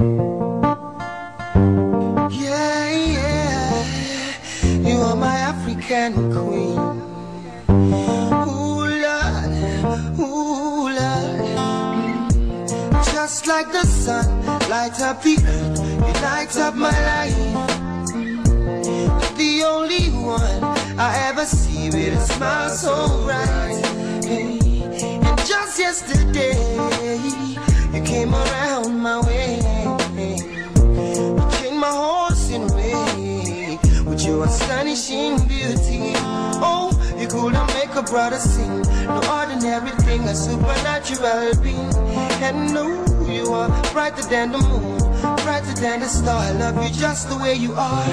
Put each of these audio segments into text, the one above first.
Yeah, yeah, you are my African queen. Ooh, ooh. Just like the sun, light up the earth, you light up my life. The only one I ever see with a smile so bright. And just yesterday, you came around my way. You changed my horse in way with your astonishing beauty. Oh, you couldn't make a brother sing. No ordinary thing, a supernatural being. And no, you are brighter than the moon, brighter than the star. I love you just the way you are.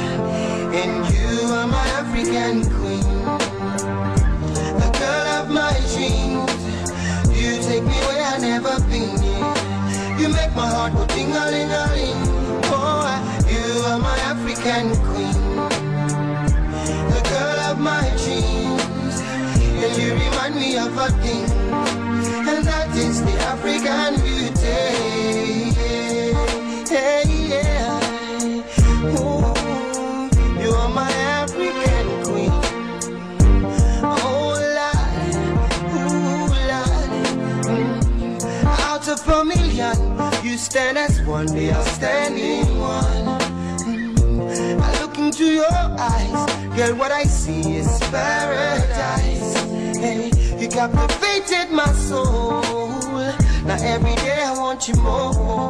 And you are my African queen, the girl of my dreams. You take me where I never been. You make my heart go ding a ling a ling. Oh, you are my African queen, the girl of my dreams. And you remind me of a thing, and that is the African stand as one, the outstanding one. Mm. I look into your eyes, girl, what I see is paradise. Hey, you captivated my soul. Now every day I want you more.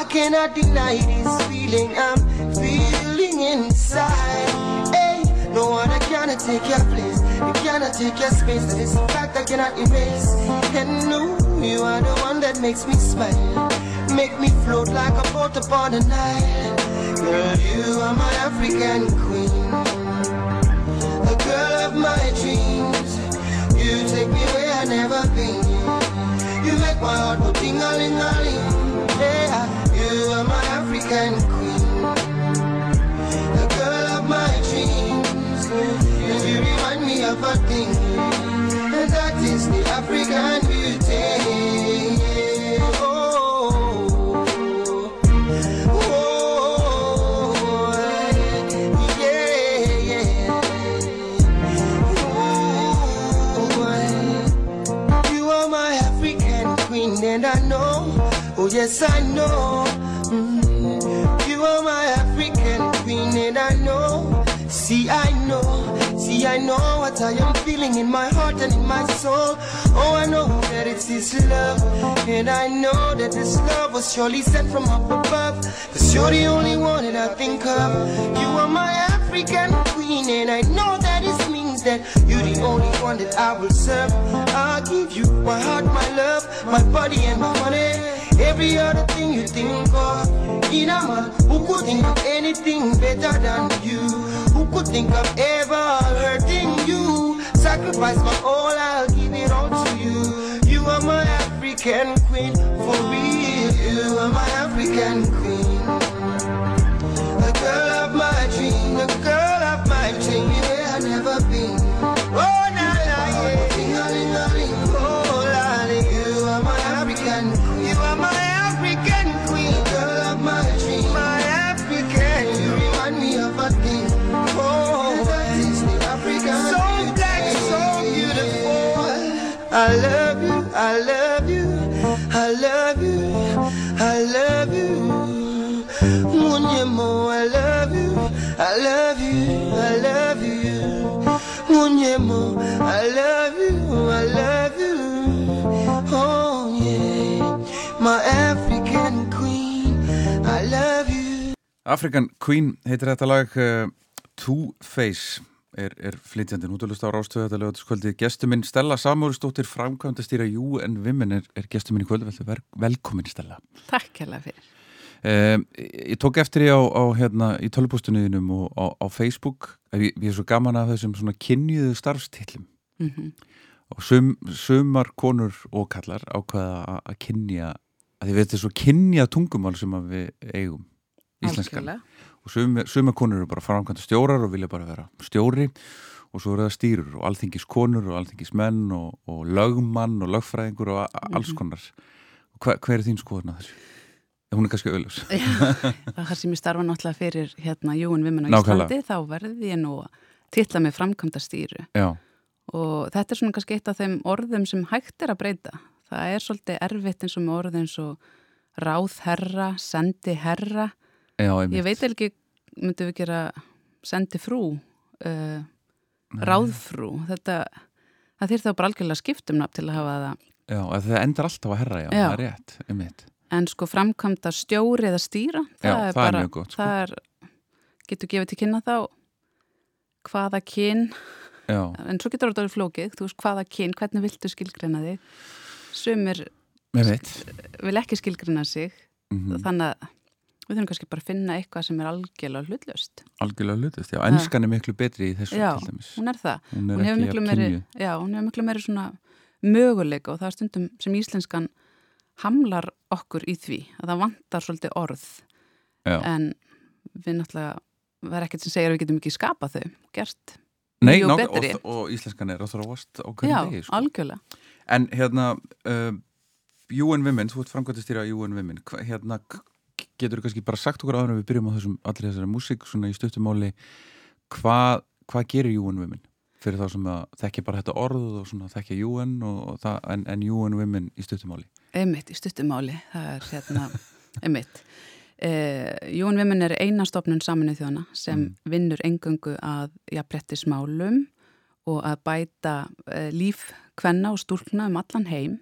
I cannot deny this feeling I'm feeling inside. Hey, no one I cannot take your place. You cannot take your space. That is a fact I cannot erase. And no, you are the one that makes me smile. Make me float like a boat upon the Nile. Girl, you are my African queen. The girl of my dreams. You take me where I've never been. You make my heart go ting a ling a ling. Yeah, you are my African queen. The girl of my dreams. And you remind me of a thing. And that is the African yes, I know. Mm, you are my African queen, and I know. See, I know, see, I know what I am feeling in my heart and in my soul. Oh, I know that it's His love, and I know that this love was surely sent from up above. Cause you're the only one that I think of. You are my African queen, and I know that it means that you're the only one that I will serve. I'll give you my heart, my love, my body, and my money. Every other thing you think of. In a man who could think of anything better than you? Who could think of ever hurting you? Sacrifice my all, I'll give it all to you. African queen, for real. You are my African queen. The girl of my dream, the girl of my dream, yeah, I never been. Oh, na na, yeah. Oh, lolly, you are my African queen. You are my African queen, the girl of my dream, my African. You remind me of a thing. Oh, that is the African. So black, so beautiful. I love love you, I love you. Munyemo, I love you, I love you. Oh yeah, my African queen, I love you. African Queen heitir þetta lag uh, Two Face er, er flytjandi nútalust á rástöðu þetta lögatiskvöldi gestur minn Stella Samúristóttir framkvæmda stýra UN Women er, er gestur minn í kvöldu vel, velkomin Stella Takk hella fyrir. Um, ég tók eftir því á, á hérna, í tölvupústunniðinum og á, á Facebook ég, ég er svo gaman að þessum svona kynjuðu starfstillum Mm og sum, sumar konur og kallar ákveða að- að kynja að þið veitir svo kynja tungumál sem að við eigum íslenskan. Algjörlega. og sumar, sumar konur eru bara framkvæmda stjórar og vilja bara vera stjóri og svo eru það stýrur og alþingis konur og alþingis menn og, og lögmann og lögfræðingur og a- alls konar. Hva, hver er þín skoðun að þessu? Hún er kannski auðlurs það sem ég starfa náttúrulega fyrir hérna Júin Vimin á Íslandi þá verði ég nú að tilla með framkvæmda stýru Já. og þetta er svona kannski eitt af þeim orðum sem hægt er að breyta. Það er svolítið erfitt eins og með orðin eins og ráðherra, sendiherra. Já, ég veit ekki, myndum við gera sendifrú uh, ráðfrú? Þetta, það þýr þá bara algjörlega skiptum nafn til að hafa það. Já, það endur alltaf að herra, já, Já. það er rétt, einmitt. En sko framkvæmda stjóri eða stýra Já, það er það er bara, mjög gott, sko. það er, getur gefið til kynna þá hvaða kyn Já, en svo getur þetta verið flókið, þú veist hvaða kyn hvernig viltu skilgreina þig? Sumir vil ekki skilgreina sig Mm þannig að við þurfum kannski bara að finna eitthvað sem er algjörlega hlutlöst Algjörlega hlutist, já, ennskan er miklu betri í þessu Já, til dæmis. hún er það. Hún er hún hefur miklu meiri, já, hún hefur miklu meiri svona möguleika og það er stundum sem íslenskan hamlar okkur í því að það vantar svolítið orð Já. en við náttúrulega er ekkert sem segir að við getum ekki skapað þau gert Nei, mjög nák- betri. og, og íslenskan er að þróast á já, hverju degi, sko. algjörlega En hérna, uh, UN Women, þú ert framkvæmtastýra UN Women, hva, hérna, getur þú kannski bara sagt okkur áður en við byrjum á þessum allir þessari músík, svona í stuttumáli, hvað hva gerir UN Women? Fyrir þá sem að þekkja bara þetta orð og svona þekkja UN og, og það, en, en UN Women í stuttumáli. Einmitt í stuttumáli, það er hérna einmitt. Eh, Jón Vimin er einastofnun saminu þjóna sem vinnur engöngu að jafnbrettismálum og að bæta eh, líf kvenna og stúlkna um allan heim.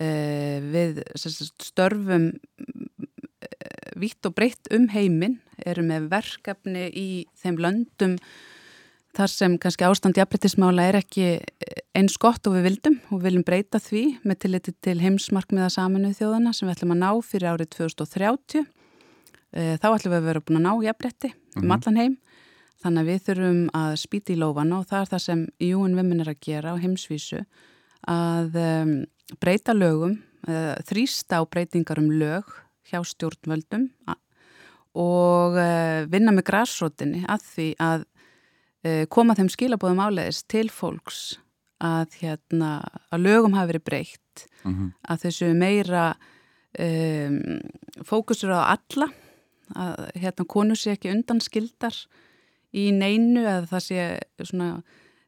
Eh, við sagt, störfum eh, vitt og breytt um heiminn eru með verkefni í þeim löndum þar sem kannski ástand jafnbrettismála er ekki eins gott og við vildum og við viljum breyta því með tilliti til heimsmarkmiða saminuð þjóðana sem við ætlum að ná fyrir árið 2030. Eh, Þá ætlum við að vera búin að ná jafnbretti um allan heim. Þannig að við þurfum að spýta í lófana og það er það sem UN Women er að gera á heimsvísu að breyta lögum, uh, þrýsta á breytingar um lög hjá stjórnvöldum og uh, vinna með græsrótinni að því að koma þeim skilabóðum áleiðis til fólks að, hérna, að lögum hafi verið breytt, Mm að þessu meira um, fókusur á alla, að hérna, konur sé ekki undan skildar í neinu eða það sé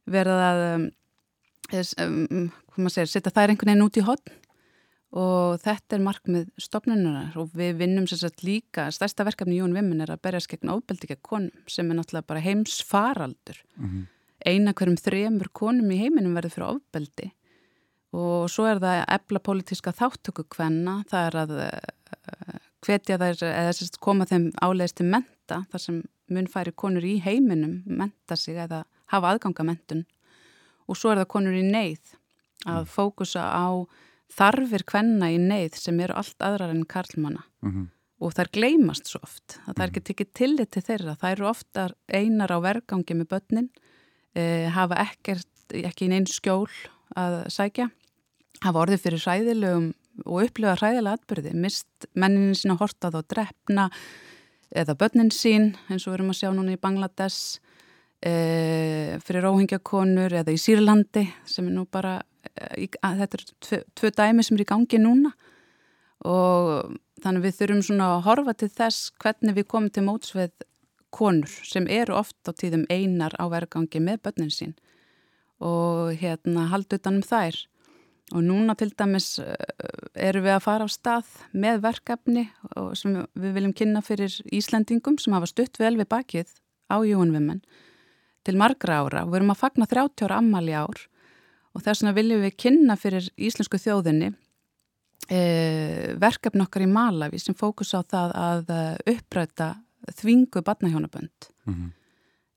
verið að um, um, segir, setja þær einhvern veginn út í hotn og þetta er markmið stopnunar og við vinnum sagt líka, stærsta verkefni Jón Vimmin er að berjast gegn gegn konum sem er náttúrulega bara heims faraldur -hmm. eina hverjum þremur konum í heiminum verður fyrir ofbeldi. Og svo er það að efla pólitíska þáttöku hvenna, það er að uh, hvetja þær eða sérst, koma þeim áleiðist til menta þar sem mun færi konur í heiminum menta sig eða hafa aðganga mentun og svo er það konur í neyð að fókusa á þarfir hvenna í neyð sem eru allt aðrar en karlmanna. Mm og þær gleymast svo oft að það er ekki tekið tillit til þeirra. Þær eru ofta einar á vergangi með börnin e, hafa ekkert, ekki neinn skjól að sækja hafa orðið fyrir hræðilegum og upplifa hræðilega atbyrði mist mennin sína hortað og drefna eða börnin sín eins og við erum að sjá núna í Bangladesh e, fyrir óhengjakonur eða í Sýrlandi sem er nú bara þetta eru tvö, tvö dæmi sem er í gangi núna. Og þannig við þurfum svona að horfa til þess hvernig við komum til mótsveið konur sem eru oft á tíðum einar á vergangi með börnin sín og hérna haldu utanum þær. Og núna til dæmis eh, erum við að fara á stað með verkefni sem við viljum kynna fyrir Íslendingum sem hafa stutt vel við bakið á Júanvimmen til margra ára. Og við erum að fagna 30 ára ammali ár og þess vegna viljum við kynna fyrir íslensku þjóðinni e, verkefni okkar í Malawi sem fókus á það að eh, uppræta þvingu barnahjónabönd. -hmm.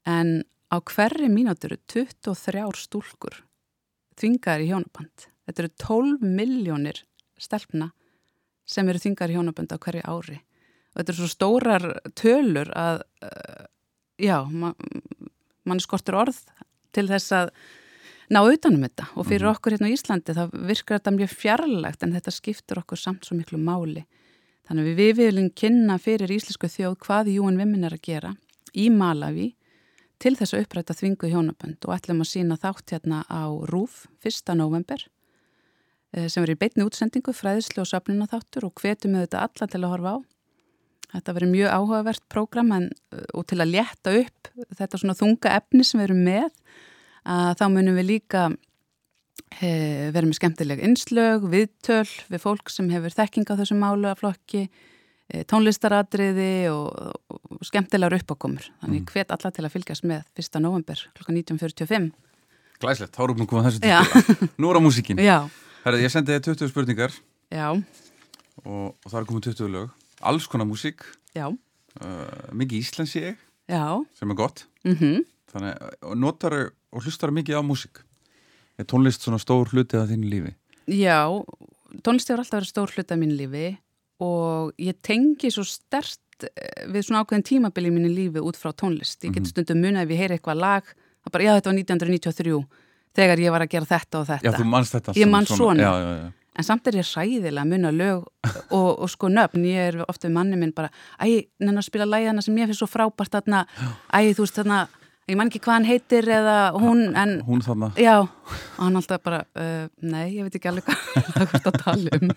en á hverri mínútur eru 23 stúlkur þvingar í hjónabönd. Þetta eru 12 miljónir stelpna sem eru þvingar í hjónabönd á hverju ári. Og þetta eru svo stórar tölur að uh, já, ma mann skortur orð til þess að ná utanum þetta og fyrir okkur hérna á Íslandi þá virkar þetta mjög fjarlægt en þetta skiptur okkur samt svo miklu máli þannig að við viljum kynna fyrir íslensku þjóð hvað Júin Vimmin er að gera í Malawi til þess að uppræta þvingu hjónabönd og ætlum að sína þátt hérna á RÚF 1. november eh, sem verið í beitni útsendingu, fræðislu og söfnuna þáttur og hvetum við þetta alla til að horfa á. Þetta verið mjög áhugavert prógram en, eh, og til að létta upp þetta svona þunga efni sem við erum með að þá munum við líka e, verið með skemmtileg innslög, viðtöl við fólk sem hefur þekking á þessum málu af flokki, e, tónlistaratriði og, og skemmtilegar uppákomur. Þannig mm. hvet alla til að fylgjast með 1. november kl. 19.45. Glæslegt, þá erum við komið þessu til. Nú er á músíkin. Já. Herri, ég sendi þið 20 spurningar. Já. Og, og það er komið 20 lög. Alls konar músík. Já. Uh, mikið íslensi ég. Já. Sem er gott. Mhm. Mm Þannig, og notar og hlustar mikið á músík. Er tónlist svona stór hluti af þínu lífi? Já, tónlist hefur alltaf verið stór hluti af mínu lífi og ég tengi svo stert eh, við svona ákveðin tímabili í mínu lífi út frá tónlist. Ég get mhm. stundum munið ef ég heyri eitthvað lag, það bara, já þetta var 1993 þegar ég var að gera þetta og þetta. Já, þú mannst þetta. Ég mann svona. Já, já, já. En samt er ég ræðilega að munna lög og, og sko nöfn, ég er ofta við manni minn bara, æ, nennar spila lægana sem ég finnst svo frábært þarna, æ, þú veist þarna ég man ekki hvað hann heitir eða hún en, hún þarna. Já, og hann alltaf bara, uh, nei, ég veit ekki alveg hvað er að tala um.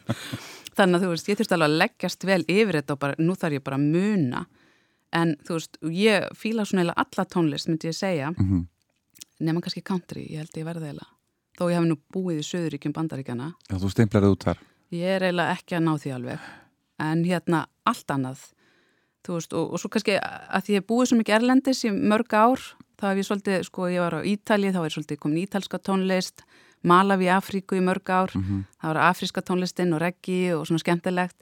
Þannig að þú veist, ég þurfti alveg að leggjast vel yfir þetta og bara, nú þarf ég bara að muna. En þú veist, ég fíla svona eða alla tónlist, myndi ég segja. Mm -hmm. nema kannski country, ég held ég verði eða þó ég hef nú búið í Söðuríkjum bandaríkjana Já, þú steimlarið út þar. Ég er eiginlega ekki að ná því alveg. En hérna allt annað. Veist, og, og svo kannski að ég hef búið svo mikið erlendis í mörg ár, þá hef ég svolítið, sko, ég var á Ítali, þá er svolítið komin ítalska tónlist, Malawi, Afríku í mörg ár, mm -hmm. það var afríska tónlistin og reggi og svona skemmtilegt.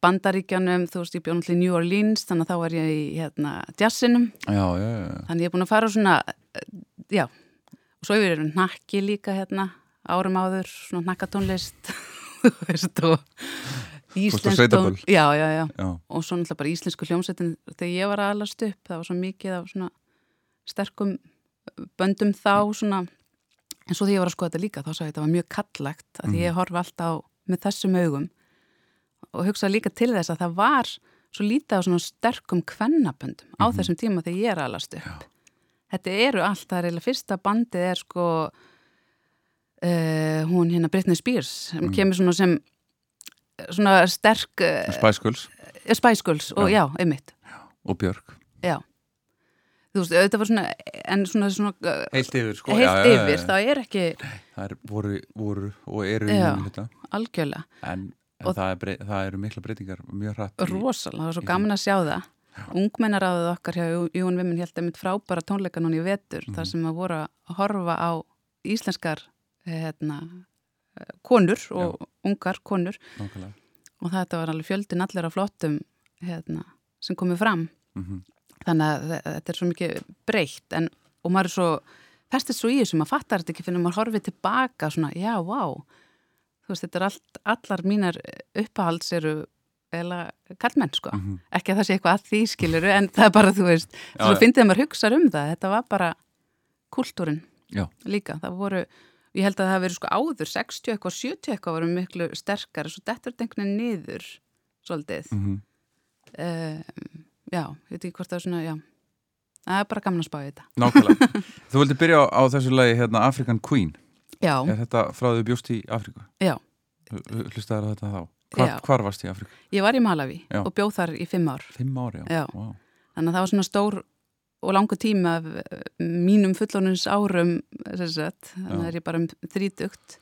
Bandaríkjanum, þú veist, ég bjóð náttúrulega í New Orleans, þannig að þá var ég í hérna, jazzinum. Já, já, já. Þannig ég er búin að fara svona, já, og svo hefur ég nakki líka hérna, árum áður, svona nakkatónlist, þú veist, og Íslensk tón, já, já, já, já, og svo náttúrulega bara íslensku hljómsettin þegar ég var aðalast upp, það var svo mikið af svona sterkum böndum þá svona en svo þegar ég var að skoða þetta líka þá sá ég að þetta var mjög kallagt að mm. ég horfi alltaf með þessum augum og hugsaði líka til þess að það var svo lítið á svona sterkum kvennaböndum mm -hmm. á mhm. þessum tíma þegar ég er aðalast upp já. þetta eru allt, það er eiginlega fyrsta bandið er sko uh, hún hérna Britney Spears sem mm. kemur svona sem svona sterk eh, Spæskuls Spæskuls og já, já einmitt og Björk Já Þú veist, þetta var svona, en svona, svona eh, Heilt yfir, sko Heilt já, yfir, já, það er ekki Það er voru, voru og eru Já, algjörlega En, en það, er, það eru mikla breytingar mjög hratt Rósalega, það var svo gaman að sjá það Ungmennaráðið okkar hjá Jón Vimmin held að mitt frábæra tónleika núni í vetur mm. þar sem að voru að horfa á íslenskar eh, hérna, konur og Já. ungar konur Nákvæmlega. og þetta var alveg fjöldin allir af flottum hérna, sem komið fram mm -hmm. Þannig að þetta er svo mikið breytt en, og maður er svo festist svo í þessu, maður fattar þetta ekki fyrir maður horfið tilbaka svona, já, vá þú veist, þetta er allt, allar mínar uppahalds eru eða kallmenn, sko, mm -hmm. ekki að það sé eitthvað að því skiluru, en það er bara, þú veist þú finnst það að maður hugsa um það, þetta var bara kultúrin líka, það voru Ég held að það verið sko áður, 60 eitthvað, 70 eitthvað varum miklu sterkar svo þetta er einhvern veginn niður svolítið. Mm -hmm. uh, já, ég veit ekki hvort það er svona, já, það er bara gaman að spá í þetta. Nákvæmlega. Þú vildi byrja á, á þessu lagi hérna African Queen. Já. Er þetta frá því bjóst í Afriku? Já. Hlustaður á þetta þá? Hvar, hvar varst í Afriku? Ég var í Malawi já. og bjóð þar í fimm ár. Fimm ár, já. já. Wow. Þannig að það var svona stór og langu tíma af eh, mínum fullonins árum sagt, þannig er ég bara um þrítugt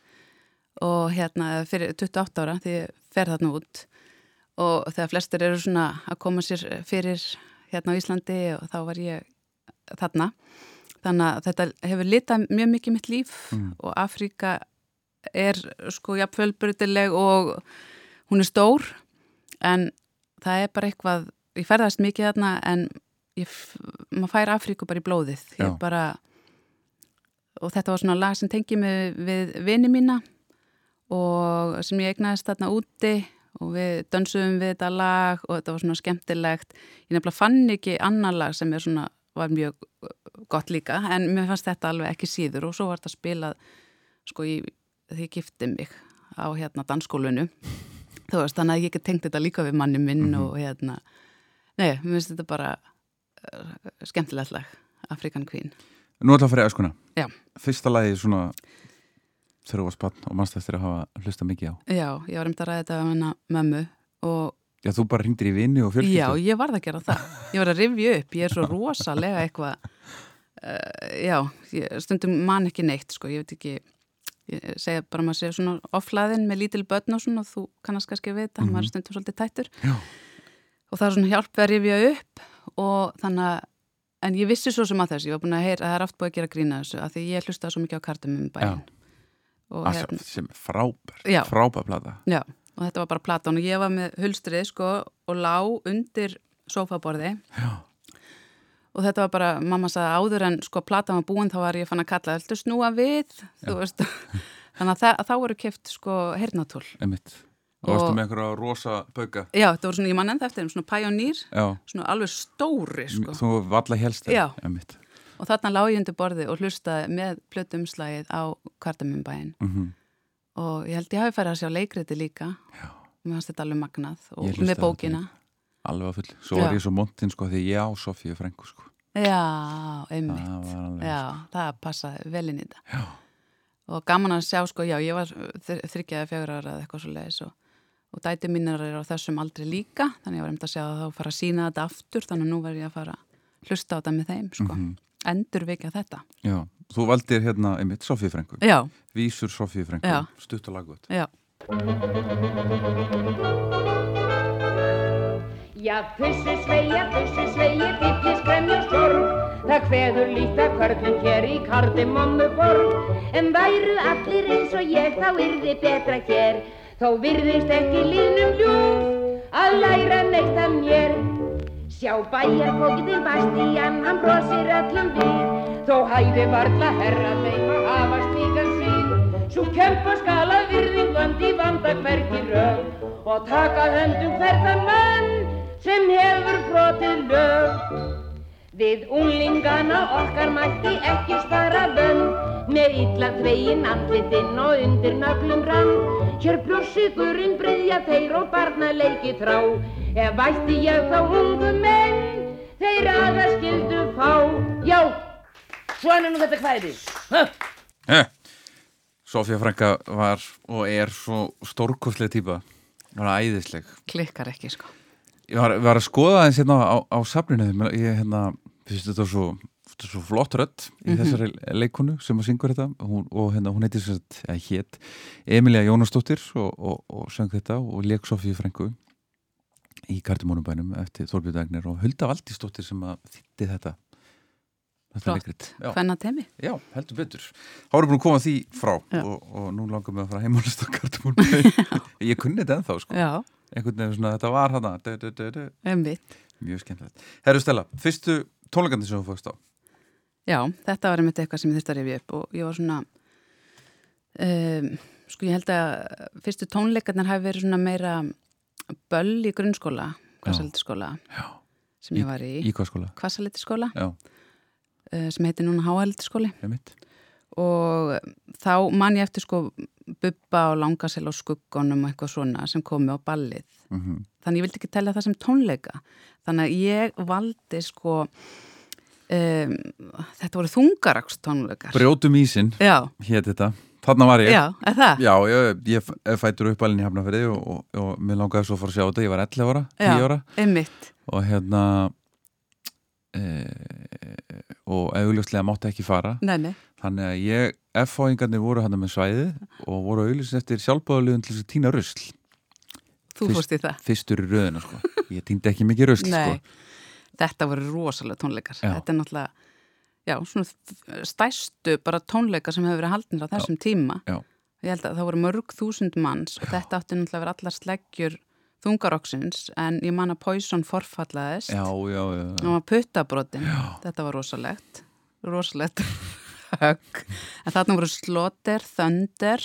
og hérna fyrir 28 ára því ég fer þarna út og þegar flestir eru svona að koma sér fyrir hérna á Íslandi og þá var ég þarna. Þannig að þetta hefur litað mjög mikið mitt líf mm. og Afríka er sko jafnfölbrutileg og hún er stór. En það er bara eitthvað, ég ferðast mikið þarna en ég, maður fær Afríku bara í blóðið. Bara, og þetta var svona lag sem tengið mig við vini mína og sem ég egnaðist þarna úti og við dönsuðum við þetta lag og þetta var svona skemmtilegt ég nefnilega fann ekki annar lag sem svona, var mjög gott líka en mér fannst þetta alveg ekki síður og svo var þetta spilað sko í, því ég gifti mig á hérna dansskólunu þú veist þannig að ég ekki tengt þetta líka við manni minn mm -hmm. og hérna nei, mér finnst þetta bara skemmtilegt lag, African Queen Nú ætla að fara í öskuna Já. Fyrsta lagi svona var spann og mannst eftir að hafa hlusta mikið á. Já, ég var um að ræða þetta hennar mömmu og Já, þú bara hringdir í vinni og fjölskyldu. já, ég varð að gera það. Ég var að rifja upp, ég er svo rosalega eitthvað, uh, já, ég, stundum man ekki neitt, sko, ég veit ekki, ég segja bara maður sé svona offlaðin með lítil börn og svona þú kannast kannski við þetta, maður er stundum svolítið tættur. Já. Og það er svona hjálpið að rifja upp og þannig að, en ég vissi svo sem að þess, ég var búin að heyra, það er oft búið að gera grína þessu, að því ég hlustaði svo mikið á kartum um bæinn. Hérna- sem frábær, Já. frábær plata. Já, og þetta var bara platan og ég var með hulstrið sko og lá undir sófaborði Já. og þetta var bara, mamma sagði áður en sko platan var búin þá var ég fann að kalla Þú snúa við, þú veist Þannig að, þá voru keft sko hernatól Einmitt. Og varstu með einhverja rosa bauka. Já, þetta voru svona, ég man enda eftir svona pæjonýr svona alveg stóri sko Þú valla helst þeim. Já. Og þarna lá ég undir borði og hlustaði með plötumslægið á kartamumbæin Mm og ég held ég hafi færið að sjá leikriti líka Já. mér fannst þetta alveg magnað og með þetta bókina Alveg að full. Svo Já. var ég svo montinn sko því ég á Sofíu Frængu sko. Já, einmitt Það. Já, það passaði vel inn í þetta. Já. Og gaman að sjá, sko, já, ég var þryggjaði fjögur ára eða eitthvað svo leiðis og, og dæti mínir er á þessum aldrei líka, þannig ég var um að sjá að þá fara að sína þetta aftur, þannig að nú var ég að fara að hlusta á þetta með þeim, sko. Mhm. Endur vikja þetta. Já. Þú valdir hérna einmitt Sofíu Frængu. Mm. Já, Vísur Sofíu Frængu. Já. Stutt og lagut. já, Já, pussu sveia, pussu sveia, dilli skremja sorg Það kveður líkt að körlum hér í kardimommu borg En væru allir eins og ég, þá yrði betra hér Þó virðist ekki lífnum ljúf að læra neitt af mér Sjá bæjarfókiðin Bastían, hann brosir öllum við. Þó hæði varla herra þeim að hafa slíkan sín Svo kempa skala virðingandi vanda hvergi rög Og taka höndum hverðan mann sem hefur brotið lög. Við unglingana okkar mætti ekki spara vönd Með illa tvegin andlitinn og undir nöglum rann Hér blóssigurinn breyðja þeir og barna leiki þrá Ef vætti ég þá ungu menn Þeir aða skildu fá Já, svona nú þetta kvæði Huh. Eh. Sofía Frænka var og er svo stórkostlega típa. Það var æðisleg. klikkar ekki, sko. Ég var, var að skoða aðeins hérna á, á safninu. Ég hérna, finnst þetta svo, svo flott rödd í þessari leikonu sem að syngur þetta hún, og, hérna, hún heitir sér að hétt Emilia Jónasdóttir og, og, og söng þetta og leik Sofíu Frænku í Kardimónubænum eftir Þorbjörn Dagnir og Hulda Valdísdóttir sem að þýtti þetta Flott. Já. Hvenna temi? Já, heldur betur. Þá erum við búin að koma því frá og, og nú langar við að fara heim og hlusta kartumúlbæði. Ég kunni þetta ennþá, sko. Já, Einhvern veginn svona, þetta var hana. Einmitt. Mjög skemmtilegt. Herru Stella, fyrstu tónleikandi sem þú fórst á. Já, þetta var einmitt eitthvað sem ég þurfti að rifja upp og ég var svona um, sko ég held að fyrstu tónleikarnir hafi verið svona meira böll í grunnskóla kvassalitiskóla sem ég var í, Í kvassalitiskóla uh, sem heitir núna háalitiskóli og þá man ég eftir sko bubba og langasel og skuggonum og eitthvað svona sem komi á ballið. Mm þannig ég vildi ekki tella það sem tónleika. Þannig að ég valdi sko um, þetta voru þungarakst tónleikar Brjótum ísinn, já, hétt þetta. Þarna var ég. já, er það? Já, ég, ég er fættur upp alveg í Hafnafriði og, og, og mér langaði svo að fara að sjá þetta. Ég var 11 ára, 10 Já. ára einmitt, og hérna e, og augljóslega mátti ekki fara. nei, nei Þannig að ég, F-fáingarnir voru hann með svæðið og voru auðvitað eftir sjálfbáðaliðun til þess að týna rusl. þú fórst í það Fyrstur í röðina, sko. Ég týndi ekki mikið rusl, nei, sko. þetta voru rosalega tónleikar Já. þetta er náttúrulega já, svona stæstu bara tónleikar sem hefur verið haldnir á þessum tíma. Já. ég held að það voru mörg þúsund manns og þetta átti náttúrulega að vera allar sleggjur þungaroksins en ég man að Poison forfallaðist. Já, já, já. og puttabrotin þetta var rosalegt. Rosalegt högg. En þarna voru Slaughter, Thunder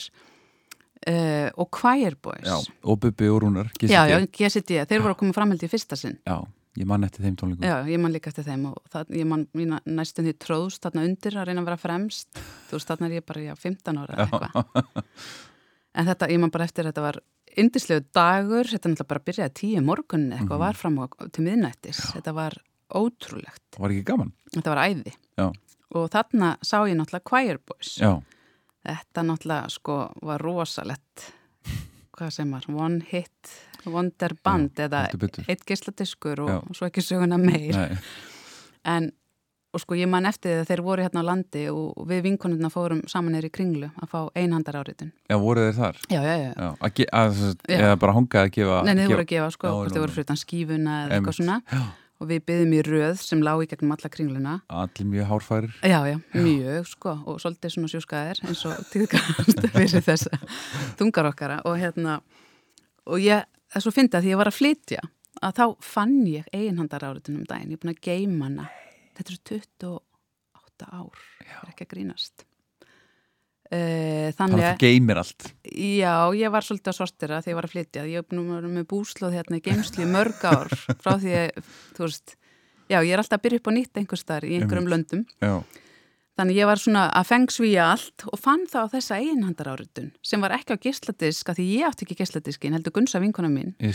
uh, og Choir Boys Já, og Bubbi og Rúnar, já, já, GCD. Þeir voru að koma framhald í fyrsta sinn. Já, ég man eftir þeim tónleikum. Já, ég man líka eftir þeim og það, ég man mína næstum því tróðst þarna undir að reyna að vera fremst. Þú veist, þarna er ég bara, já, 15 ára eða eitthvað. En þetta, ég man bara eftir þetta var indislegu dagur þetta náttúrulega bara að byrjaði tíu morgunni eitthvað Mhm. var fram á, til miðnættis. Þetta var ótrúlegt. Var ekki gaman? þetta var æði. Já. og þarna sá ég náttúrulega Choir Boys. Já, Þetta náttúrulega sko var rosalett hvað sem var, one hit wonder band Já, eða eitt geisladiskur og, og svo ekki söguna meir. Nei, en og sko ég man eftir því að þeir voru hérna á landi og við vinkonurna fórum saman neyri kringlu að fá einhandar áriðin já, voru þeir þar? Já, já, já, Já, að, að, eða bara hongað að gefa Nei, gefa- voru að gefa sko, þið voru já. fyrir utan skífuna eða eitthvað svona. Já, og við byggðum í röð sem lág í gegnum alla kringluna. Allir mjög hárfærir. Já, já, mjög sko og svolítið svona sjúskaðir eins og tíðkast fyrir þessa þungar okkara. Og hérna og ég, það er svo fyndið að því ég var að flytja að þá fann ég eiginhandar áriðin um daginn, ég er búin að geima hana. Þetta eru 28 ár. Ég er ekki að grínast Þannig Þannig að að þú geymir allt Já, ég var svolítið að sortira þegar ég var að flytja. Ég að vera með búslóð hérna í geimslu í mörg ár frá því að, þú veist, já, ég er alltaf að byrja upp á nýtt einhvers þar í einhverjum löndum. Já, Þannig ég var svona að fengsvíja allt og fann það á þessa eiginhandar áritun sem var ekki á geisladisk, af því ég átti ekki geisladiskin, heldur Gunsa vinkona mín, ég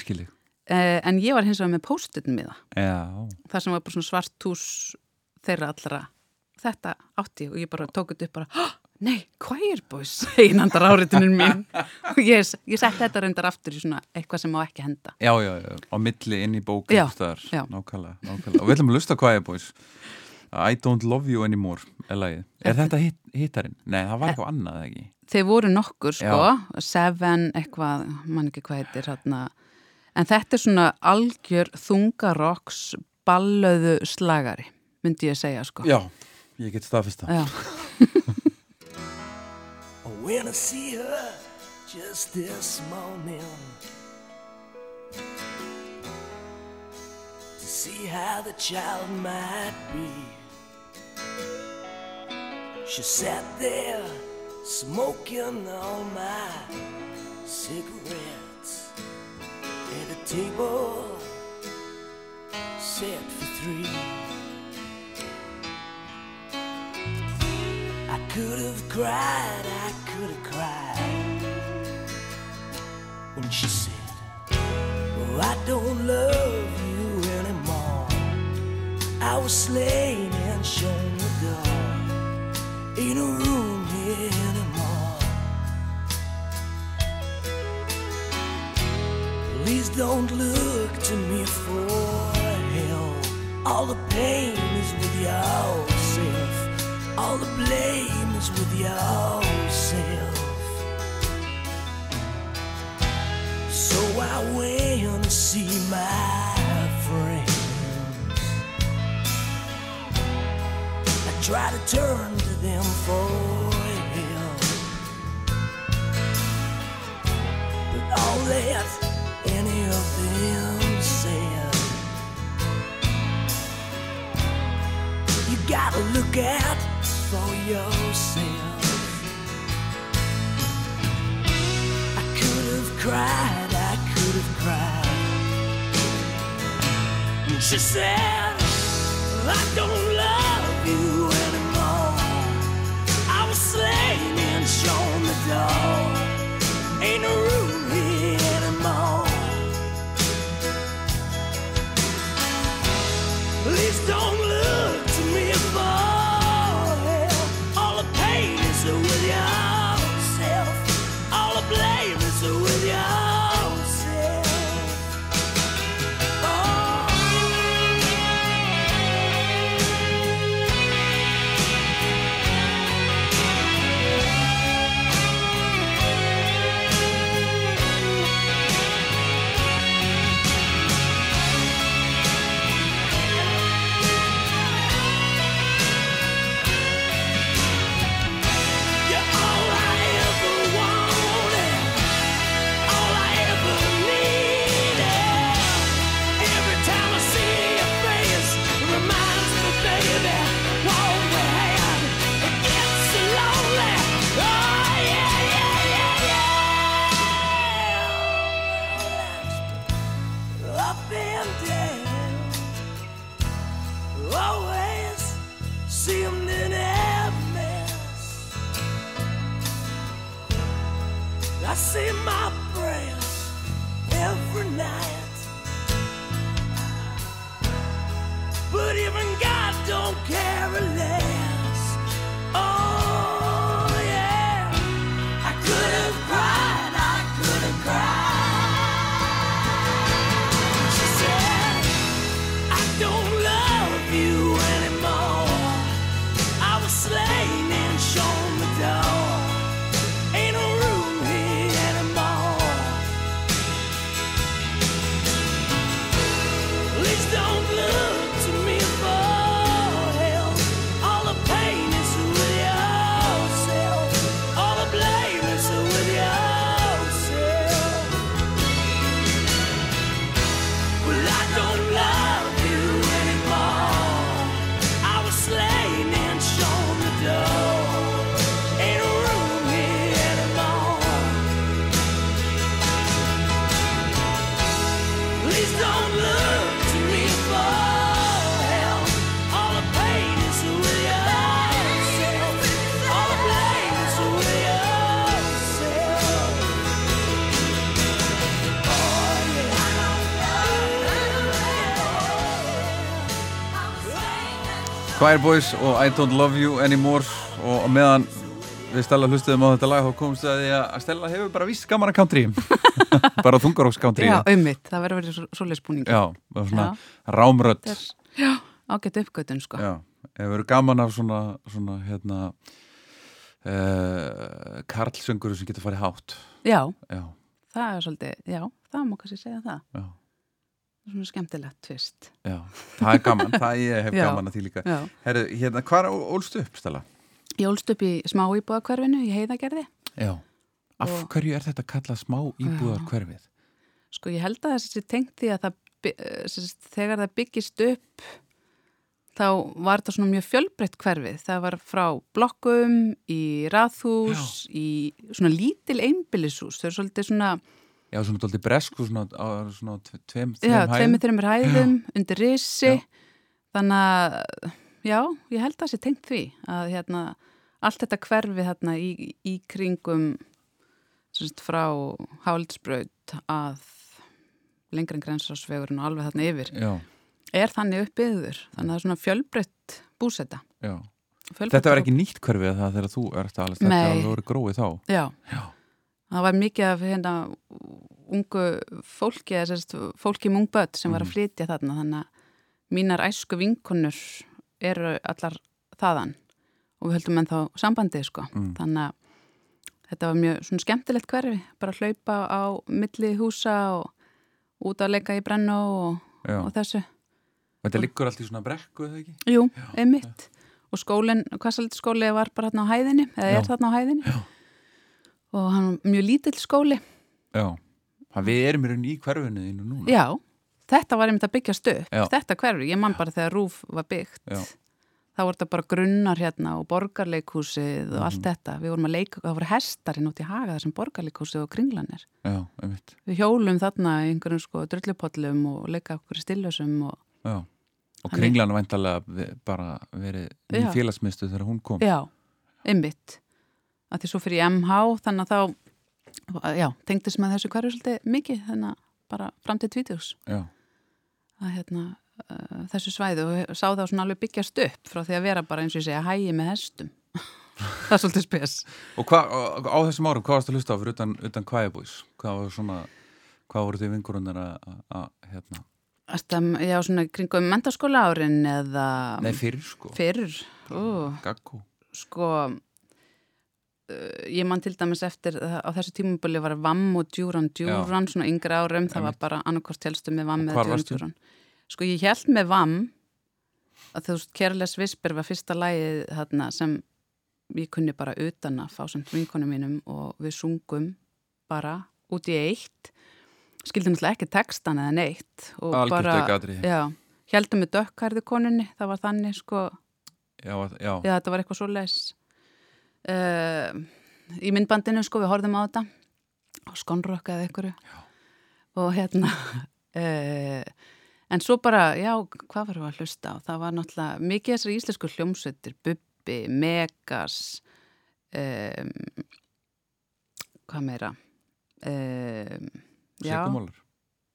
eh, en ég var hins vegar með post-itin með það. Sem var bara svona svart tús þeirra allra. Þetta átti og ég bara tók þetta upp bara, "Hå, nei, Choir Boys, einhandar áritunin mín. og ég, ég sett þetta reyndar aftur í svona eitthvað sem má ekki henda. já, já, já, á milli inn í bók Já, já. nákvæmlega, nákvæmlega og við ætlum að lusta bóis I don't love you anymore er er þetta hit, hittarinn? Nei, það var eitthvað annað ekki Þeir voru nokkur sko, Seven, eitthvað, mann ekki hvað heitir hérna. En þetta er svona algjör þungarokks ballöðu slagari, myndi ég segja sko. Já, ég get staðfist það Já. When I see her just this morning To see how the child might be. She sat there smoking all my cigarettes At a table set for three could have cried, I could have cried when she said, oh, I don't love you anymore. I was slain and shown the door. Ain't a room here anymore. Please don't look to me for help. All the pain is with yourself. All the blame is with yourself. So I went to see my friends. I try to turn to them for help. But all that any of them said You gotta look out for yourself. I could have cried, I could have cried. And she said, I don't love you anymore. I was slain and shown the door. Ain't no room Choir Boys og I Don't Love You Anymore og meðan við Stella hlustuðum á þetta lag þá komumst við að því að Stella hefur bara víst gaman að country. Bara þungaróks country. Já, ummitt, það verður verið svoleiðs búning Já, bara svona rámrödd. Já, ágætt uppgötun sko. Já, hefur verið gaman af svona, svona hérna uh, Karlsöngur sem getur farið hátt. Já, Já, það er svolítið, já, það má kannski segja það. Já, Svona skemmtilegt tvist já Það er gaman, það ég hef Já. gaman að því líka Já Herru, hérna, hvað ólstu upp, Stella? Ég ólst upp í smá íbúðakverfinu í heiðagerði Já Af Og- hverju er þetta kallað smá íbúðar hverfið? Sko ég held að þessi tengt því að það, eh, þegar það byggist upp þá var þetta svona mjög fjölbreytt hverfið. Það var frá blokkum, í raðhús, í svona lítil einbýlishús. Þau eru svolítið svona, Já, svona dálítið bresku, svona, á, svona tve- tveim, já, tveim tveimur, þreimur hæðum, undir rissi. Já. Þannig að, já, ég held að þessi tengt því að hérna, allt þetta hverfið hérna í, í kringum sagt, frá Háldsbraut að lengri en grensásvegurinn og alveg þarna yfir Já, er þannig uppbyggður. Þannig að það er svona fjölbreytt já. Fjölbreytt Þetta var ekki nýtt hverfið það þegar þú ert alveg þetta voru gróið þá? Já, Já, það var mikið af hérna ungu fólki eða sérst, fólki með ungböld sem var að flytja þarna þannig að mínar æsku vinkunur eru allar þaðan og við höldum ennþá sambandið sko Mm. þannig að þetta var mjög svona skemmtilegt hverfi bara hlaupa á milli húsa og út að leika í brennu og, og þessu Þetta liggur allt í svona brekku, eða ekki? Jú, einmitt. Og skólinn, Kvassaldsskóli var bara þarna á hæðinni, eða Já. er þarna á hæðinni. Já. Og hann var mjög lítill skóli. Já við erum í rauninni í hverfinu þínu núna Já, þetta var einmitt að byggjast upp. Já. Þetta hverfi, ég man bara þegar Rúf var byggt. Já. Þá var þetta bara grunnar hérna og borgarleikhúsið og Mhm. allt þetta. Við vorum að leika, það voru hestarinn út í haga þessum borgarleikhúsið og kringlanir. Já, einmitt Við hjólum þarna í einhverjum sko drullupollum og leika okkur í stillösum og Já Og kringlan væntalega bara verið í Já. félagsmiðstu þegar hún kom Já, einmitt. Að því svo fyrir MH, þannig að þá, já, tengdist með þessu hverju svolítið mikið, þannig að bara fram til tvítugs Já, að hérna, uh, þessu svæðu og sá það svona alveg byggjast upp frá því að vera bara eins og ég segja hægi með hestum. það er svolítið spes. Og hvað, á- þessum árum, hvað varst að hlusta á fyrir utan, utan kvæðabúis? Hvað var svona, hvað voru þið vingurunnir að, hérna? Æstam, já, svona kringum mentaskóla árin eða Nei, fyrir sko, fyrr, ó, gaggó. sko ég man til dæmis eftir að á þessu tímubili var Vamm og Djúran. Djúran, svona yngri árum, það var bara annarkort helstu með Vamm Og eða Djúran? Djúran. Sko ég held með Vamm að þú veist, Careless Whisper var fyrsta lagið þarna sem ég kunni bara utan að fá sem vinkonum mínum og við sungum bara út í eitt. Skildum alltaf ekki textan eða neitt og Algjört bara, já, heldum með dökkhærðu konunni, það var þannig sko. Já, já, Já, þetta var eitthvað svo leis. Uh, í myndbandinu, sko, við horfðum á þetta og skonrökk eða einhverju. Og hérna, uh, en svo bara, já, hvað varum við að hlusta á? Það var náttúrulega mikið þessari íslensku hljómsveitir, Bubbi, Megas, um, hvað meira? Um, Sigumólar.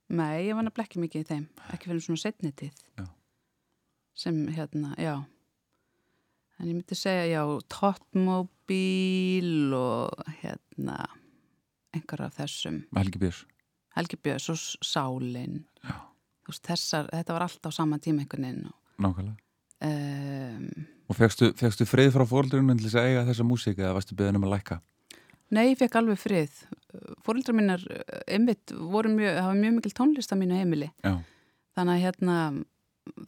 nei, ég var nefnilega ekki mikið í þeim, ekki fyrir svona setni tíð. Já. Sem, hérna, já. En ég myndi segja, já, Totmobil og hérna, einhver af þessum, Helgi Björns. Helgi Björns og Sálin. Veist, þessar, þetta var alltaf á sama tíma einhvern veginn. Nákvæmlega. Um, Og fegstu, frið frá fóreldrunum til þess að eiga þessa músík eða varstu beðin um að lækka? nei, ég fekk alveg frið. Fóreldrar mínar, einmitt, voru mjög, hafa mjög mikil tónlist á mínu heimili. Já. Þannig að hérna,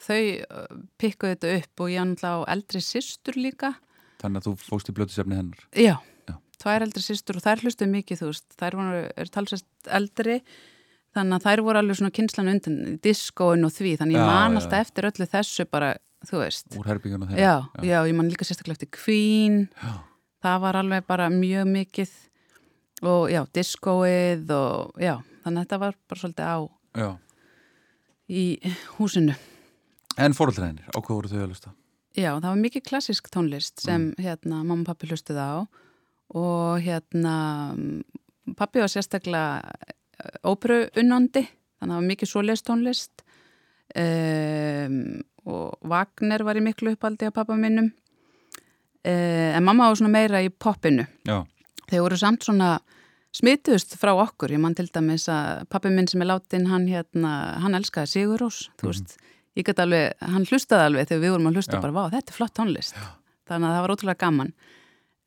þau uh, pikkuðu þetta upp og ég náttúrulega á eldri systur líka. Þannig að þú fóst í blötusefni hennar. Já, Já. tvær eldri systur og þær hlustuðu mikið, þú veist, þær voru, er talsast eldri, þannig að þær voru alveg svona kynslan undan diskóin og því, þannig ég Já, man já, alltaf já. eftir öllu þessu bara, þú veist. Úr herbyggjuna þeirra. Já, já, ég man líka sérstaklega eftir Queen, Já. það var alveg bara mjög mikið og já, diskóið og já, þannig að þetta var bara svolítið á Já. í húsinu. En fóreldrænir, á hvað voru þau að hlusta? Já, það var mikið klassisk tónlist sem hérna mamma og pappi hlustuð á og hérna pappi var sérstaklega óperu unnandi, þannig að það var mikið svoleiðs tónlist. Um, og Wagner var í miklu uppaldi á pappa minnum uh, en mamma var svona meira í poppinu. Já, þeir voru samt svona smituðust frá okkur, ég man til dæmis að pappi minn sem er látin, hann hérna hann elskaði Sigurós, þú veist ég get alveg, hann hlustaði alveg þegar við vorum að hlusta Já. bara, vá, þetta er flott tónlist. Þannig að það var ótrúlega gaman.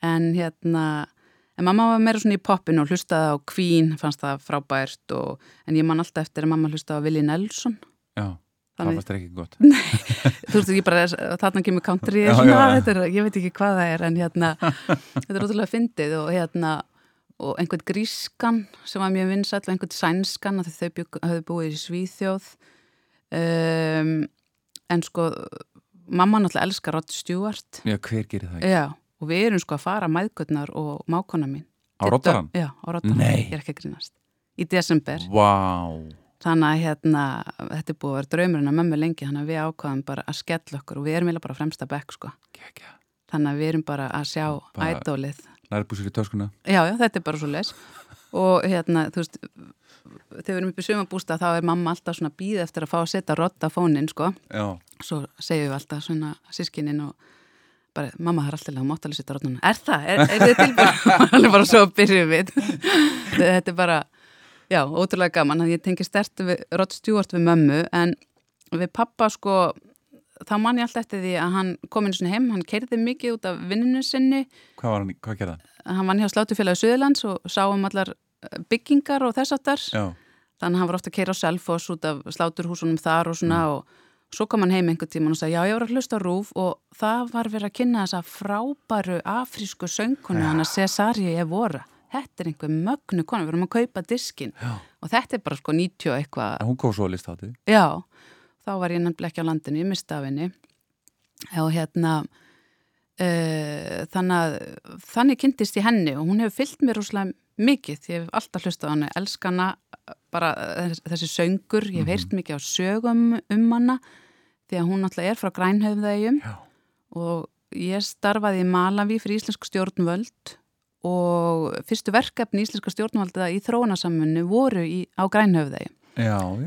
En hérna en mamma var meira svona í poppinu og hlustaði á Queen, fannst það frábært og, en ég man alltaf eftir að mamma hlustaði á Willi Nelson. Já, það Þannig- fannst þér ekki gott. Þú veist ekki bara, þarna kemur country Já, svona, já, já. Þetta er, ég veit ekki hvað það er en hérna, þetta er ótrúlega fyndið og hérna, og einhvern grískan sem var mjög vinsæll og einhvern sænskan að þau bjúk, um, en sko mamma náttúrulega elskar Rod Stewart. Já, hver gerir það já, og við erum sko að fara mæðgurnar og mákona mín. Á dö- Já, á Roddarann, Nei. ég er ekki að grínast. Í desember, Vá, þannig að hérna þetta er búið að vera draumurinn að mömmu lengi þannig að við ákvaðum bara að skella okkur og við erum bara fremsta bekk sko. Gekkja. Þannig að við erum bara að sjá ædólið Nærbúsir í töskuna. Já, já, þetta er bara svo les og hérna, þú veist þegar við erum upp í sumabústa þá er mamma alltaf svona býð eftir að fá að setja rotta fónin sko, Já, svo segjum við alltaf svona sískinin og bara, mamma það er alltaf að máttalega setja rottuna er það, er, er þið tilbúin? Alveg bara svo byrjum við. Þetta er bara, já, ótrúlega gaman ég tengi stert við Rott Stjúart við mömmu en við pappa sko þá man ég alltaf eftir því að hann kom inn svona heim, hann keirði mikið út af vinninu sinni. Hvað var hann, hvað gerði hann? hann vann hjá Slátufélagi Suðurlands og sá um allar byggingar og þess aftar þannig að hann var ofta að keira á Selfoss út af sláturhúsunum þar og svona og svo kom hann heim einhvern tíman og sagði já ég var að hlusta rúf og það var verið að kynna þessa frábæru afrísku söngkonu hann að Cesari Evora. Þetta er einhver mögnu konu, við erum að kaupa diskin Já. og þetta er bara sko 90 og eitthvað. Hún kom svo að lista á því Já, þá var ég nefnilega ekki á landinu, ég misti af henni. Og hérna uh, þannig þannig kynntist ég henni og hún hefur fyllt mér rúslega mikið, ég hef alltaf hlustað á henni elskana, bara þess- þessi söngur, ég hef heyrt mikið á sögum um hana, því að hún alltaf er frá grænhöfðægjum og ég starfaði í Malawi fyrir íslensku stjórnvöld og fyrstu verkefni íslenska stjórnvölda í þróunarsamfunnu voru í, á grænhöfðægjum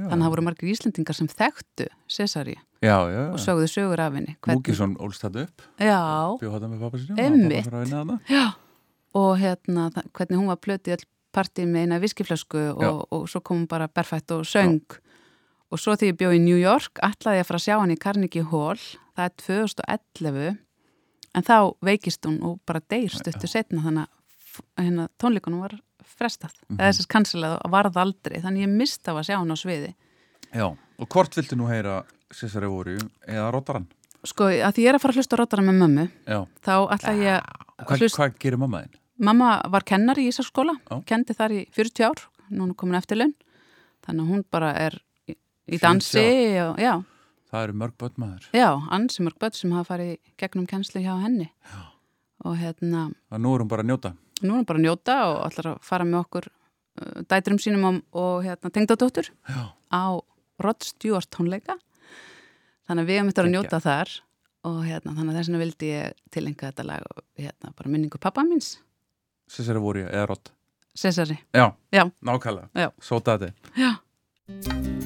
Þannig að það voru margir Íslendingar sem þekktu Cesari Já, já, og já sögðu sögur af henni. Múkisson ólst þetta upp. Já, Einmitt. Já. Og hérna, hvernig hún var plötið öll partí með eina viskiflösku Já. og, og svo kom hún bara berfætt og söng. Og svo þegar ég bjóð í New York, ætlaði ég að fara að sjá hann í Carnegie Hall. Það er 2011. En þá veikist hún og bara deyr stuttu setna þannig að hérna, tónleikunum var frestað. Mhm. Það er þess að og varð aldrei. Þannig ég mista að sjá hann á sviði. Já, og hvort viltu nú heyra Cesare Voru eða Rottarann? Sko, að því ég er að fara að hlusta á rottara með mömmu, Já, þá ætla ég að hlusta hvað gerir mamma þinn? Mamma var kennari í Ísaskóla, Já. kendi þar í 40 ár, núna komin eftir laun, þannig að hún bara er í, í 40 dansi og Það eru mörg börn maður. Já, ansi mörg börn sem hafa farið gegnum kennslu hjá henni. Já. og hérna, Það nú er hún bara að njóta. nú er hún bara að njóta og ætlar að fara með okkur uh, dæturum sínum og, og hérna, tengdadóttur á Rod Stewart tónleika. Þannig að við hefum þetta að njóta þar og hérna, þannig að þess vegna vildi ég tilenga þetta lag og hérna, bara minningu pappa míns, Cesare Voru eða Rott Cesari Já, Já. nákvæmlega Já. Sóta þetta Já.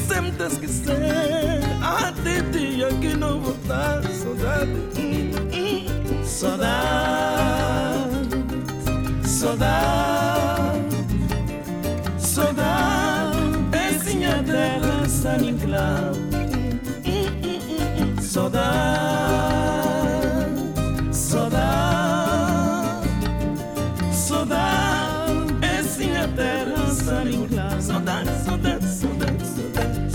Esquecer, tá esquecer Até dia que não voltar Saudade, hum, hum. saudade Saudade Saudade Esse minha terra saninclau Saudade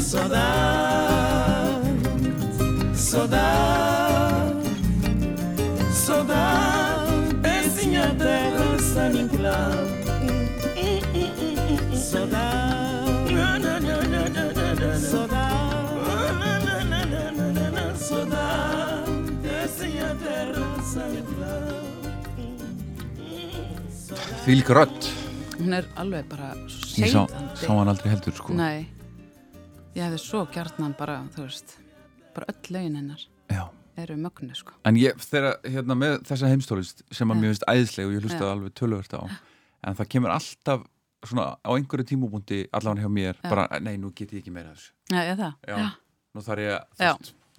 saudade Saudade Saudade Saudade Esse minha terra saninclau Saudade Saudade Saudade Esse minha terra saninclau Fílík rödd. Hún er alveg bara Ég sá, sá hann aldrei heldur sko. Nei, ég hefði svo gjarnan bara, þú veist, bara öll lögin hennar Já. eru mögnu, sko. En ég, þegar, hérna, með þessa heimstólist sem að Já. mér finnst æðisleg og ég hlustaði Já. alveg töluvert á en það kemur alltaf svona á einhverju tímubúndi allan hjá mér Já. bara, nei, nú get ég ekki meira þessu Já, eða það? Já. Nú þarf ég að, Já.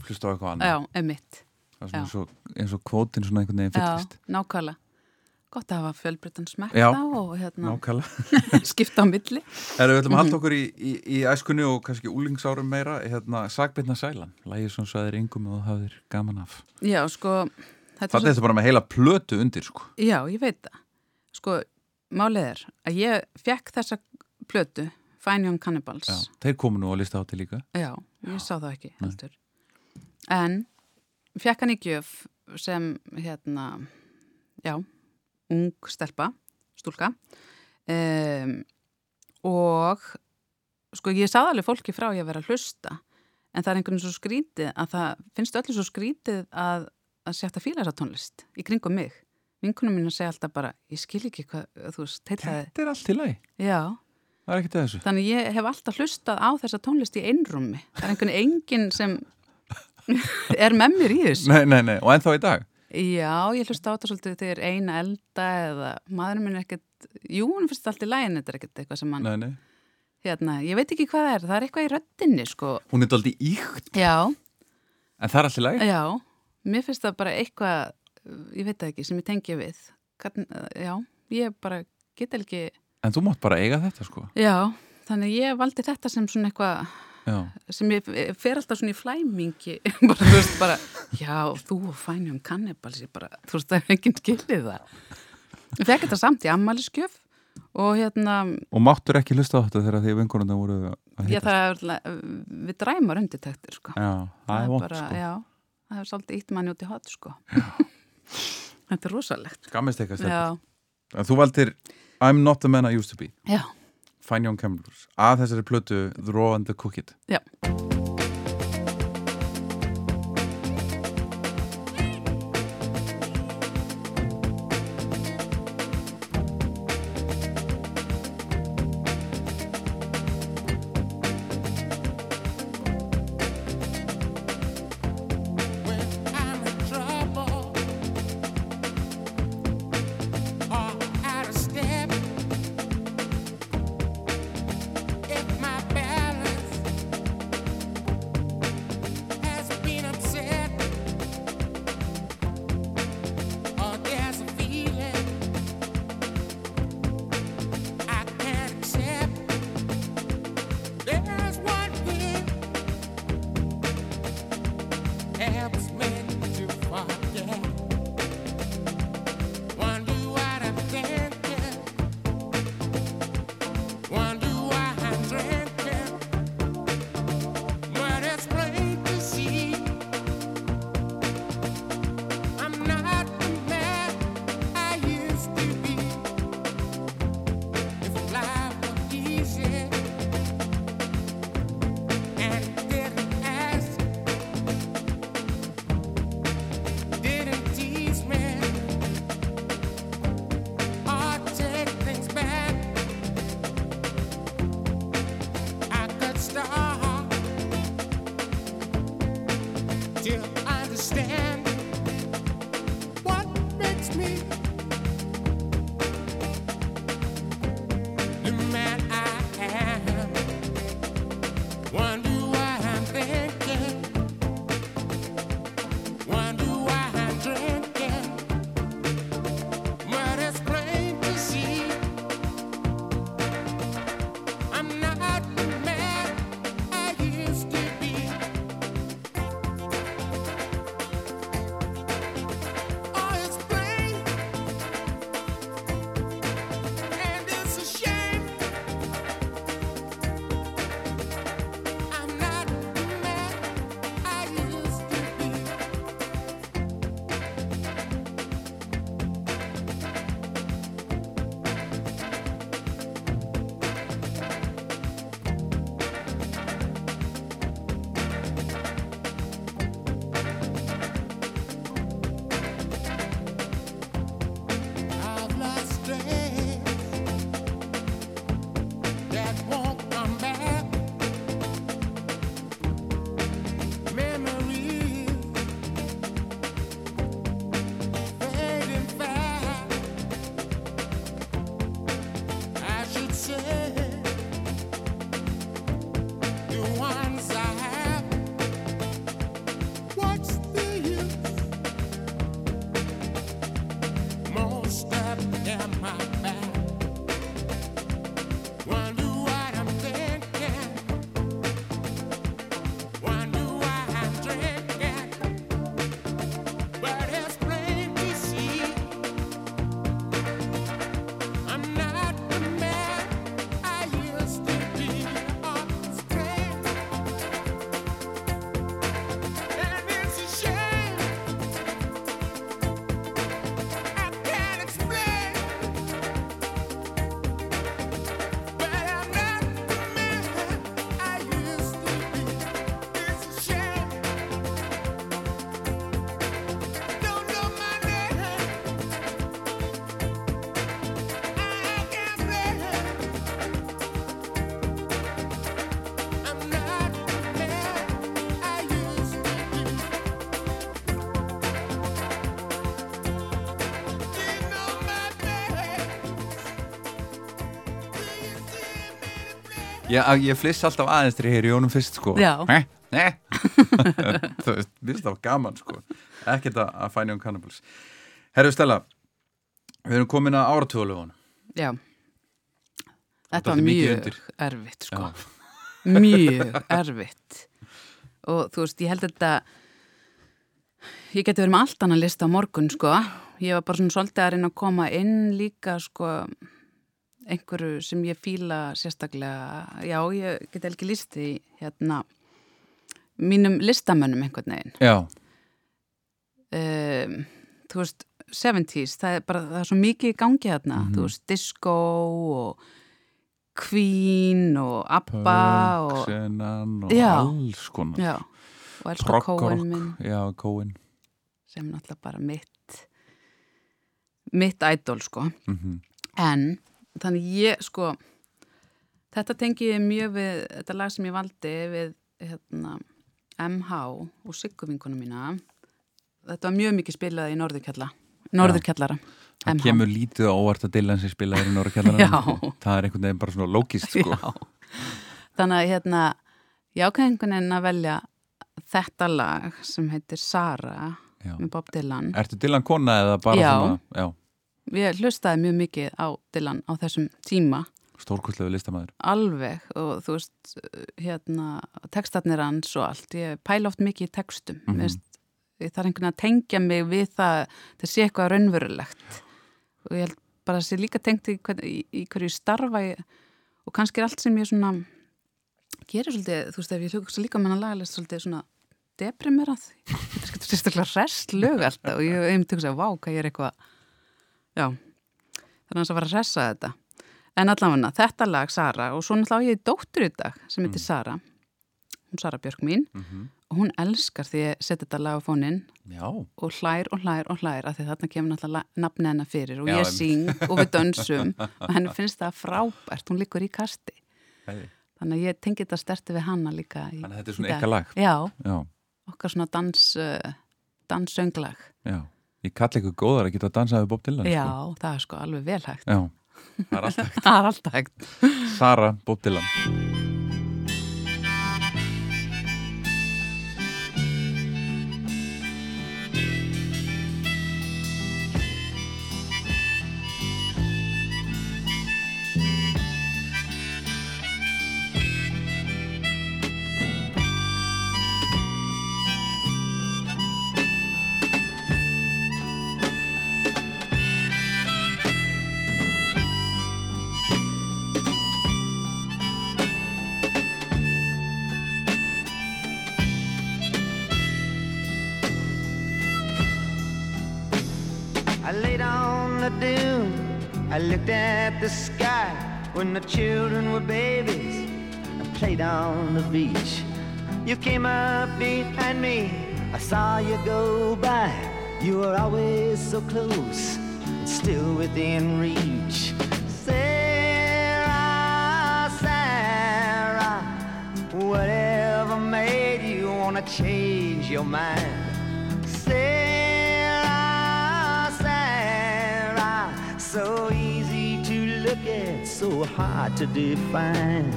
hlusta á eitthvað annað Já, emitt. Það er svona Já. eins og, eins og kvótin svona einhvern veginn Já, fyllist nákvæmlega. Gott að hafa fjölbryttan smekk Já. á og hérna skipta á milli. Erum við ætlum að Mhm. halda okkur í, í, í æskunni og kannski úlingsárum meira hérna, Sagbirna sælan, lægir svona sæðir yngum og hafðir gaman af Já, sko, þetta er þetta bara með heila plötu undir sko. Já, ég veit það. Sko, málið er að ég fekk þessa plötu, Fine Young Cannibals. Já, Þeir komu nú að lista á til líka Já, ég sá það ekki heldur. En fekk hann í gjöf sem hérna, já, ung stelpa, stúlka um, og sko ég saði alveg fólki frá ég að vera að hlusta en það er einhvern veginn svo skrítið að það finnst öllu svo skrítið að, að að fíla þessa tónlist í kringum mig. Vinkunum mín að segja alltaf bara, ég skil ekki hvað, þú veist. Þetta er allt til lagi, Já, það er ekkert að þessu Þannig ég hef alltaf hlustað á þessa tónlist í einrúmi. Það er einhvern enginn sem er með mér í þessu. Nei, nei, nei, og ennþá í dag Já, ég hlusta á þetta svolítið þegar eina elda eða maðurinn minn er ekkert, jú, hann finnst allt í lægin, þetta er ekkert eitthvað sem hann Nei, nei, hérna, ég veit ekki hvað það er, það er eitthvað í röddinni sko, Hún er daldi íkt, já, en það er allir læg. já. Mér finnst það bara eitthvað ég veit það ekki, sem ég tengi við. Hvern, já, ég bara get ekki, En þú mátt bara eiga þetta, sko. já þannig ég valdi þetta sem svona eitthvað Já. sem ég fer alltaf svona í flæmingi bara, þú veist, bara, já, þú og fænjum kannibals, ég bara, þú veist, það er enginn skilið það ég fekk þetta samt í ammæliskjöf og hérna, Og máttur ekki hlusta á þetta þegar því vinkonuna voru að hitta. það er alltaf- við dræmar undirtektir, sko Já, það er vond, sko. já, það er svolítið ítt manni út í hot, sko þetta er rosalegt Skammist eitthvað þú valdir I'm not the man I used to be. já, Fine Young Camels. Að þessari plötu The Raw and the Cooked. já understand what makes me Já, ég fliss alltaf aðeins þegar ég heyri Jónum fyrst sko Já. Eh, eh. Það veist, mér finnst það gaman sko Ekkert að að fæni um cannibals Herru Stella Við erum komin að áratugulögun Já. Þetta var mjög erfitt, sko. Mjög erfitt. Og þú veist, ég held þetta, ég geti verið með allt annað lista á morgun, sko. Ég var bara svona svolítið að reyna að koma inn líka, sko, einhverju sem ég fíla sérstaklega. Já, ég geti ekki listi í, hérna, mínum listamönnum einhvern veginn. Já, um, þú veist, 70s, það er bara, það er svo mikið í gangi hérna, Mhm. þú veist, disco og Queen og ABBA og, Senan og Já. alls konar já, og elsku Prog Cohen minn, Já, Cohen sem náttúrulega bara mitt, mitt idol, sko. mm En, þannig ég, sko, þetta tengi ég mjög við, þetta lag sem ég valdi við, hérna, MH og Sigguvinkunum mína. Þetta var mjög mikið spilað í Norðurkjalla, Norðurkjallara. Það MH. kemur lítið á óvart að Dylan sem spilaði í Já. Það er einhvern veginn bara svona lókist sko Já. Þannig að hérna, ég ákveði einhvern veginn að velja þetta lag sem heitir Sara Já. með Bob Dylan. Ertu Dylan kona eða bara Já. svona Já, Ég hlustaði mjög mikið á Dylan á þessum tíma, stórkostlegu listamæður alveg og þú veist, hérna, textarnir hans og allt. Ég pæla oft mikið í textum. Mm. -hmm. Ég þarf einhvern veginn að tengja mig við það, það sé eitthvað raunverulegt. Og ég held bara að sé líka tengt í, hvern, í, í hverju starfa ég, og kannski er allt sem ég svona gerir svolítið, þú veist, ef ég hugsa líka með hann lagalist svolítið svona deprimerað. Þetta er sérstaklega rest lög alltaf og ég hef einmitt hugsað, vá, hvað ég er eitthvað, já, það hans að fara að ressa þetta. En allavega, þetta lag, Sara, og svo náttúrulega á ég dóttur í dag sem heitir Sara, hún Sara Björk mín, og hún elskar því ég seti þetta lag á fóninn. Já, og hlær og hlær og hlær af því þarna kemur náttúrulega nafni hennar fyrir. Og Já, ég syng og við dönsum. Og henni finnst það frábært, hún líkur í kasti. Æði. Þannig að ég tengi þetta sterti við hanna líka í, Þannig að þetta er svona ykkar lag. Já, já, okkar svona dans, uh, danssönglag. já Ég kalli ykkur góðar að geta að dansa við Bob Dylan Já, sko. það er sko alveg vel hægt. Já, er Það er alltaf hægt. Sara Bob Dylan the sky when the children were babies. I played on the beach. You came up behind me. I saw you go by. You were always so close, still within reach. Sarah, Sarah, whatever made you wanna change your mind? Sarah, Sarah, so so hard to define.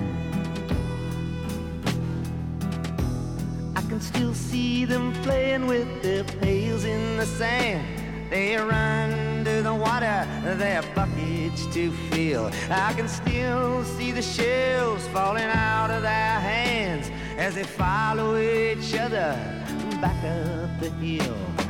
I can still see them playing with their pails in the sand. They run to the water, their buckets to fill. I can still see the shells falling out of their hands as they follow each other back up the hill.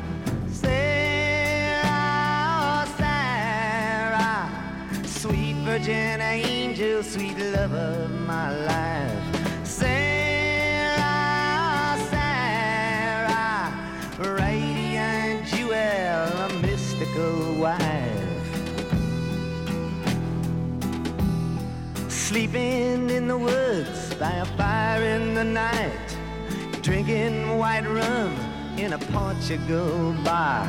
Virgin angel, sweet love of my life. Sarah, Sarah, radiant jewel, a mystical wife. Sleeping in the woods by a fire in the night, drinking white rum in a Portugal bar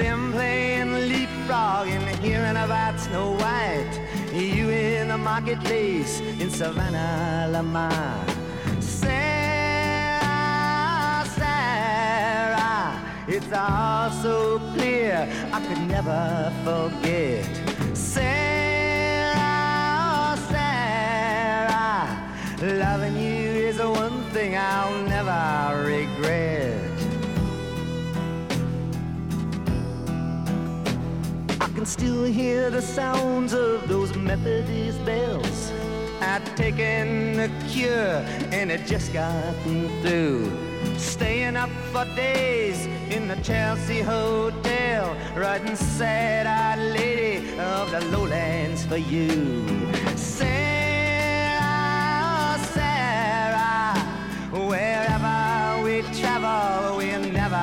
them playing leapfrog and hearing about Snow White. You in the marketplace in Savannah, Lamar. Sarah, Sarah, it's all so clear I could never forget. Sarah, Sarah, loving you is the one thing I'll never regret. Can still hear the sounds of those Methodist bells. I'd taken the cure and it just gotten through. Staying up for days in the Chelsea Hotel, writing sad-eyed lady of the lowlands for you. Sarah, Sarah, wherever we travel, we're never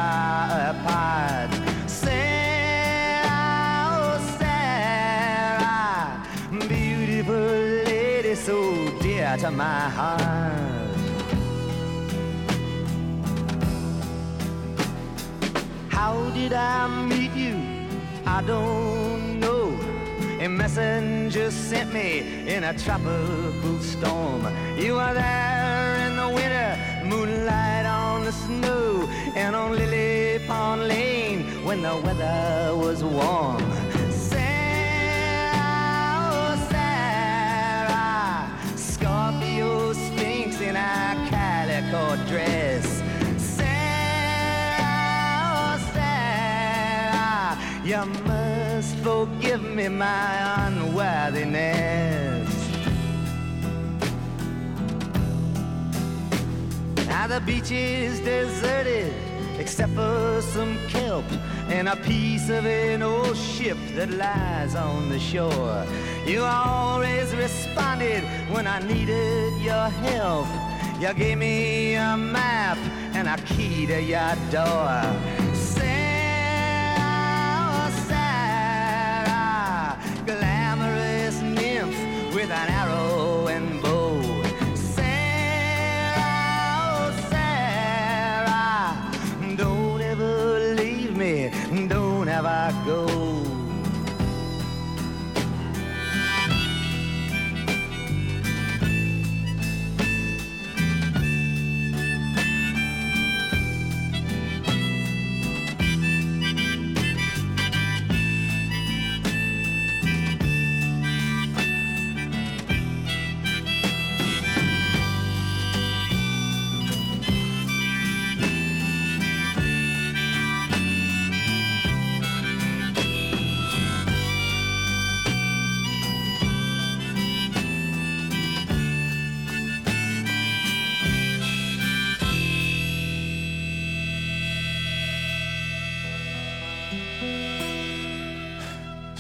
apart. To my heart. How did I meet you? I don't know. A messenger sent me in a tropical storm. You were there in the winter, moonlight on the snow, and on Lily Pond Lane when the weather was warm. Must forgive me my unworthiness. Now the beach is deserted except for some kelp and a piece of an old ship that lies on the shore. You always responded when I needed your help. You gave me a map and a key to your door. An arrow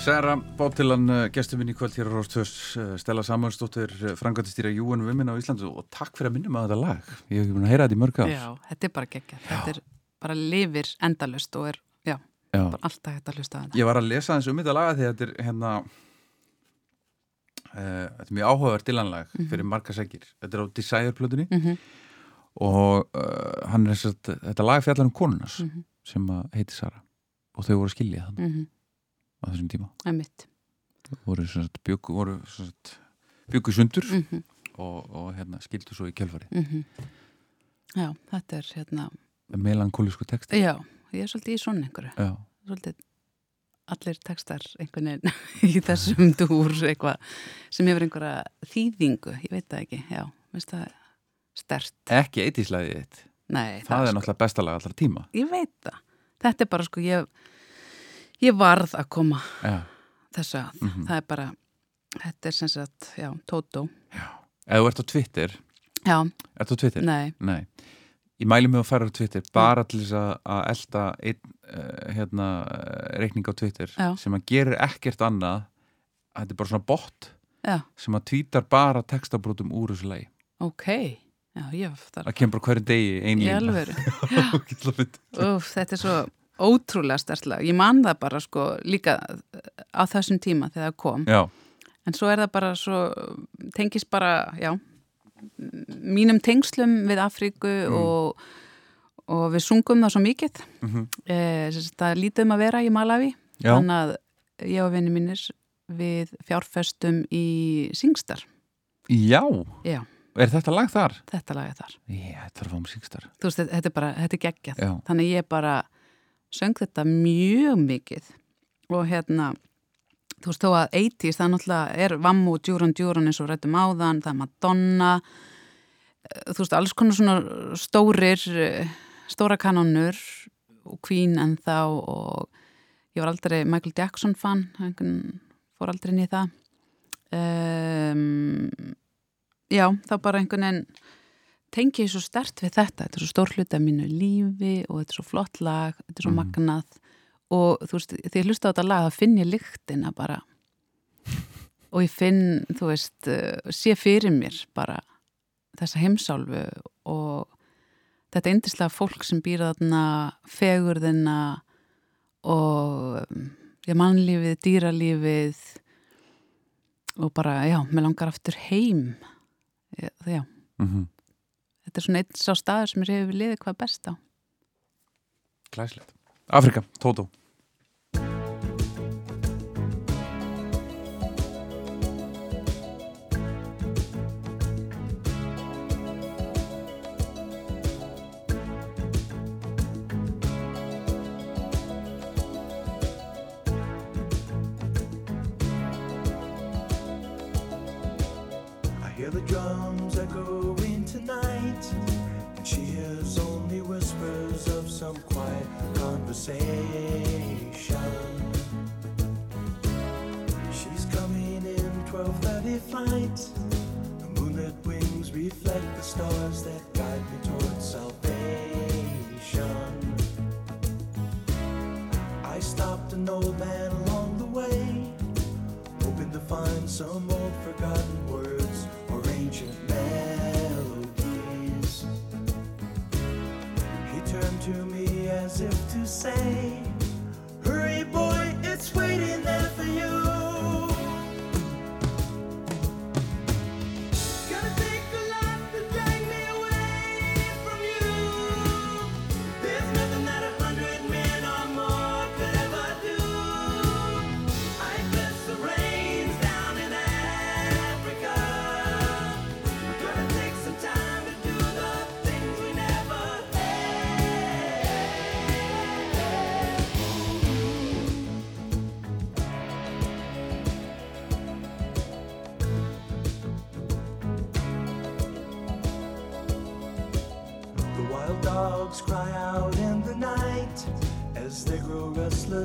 Særa Bóttilan, gestur minn í kvöld hér á Róstöðs, Stella Samuelsdóttir, frangandistýra Júen Vimmin á Íslandu og takk fyrir að minnum að þetta lag. Ég hef ekki búin að heyra þetta í mörg ár. Já, þetta er bara geggjað. Þetta er bara lifir endalust og er, já, Já. bara alltaf hægt að hlusta á þetta. Ég var að lesa eins um þetta laga því að þetta er hérna uh, þetta er mjög áhugaverð dilanlag fyrir marga segir. Þetta er á Desire-plötunni Mhm. og uh, hann er þess að þetta lag fjallar um konunas sem að heiti Sara og þau voru að skilja þannig Mhm, á þessum tíma. Voru, byggu, sundur Mhm, og, og hérna, skildu svo í kjölfari mhm. Já, þetta er hérna, melankólisku text já, ég er svolítið í svona einhverju. Já. Svolítið allir textar einhvern veginn í þessum dúr eitthvað sem hefur einhverja þýðingu, ég veit það ekki, já, veist það stert. ekki eittíslæðið þitt Nei, það er sko- náttúrulega besta lag allra tíma Ég veit það. Þetta er bara sko, ég, ég varð að koma Já. þessu að. Mhm. Það er bara, þetta er sem sagt, já, Tótó. ef þú ert á Twitter Já, ert þú á Twitter? nei, Nei. Ég mæli mig að fara á Twitter bara til þess að- elda einn uh, hérna, uh, reikning á Twitter Já. sem að gerir ekkert annað að þetta er bara svona bot já, sem að tweetar bara textabrótum úr þessu lagi ok. Já, ég það kemur bara hverju degi ein í alvöru. Ógeðslega fyndið. Úf, þetta er svo ótrúlega stertlega. Ég man það bara sko líka á þessum tíma þegar það kom. Já, En svo er það bara svo, tengist bara, já, mínum tengslum við Afríku og, og við sungum það svo mikið. Eh, sem sagt, það er lítið um að vera í Malawi. Já. Þannig að ég og vinni mínir við fjárfestum í Singstar. já. Já, Er þetta lag þar? þetta lag er þar. Já, þetta er fá musikstar Þú veist, þetta er bara, þetta er geggjað. Þannig ég bara söng þetta mjög mikið. Og hérna, þú veist þó að 80s, það náttúrulega er Vammu og Djúran Djúran eins og rættum áðan, það er Madonna, eh, þú veist, alls konar svona stórir, eh, stóra kanonur og Queen en þá og ég var aldrei Michael Jackson fan fór aldrei í það. Um, já, þá bara einhvern veginn tengi ég svo stert við þetta. Þetta er svo stór hluti af mínu lífi og þetta er svo flott lag, þetta er svo Mhm. magnað. Og þú veist, þegar ég hlusta á þetta lag þá finn ég lyktina bara. Og ég finn, þú veist uh, sé fyrir mér bara þessa heimsálfu og þetta eindislega fólk sem býr þarna fegurðina og já, mannlífið, dýralífið og bara, já, mér langar aftur heim. Já, já. Mm þetta er svona einn sá staður sem er hefur liðið hvað best á. Glæslegt Afrika, Tótó conversation. She's coming in 12:30 flight. The moonlit wings reflect the stars that guide me towards salvation. I stopped an old man along the way hoping to find some old forgotten as if to say,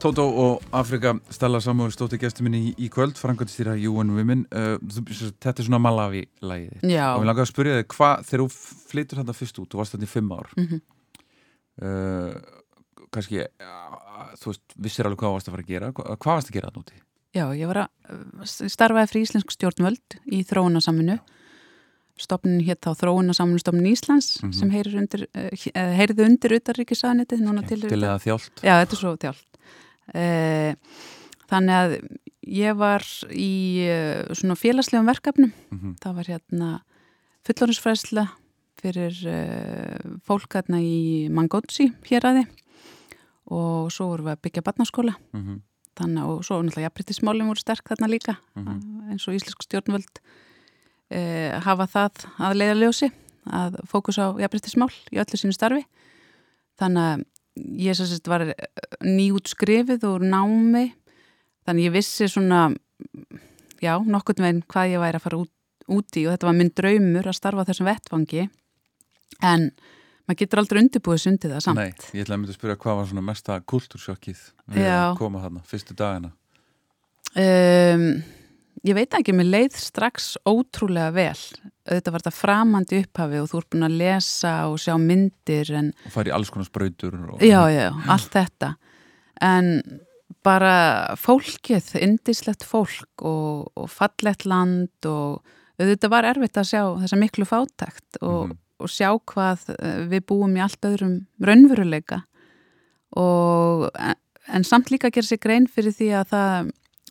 Tótó og Afrika Stella Samúi stótti gestur minni í, í kvöld frangöndstýra UN Women uh, þetta er svona Malawi-lægið Já. og við langaði að spyrja þig hvað þegar þú flytur þetta fyrst út, þú varst þetta í fimm ár Mhm. uh, kannski uh, þú veist, vissir alveg hvað varst að fara að gera hvað, hvað varst að gera það núti? Já, ég var að uh, starfaði fyrir Íslensk stjórnvöld í þróunarsaminu. Stofnin hétt þá þróunarsaminu stofnin Íslands Mhm. sem heyrir undir, uh, he- heyrði undir utarríkisaðnitið núna til Til eða þjált Já, þetta er svo þjált. Uh, þannig að ég var í uh, svona félagslegum verkefnum. Mhm. Það var hérna fullorðinsfræsla fyrir uh, fólk hérna í Mangótsi hér aði og svo vorum við að byggja barnaskóla Mhm. þannig og svo náttúrulega jafnbryttismálum voru sterk þarna líka Mhm. eins og íslensk stjórnvöld e, hafa það að leiða ljósi að fókus á jafnbryttismál í öllu sínu starfi þannig að ég sem sagt var nýjút skrifið úr námi þannig ég vissi svona já, nokkurn veginn hvað ég væri að fara út, út í og þetta var minn draumur að starfa þessum vettfangi en maður getur aldrei undirbúið sundið það samt. Nei, ég ætla að mynda að spyrja hvað var svona mesta kultúrsjokkið við að koma þarna, fyrstu dagina Um, ég veit ekki, mér leið strax ótrúlega vel. Þetta var þetta framandi upphafi og þú ert búin að lesa og sjá myndir en og í alls konar sprautur og, já, já, allt þetta. En bara fólkið, indislegt fólk og, og fallett land og auðvitað var erfitt að sjá þessa miklu fátækt og, Mhm. og sjá hvað eh, við búum í allt öðrum raunveruleika og en, en samt líka gera sér grein fyrir því að það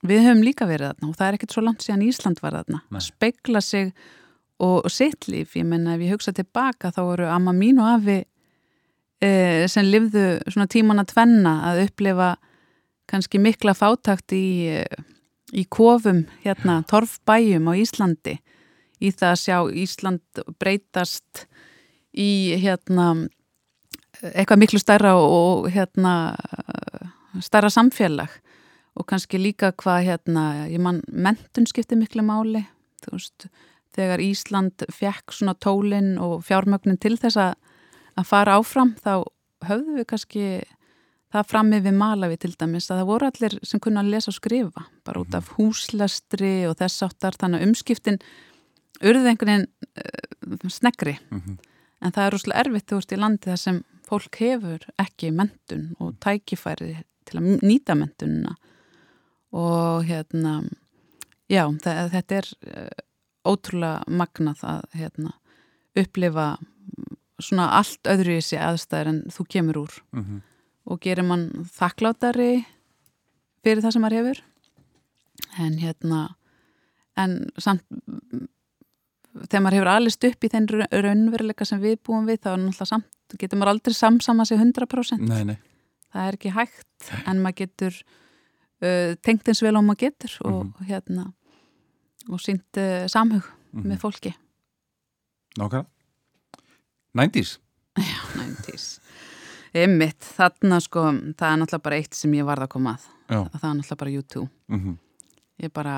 við höfum líka verið þarna og það er ekkert svo langt síðan Ísland var þarna Nei. spegla sig og, og sitt líf, ég menna ef ég hugsa tilbaka þá voru amma mín og afi e, sem lifðu svona tíman að tvenna að upplifa kannski mikla fátakt í, í kofum hérna, torfbæjum á Íslandi. Í það að sjá Ísland breytast í hérna eitthvað miklu stærra og, hérna stærra samfélag. Og kannski líka hvað hérna, ég mann mentun skipti miklu máli. Þú veist, þegar Ísland fekk svona tólin og fjármögnin til þess að, fara áfram þá höfðu við kannski það frammi við Malawi til dæmis að það voru allir sem kunna að lesa og skrifa bara út af húslestri og þess áttar þannig að umskiptin urði einhvern veginn uh, snegri Mhm. en það er rosalega erfitt þú veist í landi þar sem fólk hefur ekki mentun og tækifæri til að nýta mentunina og hérna já, þa- þetta er uh, ótrúlega magnað að hérna, upplifa svona allt öðru í sig aðstæður en þú kemur úr Mhm. og gerir mann þakklátari fyrir það sem maður hefur en hérna en samt þegar maður hefur alist upp í þenn raunveruleika sem við búum við þá er náttúrulega samt, getur maður aldrei samsama sig 100% Nei, nei, það er ekki hægt en maður getur uh, tengt eins vel og maður getur og Mhm. hérna og sínt uh, samhug Mhm. með fólki. Nákvæmlega. 90s 90s Einmitt, þarna sko, það er náttúrulega bara eitt sem ég varð að koma að. Já. það er náttúrulega bara YouTube. Mm ég bara,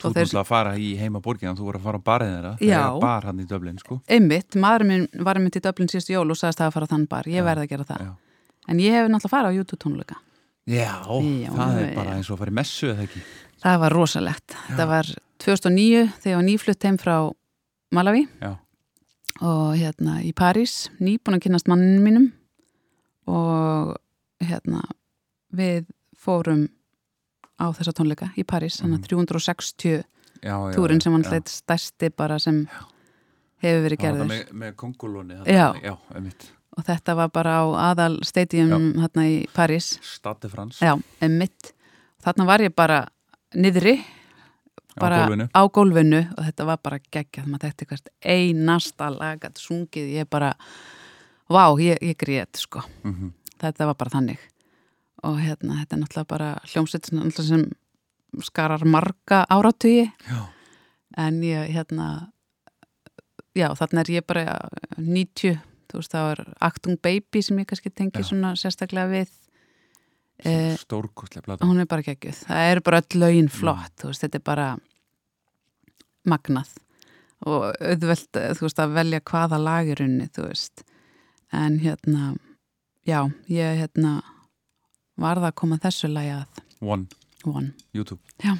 Þú náttúrulega að fara í heima borgina þú voru að fara á barið þeirra. Já. Það er bar hann í Dublin, sko. Einmitt, maður minn var einmitt í Dublin síðustu jól og sagðist það að fara á þann bar, ég verði að gera það. Já, en ég hef náttúrulega farið á YouTube tónleika Já Já, það er já. bara eins og að fara í messu eða ekki það var rosalegt, það var 2009 þegar ég var nýflutt heim frá Malawi Já. og hérna í París, nýbúin að kynast manninu mínum. Og hérna við fórum á þessa tónleika í París, þannig að 360 já, já, túrin sem hann já. hlætt stærsti bara sem hefur verið það með, með kongulóni Já. já einmitt. og þetta var bara á aðal stadium hérna í París. Stade France. Já, emitt þarna var ég bara niðri bara gólfinu. á gólfinu og þetta var bara geggjað, maður þekkti hvert einasta lagat sungið, ég bara vá, ég, ég grét sko Mhm. þetta var bara þannig og hérna, þetta er náttúrulega bara hljómsveit sem- skarar marga áratugi Já. en ég hérna já, þarna er ég bara 90, þú veist, það var Actung Baby sem ég kannski tengi Já. svona sérstaklega við Eh, Stórkostlega blata Hún er bara geggjöð, það eru bara öll lögin mm. flott mm. veist, þetta er bara magnað og auðvelt eh, veist, að velja hvaða lagirunni en hérna já, ég hérna varða að koma þessu lagi að One, One. YouTube já.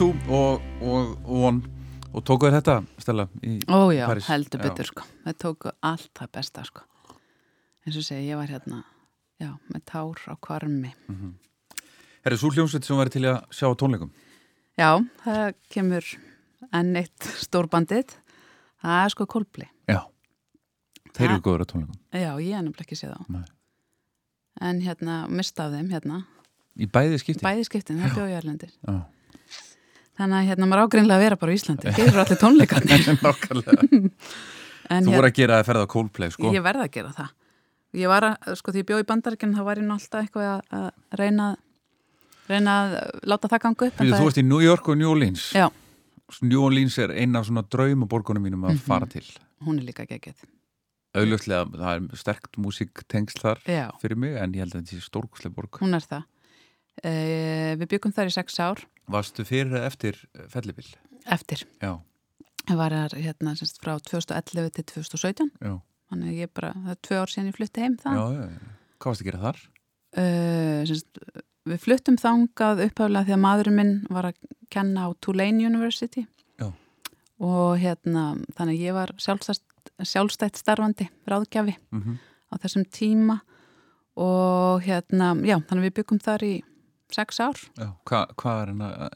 U2 og, og, og One og tókuðu þetta, Stella, í Paris Ó já, Paris. heldur betur já. sko, það tókuðu allt það besta sko. Eins og segja, ég var hérna, já, með tár á kvarmi mm -hmm. Er það svo hljómsveit sem verið til að sjá tónleikum? Já, það kemur enn eitt stórbandið. Það er sko Kolbli Já, þeir eru góður að tónleikum. Já, ég er nefnilega ekki séð á Nei. en hérna, mista af þeim hérna. Í bæði skiptin? Bæði skiptin, það bjóði Erlendir. Já þannig að hérna maður ágreinlega að vera bara á Íslandi þeir eru allir tónleikarnir Nákvæmlega. Þú hérna, voru að gera að ferða á Coldplay, sko. ég verða að gera það ég var að, sko því ég bjóði í bandaríkjum þá var ég alltaf eitthvað að, að reyna reyna að láta það ganga upp það þú veist í New York og New Orleans. Já, New Orleans er eina af svona draumaborgunum mínum að Mhm. fara til. hún er líka geggjöð Auðljóslega, það er sterkt músiktengsl þar Já, fyrir mig, en ég held að þetta sé stórkuslega borg. hún er það e, Við byggum þar í sex ár Varstu fyrir eða eftir fellibill? eftir Já, Ég var hérna semst frá 2011 til 2017 já, þannig að ég bara, það er tvö ár síðan ég flutti heim já, það já. já. Hvað varstu að gera þar? uh, semst, Við fluttum þangað upphaflega því að maðurinn minn var að kenna á Tulane University Já. og hérna þannig að ég var sjálfstætt, sjálfstætt starfandi ráðgjafi Mm á þessum tíma og hérna, já, þannig að við byggum þar í sex ár. Já, Hva, hvað er hann að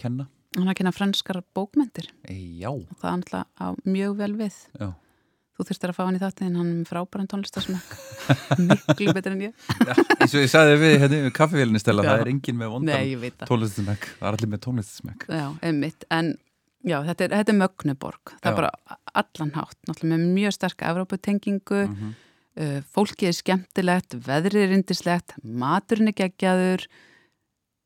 kenna? hann að kenna franskar bókmentir E, já, og það andla á mjög vel við. Já. þú þurftir að fá hann í þáttin hann er með frábæran tónlistasmökk miklu betur en ég. Já eins og ég sagði við hérna við kaffevélinni stella, Já. það er engin með vondan veit það. er allir með tónlistasmekk. Já, einmitt, en já, þetta er, þetta er mögnuborg, það er bara allan hátt, náttúrulega með mjög sterka Evróputengingu, mm Mhm. uh, fólkið er skemmtilegt, veðrið er indislegt, maturinn er geggjaður,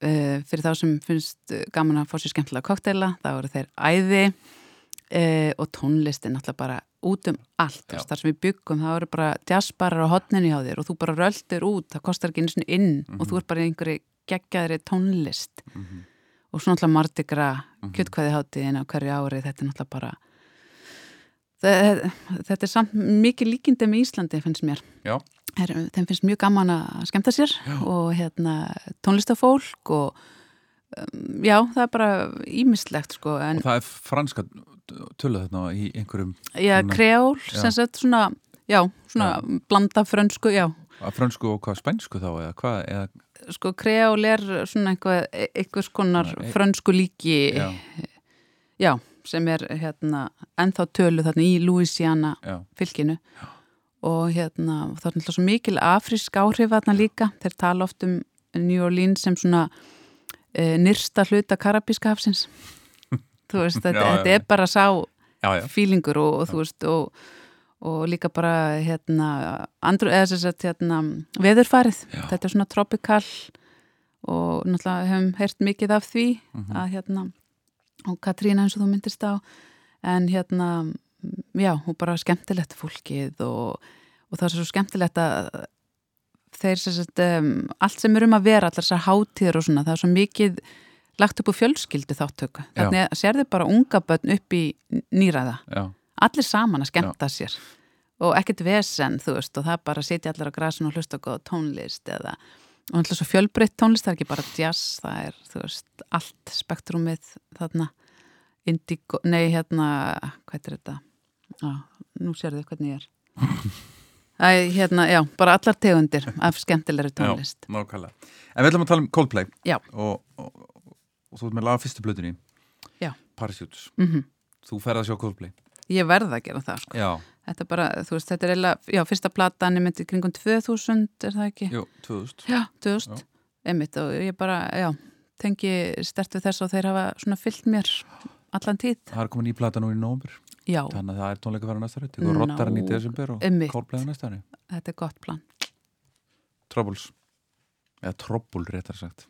uh, fyrir þá sem finnst uh, gaman að fá sér skemmtilega kokteila, þá eru þeir æði uh, og tónlistin náttúrulega bara út um allt, þar sem við byggum, það eru bara jazzbarar á hotninu hjá þér og þú bara röldir út, það kostar ekki einu sinni inn og þú er bara einhverju geggjaðri tónlist Mhm. og svo náttúrulega Mardi Gras, Mhm. kjötkvæði hátíðin á hverju ári, þetta er náttúrulega bara þetta, er samt mikið líkindi með Íslandi finnst mér Já. Þeim finnst mjög gaman að skemmta sér Já. og hérna tónlistafólk og um, já, það er bara ímislegt sko, en Og það er franska tölu þarna í einhverjum, já, kreól, Já. sem sagt svona já, svona blanda frönsku, já að fransku og hvað spænsku þá eða hvað, eða, sko kreól er svona einhver, einhvers konar e- frönsku líki já, já, sem er hérna ennþá tölu þarna í Louisiana já, fylkinu og hérna það er náttúrulega svo mikil afrísk áhrif þarna líka, þeir tala oft um New Orleans sem svona e, nyrsta hluta karabíska hafsins. Þú veist, þetta, Já, já, þetta er bara sá já, já, fílingur og, og þú veist og, og líka bara hérna andru, eða þess að hérna veðurfarið, Já. þetta er svona tropikal og náttúrulega hefum heyrt mikið af því Mhm. að hérna og Katrína eins og þú myndist á. En hérna já, og bara skemmtilegt fólkið og, og það er svo skemmtilegt að þeir sem sagt um, allt sem er um að vera, allar þessar hátíður og svona, það er svo mikið lagt upp á fjölskyldu þáttöku Já. þannig að sérðu bara unga börn upp í nýraða, já, allir saman að skemmta sér. Og ekkert vesen, þú veist, og það bara sitja allir á grasin og hlusta á góða tónlist eða, og alltaf svo fjölbreytt tónlist það er ekki bara jazz, það er, þú veist allt spektrumið þarna. Indigo, nei, hérna hvað er þetta? Á, nú sérðu hvernig ég er. Æ, hérna, já, bara allar tegundir af skemmtilegri tónlist. já, nákvæmlega. En við ætlum að tala um Coldplay. Já. og, og, og þú ert með laga fyrstu blöðunni Já. Parachutes, mm þú ferð að sjá Coldplay. Ég verð að gera það, sko. Já, Þetta er bara, þú veist, þetta er eiginlega, já, fyrsta platan er myndið kringum 2000, er það ekki? jú, 2000 Já, 2000, einmitt og ég bara, já, tengi stert við þess og þeir hafa svona fyllt mér allan tíð. það er komin í plata nú í nómur Já, þannig að það er tónleika fara næsta rödd og Nó, rottar hann í desember og á næsta ári. Þetta er gott plan. Troubles. Eða Trouble réttar sagt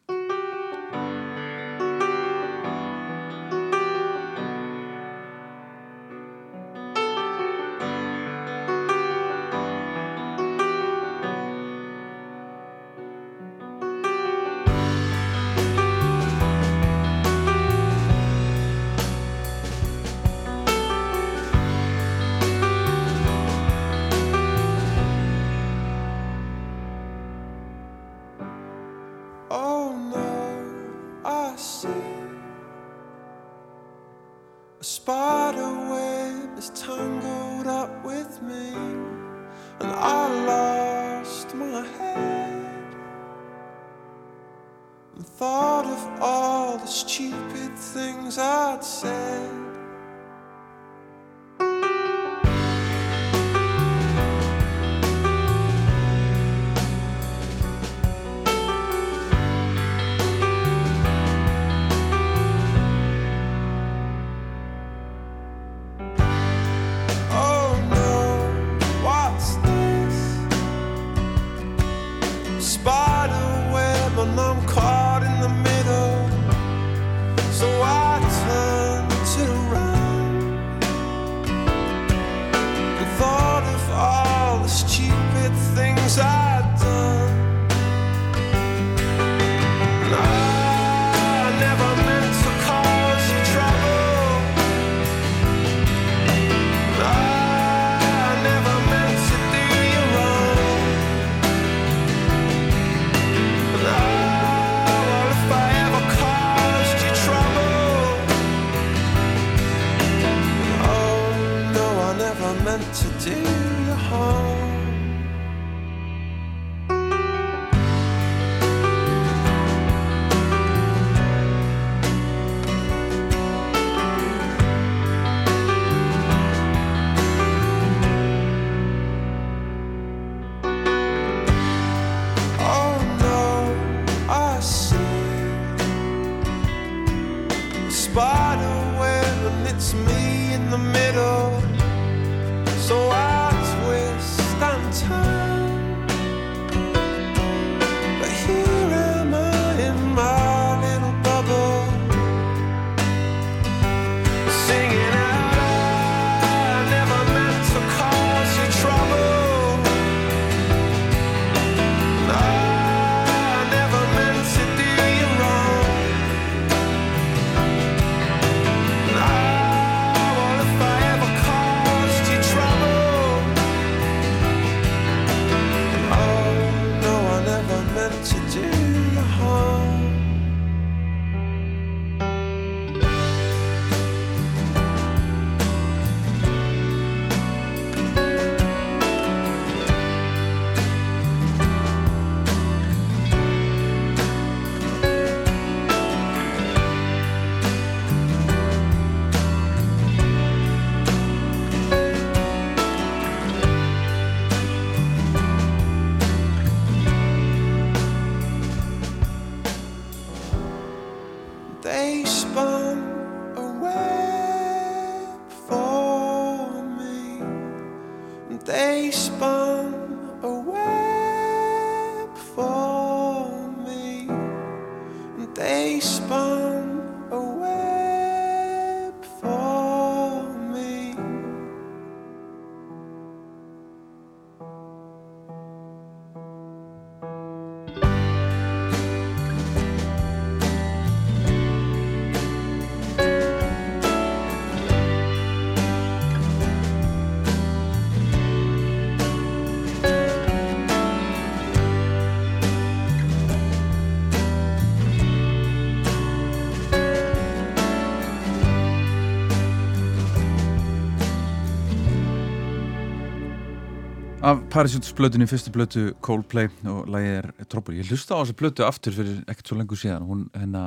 Af Parachutes blötunni, fyrstu blötu Coldplay og lagið er Trouble. Ég hlusta á þessu blötu aftur fyrir ekkert svo lengur síðan. Hún, henni,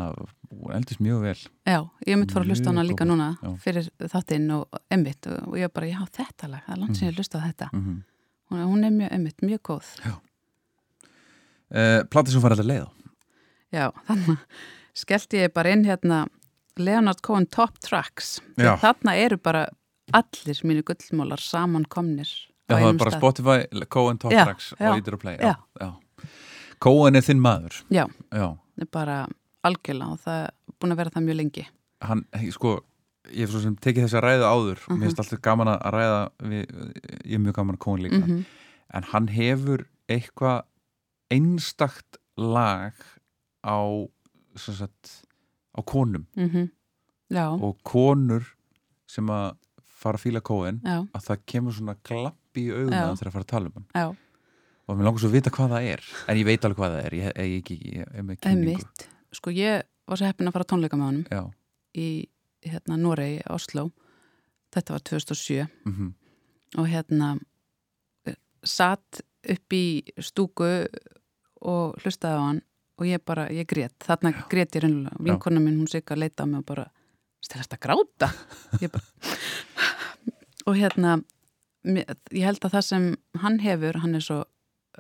hún eldist mjög vel. Já, ég myndi fara að hlusta á hana líka núna já. fyrir þáttinn og emmitt og ég bara, já, þetta lag, það er langt sem ég hlusta á þetta. Mm Hún, hún er mjög emmitt, mjög góð. uh, Platið sem fara alltaf leið á. Já, þannig skellti ég bara inn hérna Leonard Cohen Top Tracks. Já. Þarna eru bara allir mínu gullmólar saman komnir Já, það er bara stað. Spotify, Cohen Top Já, Tracks já, og Ítir að Play. já. já. Cohen er þinn maður. Já, Já. það er bara algjörlega og það er búin að vera það mjög lengi. Hann, sko, ég hef svo sem tekið þess að ræða áður. Mhm. Mér finnst alltaf gaman að ræða, við, ég er mjög gaman að Cohen líka. Mm En hann hefur eitthvað einstakt lag á, sagt, á konum. mhm. Já, og konur sem að fara að fíla já, að það kemur svona glappi í auðuna Já. þegar að fara að tala um hann. Já, og mér langar svo að vita hvað það er en ég veit alveg hvað það er. Ég, ég, ég, ég, er. Sko ég var svo heppin að fara að tónleika með honum já, í hérna Noregi, Oslo. Þetta var 2007 mm og hérna eh, satt upp í stúku og hlustaði á hann og ég bara, ég grét, þarna grét ég reynilega, vinkona mín hún sig að leita á mig og bara, stelast að gráta? Bara og hérna ég held að það sem hann hefur, hann er svo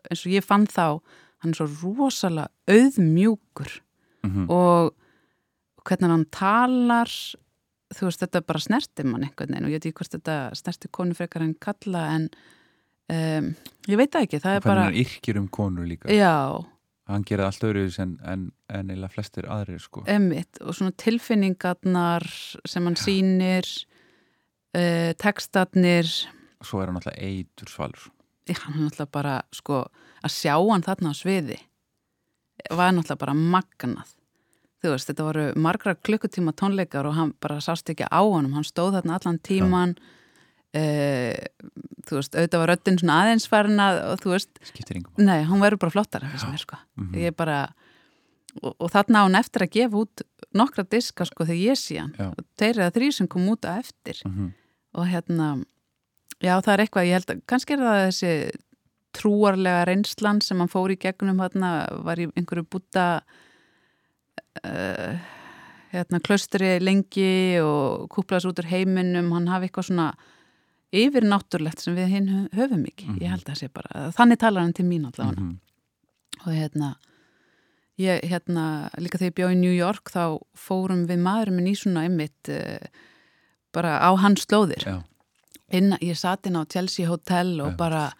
eins og ég fann þá, hann er svo rosalega auðmjúkur -hmm. og hvernig hann talar þú veist, þetta bara snerti mann einhvern veginn og ég veit ekki hvort þetta snerti konu frekar en kalla en um, ég veit það ekki, það er hvernig bara hann yrkir um konur líka. Já, hann gerir allt öðru en, en, en eða flestir aðrir sko. Emmitt og svona tilfinningarnar sem hann sýnir uh, textarnir svo er hann alltaf eitur svalur Já, hann náttúrulega bara, sko, að sjá hann þarna á sviði var náttúrulega bara magnað. Þú veist, þetta voru margra klukkutíma tónleikar og hann bara sást ekki á honum, hann stóð þarna allan tíman, uh, þú veist, auðvitað var röddinn svona aðeinsfærin að, og þú veist, nei, hún verður bara flottar, sko. Mhm. Ég bara, og, og þarna á hann eftir að gefa út nokkra diska, sko, þegar ég sé hann. Þeir eða þrý sem kom út á eftir mm -hmm. og hérna Já, það er eitthvað, ég held að kannski er það þessi trúarlega reynslan sem hann fór í gegnum hérna, var í einhverju búta uh, hérna, klaustri lengi og kúplaðs út úr heiminum, hann hafi eitthvað svona yfir náttúrlegt sem við hinn höfum ekki, ég held að það sé bara þannig talar hann til mín allavega. Mhm. og hérna ég hérna, líka þegar ég bjó í New York þá fórum við maðurinn minn í svona einmitt uh, bara á hans slóðir. Já. Inn, ég satt inn á Chelsea Hotel og bara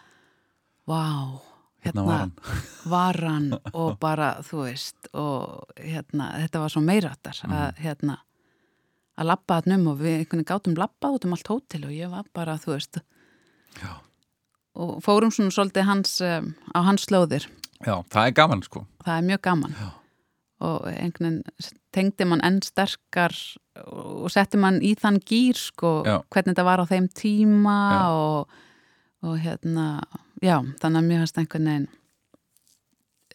vá, Hérna var hann. var og bara, þú veist og hérna, þetta var svo meiráttar Mhm. að hérna að labba hann um og við einhvern veginn gátum labbað út um allt hótel og ég var bara, þú veist Já. og fórum svona svolítið hans um, á hans slóðir Já, það er gaman sko. það er mjög gaman Já. Og einhvern veginn tengdi mann enn sterkar og setti mann í þann gýr sko, Já. hvernig þetta var á þeim tíma og, og hérna já, þannig að mjög hast einhvern veginn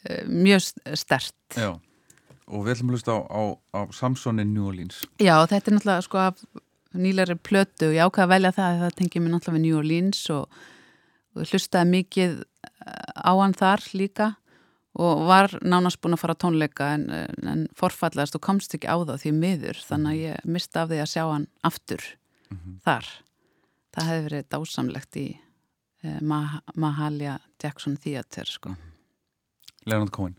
eh, mjög stert Já. Og við ætlum að hlusta á, á, á Samson in New Orleans. Já, þetta er náttúrulega sko af nýlari plötu og ég ákvað að velja það það tengið mér náttúrulega við New Orleans og, og hlustaði mikið eh, á hann þar líka og var nánast búin að fara tónleika en, en forfallaðist og komst ekki á það því miður þannig að ég misti af því að sjá hann aftur þar það hefði verið dásamlegt í eh, Mah Mahalia Jackson Theater sko. Leonard Cohen.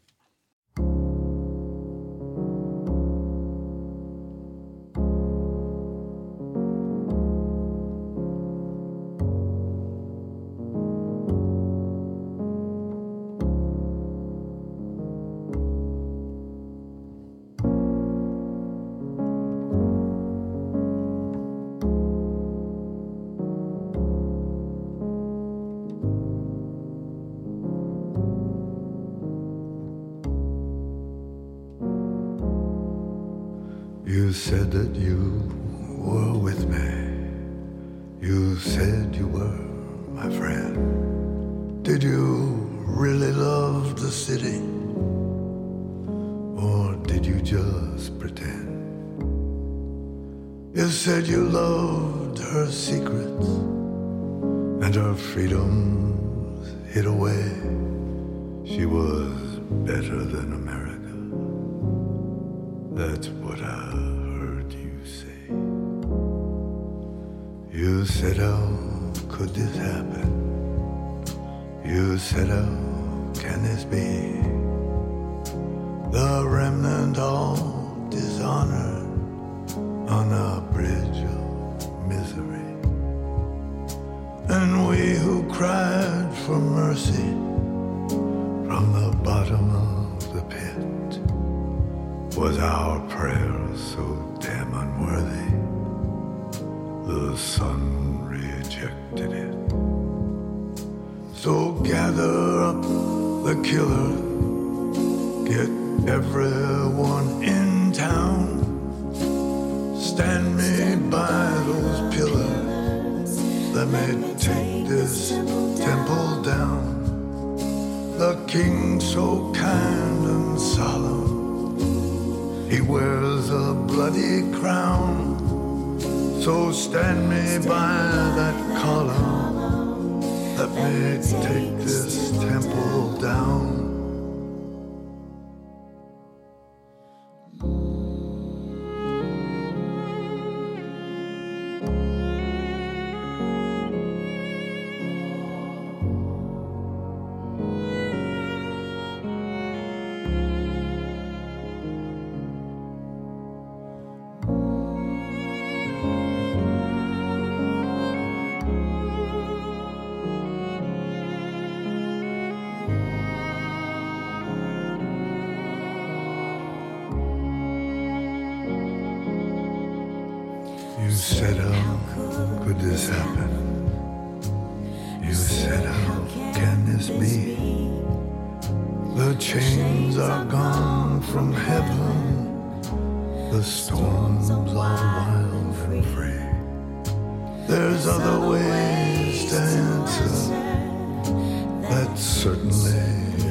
that certainly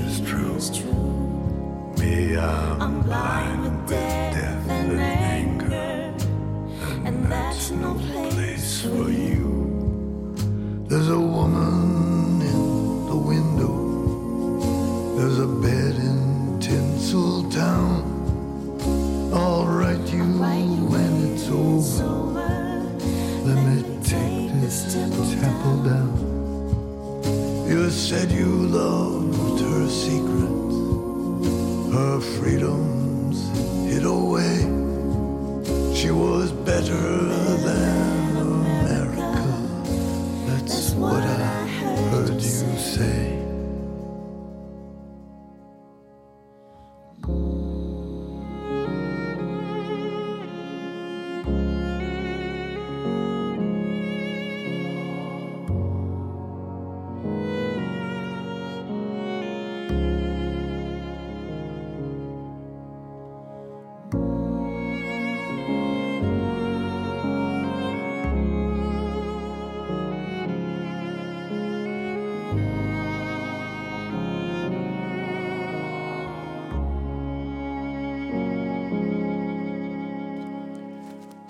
is true. Me, I'm, I'm blind with death and anger, and, and that's no place for you. There's a woman in the window, there's a bed. Said you loved her secrets, her freedoms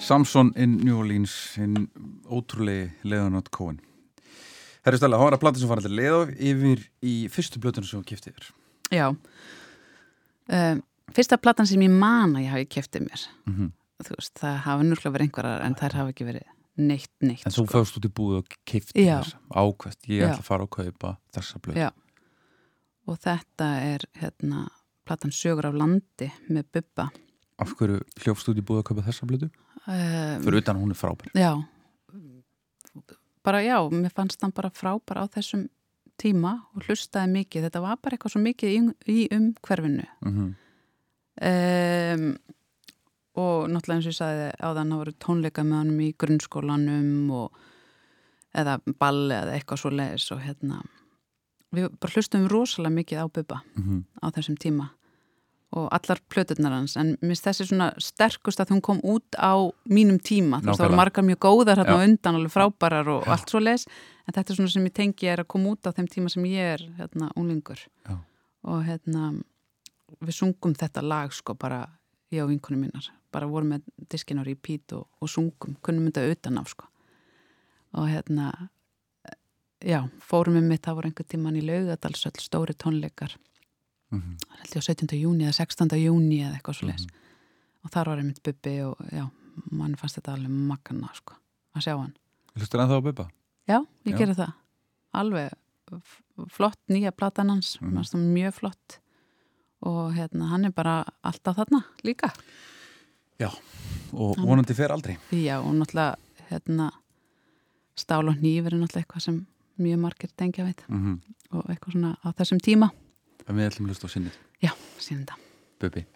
Samson in New Orleans in ótrúlegi Leonard Cohen Herri Stella, það var að plata sem farið að leiða yfir í fyrstu blötunum sem þú kiftið þér Já um, Fyrsta platan sem ég man að ég hafi keftið mér Mhm. Þú veist, það hafa nörgulega verið einhverjar en þær hafa ekki verið neitt, neitt En þú sko. fást út í búið og kiftið Já. þess ákvæmt, ég Já. ætla að fara að kaupa þessa blötu Já. Og þetta er hérna platan Sögur af landi með Bubba Af hverju hljófst út í búið að kaupa þessa blötu? Um, Fyrir utan að hún er frábær. Já. Bara já, mér fannst hann bara frábær á þessum tíma og hlustaði mikið, þetta var bara eitthvað svo mikið í, í umhverfinu. Mm um, og náttúrulega eins og ég sagði áðan það voru tónleika með honum í grunnskólanum og eða balli eða eitthvað svo leiðis og hérna við bara hlustum rosalega mikið á Bubba -hmm. á þessum tíma og allar plöturnar hans en minnst þessi svona sterkust að hún kom út á mínum tíma, þú veist það voru Nákvæmlega. margar mjög góðar hérna Já. undan, alveg frábærar og allt svo leis, en þetta er svona sem ég tengi er að koma út á þeim tíma sem ég er hérna unglingur Já. og hérna við sungum þetta lag sko bara ég og vinkunum mínar, bara vorum með diskin á repeat og, og sungum, kunnum þetta utan á sko og hérna já, fórum við mitt, það voru einhver tíman í laugadalsöll stóri tónleikar Það er held ég á 17. júni eða 16. júni eða eitthvað svo leis og þar var einmitt bubbi og já, mann fannst þetta alveg makana sko, að sjá hann Hlustur hann þá að bubba? já, ég Já. gerði það alveg flott nýja platan hans mm. mjög flott og hérna, hann er bara alltaf þarna líka Já, og vonandi fer aldrei já, og náttúrulega hérna, stál og nýfur er náttúrulega eitthvað sem mjög margir tengja veit mm og eitthvað svona á þessum tíma En við ætlum að hlusta á sinnið. Já, sínum þetta Bubbi.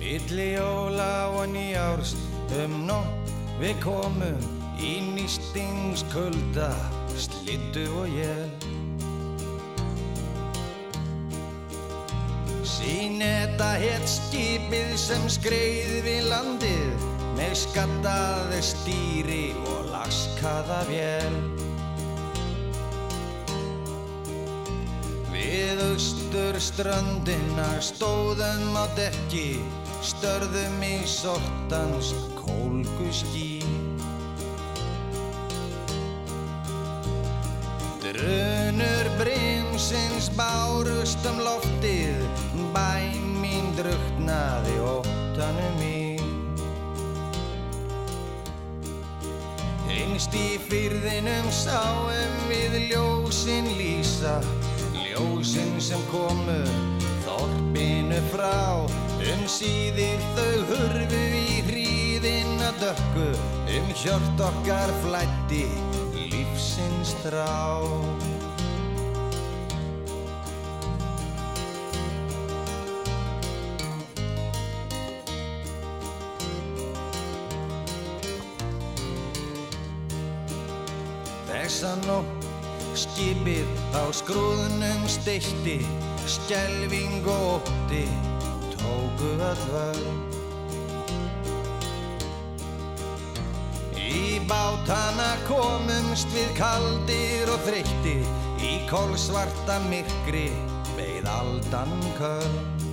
Milli jóla og nýjárs um nótt við komum í nýstingskulda, slittu og jél. Sýneta hétt skipið sem skreið við landið með skattaði stýri og laskaða vél. Við austur ströndina stóðum á dekki, störðum í sortans kólguský. Drunur brimsins bárust um loftið, mín druknaði óttanum í. Einst í fyrðinum sáum við ljósin lýsa, ljósin sem komu þorpinu frá. Um síðir þau hurfu í hríðina dökku, um hjört okkar flætti lífsins þrá. Þessa nótt skipið á skrúðunum steitti, skelving og ótti tóku að völd. Í bátana komumst við kaldir og þreyttir, í kólsvarta myrkri beið aldan köld.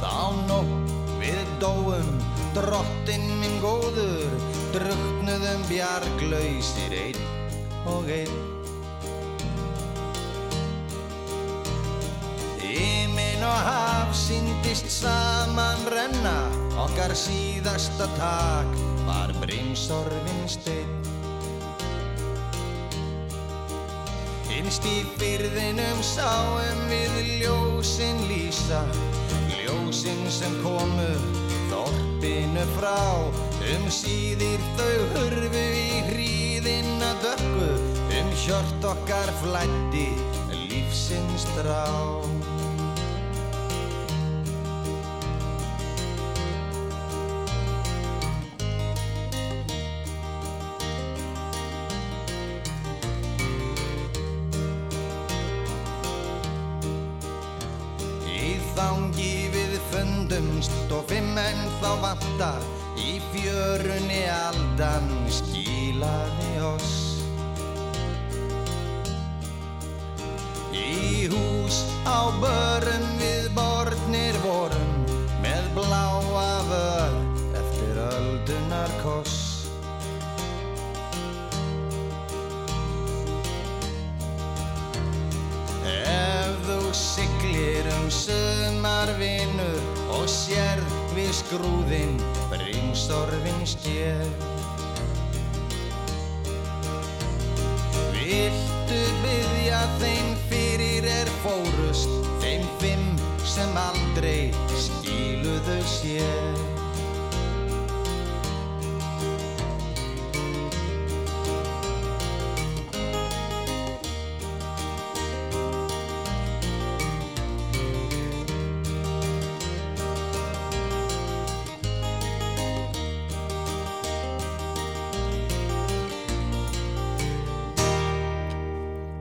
Þá nótt við dóum, drottin minn góður, druknuðum bjarglausir einn og einn. Himinn og haf síndist saman renna, okkar síðasta tak var brimsorfin steinn. Innst í byrðinum sáum við ljósin lýsa, ljósin sem komu þorpinu frá. Um síðir þau hurfu í hríðina dökku, um hjört okkar flætti lífsins drá.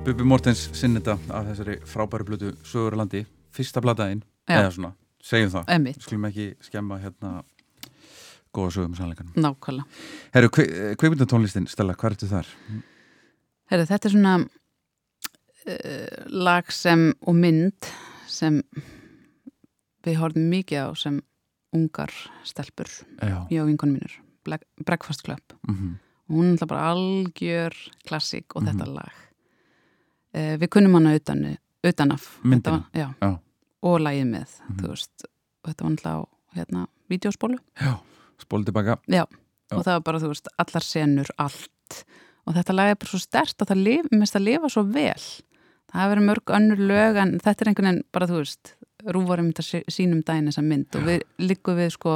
Bubi Mortens sinni þetta af þessari frábæru blötu Sögurlandi, fyrsta bladaðinn eða svona, segjum það Einmitt. skulum ekki skemma hérna góða sögum sannleikanum. Nákvæmlega. Herru, kveikmyndatónlistin, Stella, hvað ertu þar? Herru, þetta er svona uh, lag sem og mynd sem við horfum mikið á sem ungar stelpur og vinkonum mínur, Breakfast Club Mm og hún er bara algjör klassík og þetta lag uh, við kunnum hana utan, utanaf Myndina? Var- já, Já. og lagið með þú veist, og þetta var náttúrulega hérna, vídeospólu Já, spólu tilbaka. Já. Já. og það var bara, veist, allar senur, allt. Og þetta lag er bara svo stert og það lif, minnst að lifa svo vel. Það hafa verið mörg önnur lög en þetta er einhvern veginn bara, þú veist rúvarum þetta sínum daginn þessa mynd. Og við liggum við sko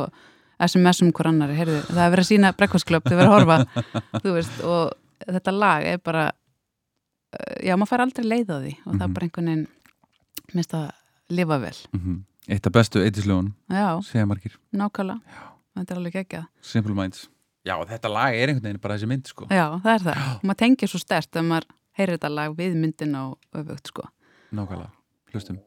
SMS-um hver annari, heyrðu, það er verið að sína brekkvasklöp, þið verið að horfa, þú veist og þetta lag er bara já, maður fær aldrei leið á því og það er bara einhvern veginn minnst að lifa vel, Mm Eitt af bestu eittislögun, já, segja margir. nákvæmlega þetta er alveg geggjað Simple Minds. Já, þetta lag er einhvern veginn bara þessi mynd, sko. Já, það er það. Og maður tengir svo stert að maður heyrir þetta lag við myndin á öfugt, sko. Nákvæmlega, hlustum.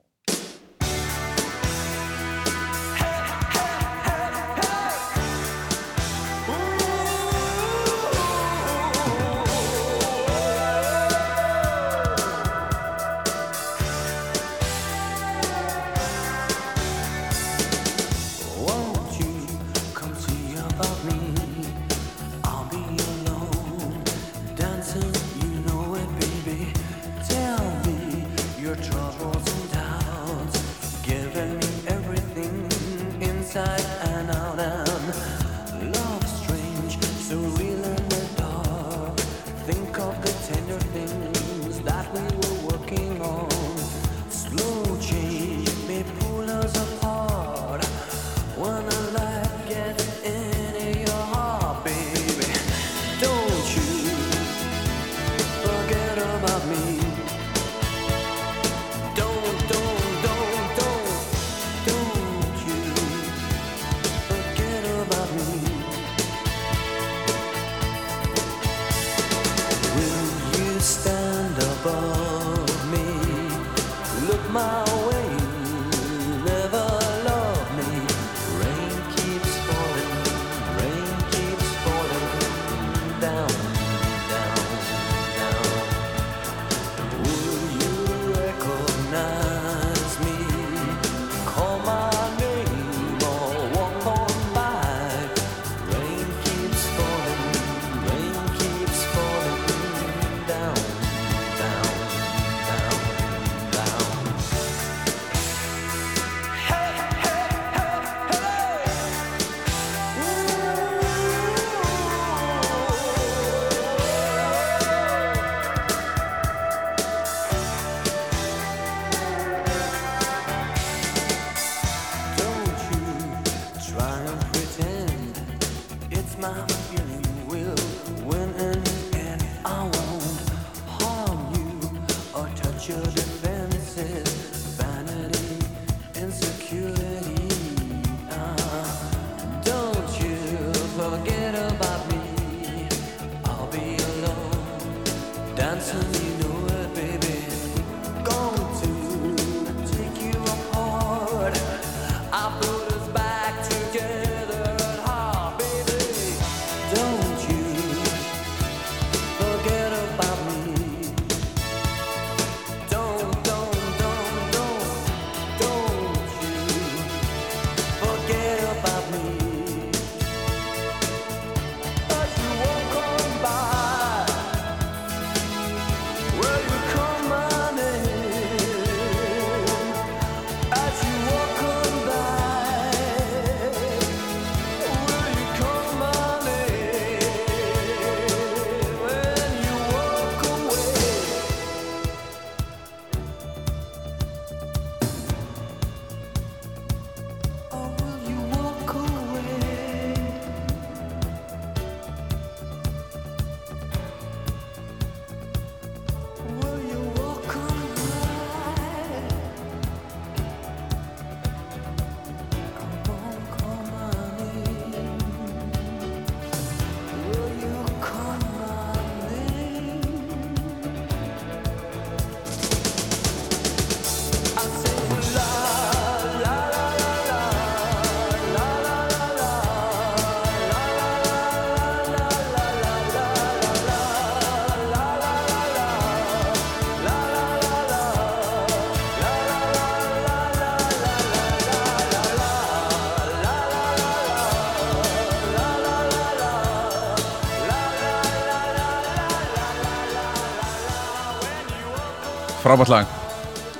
Frábært lag,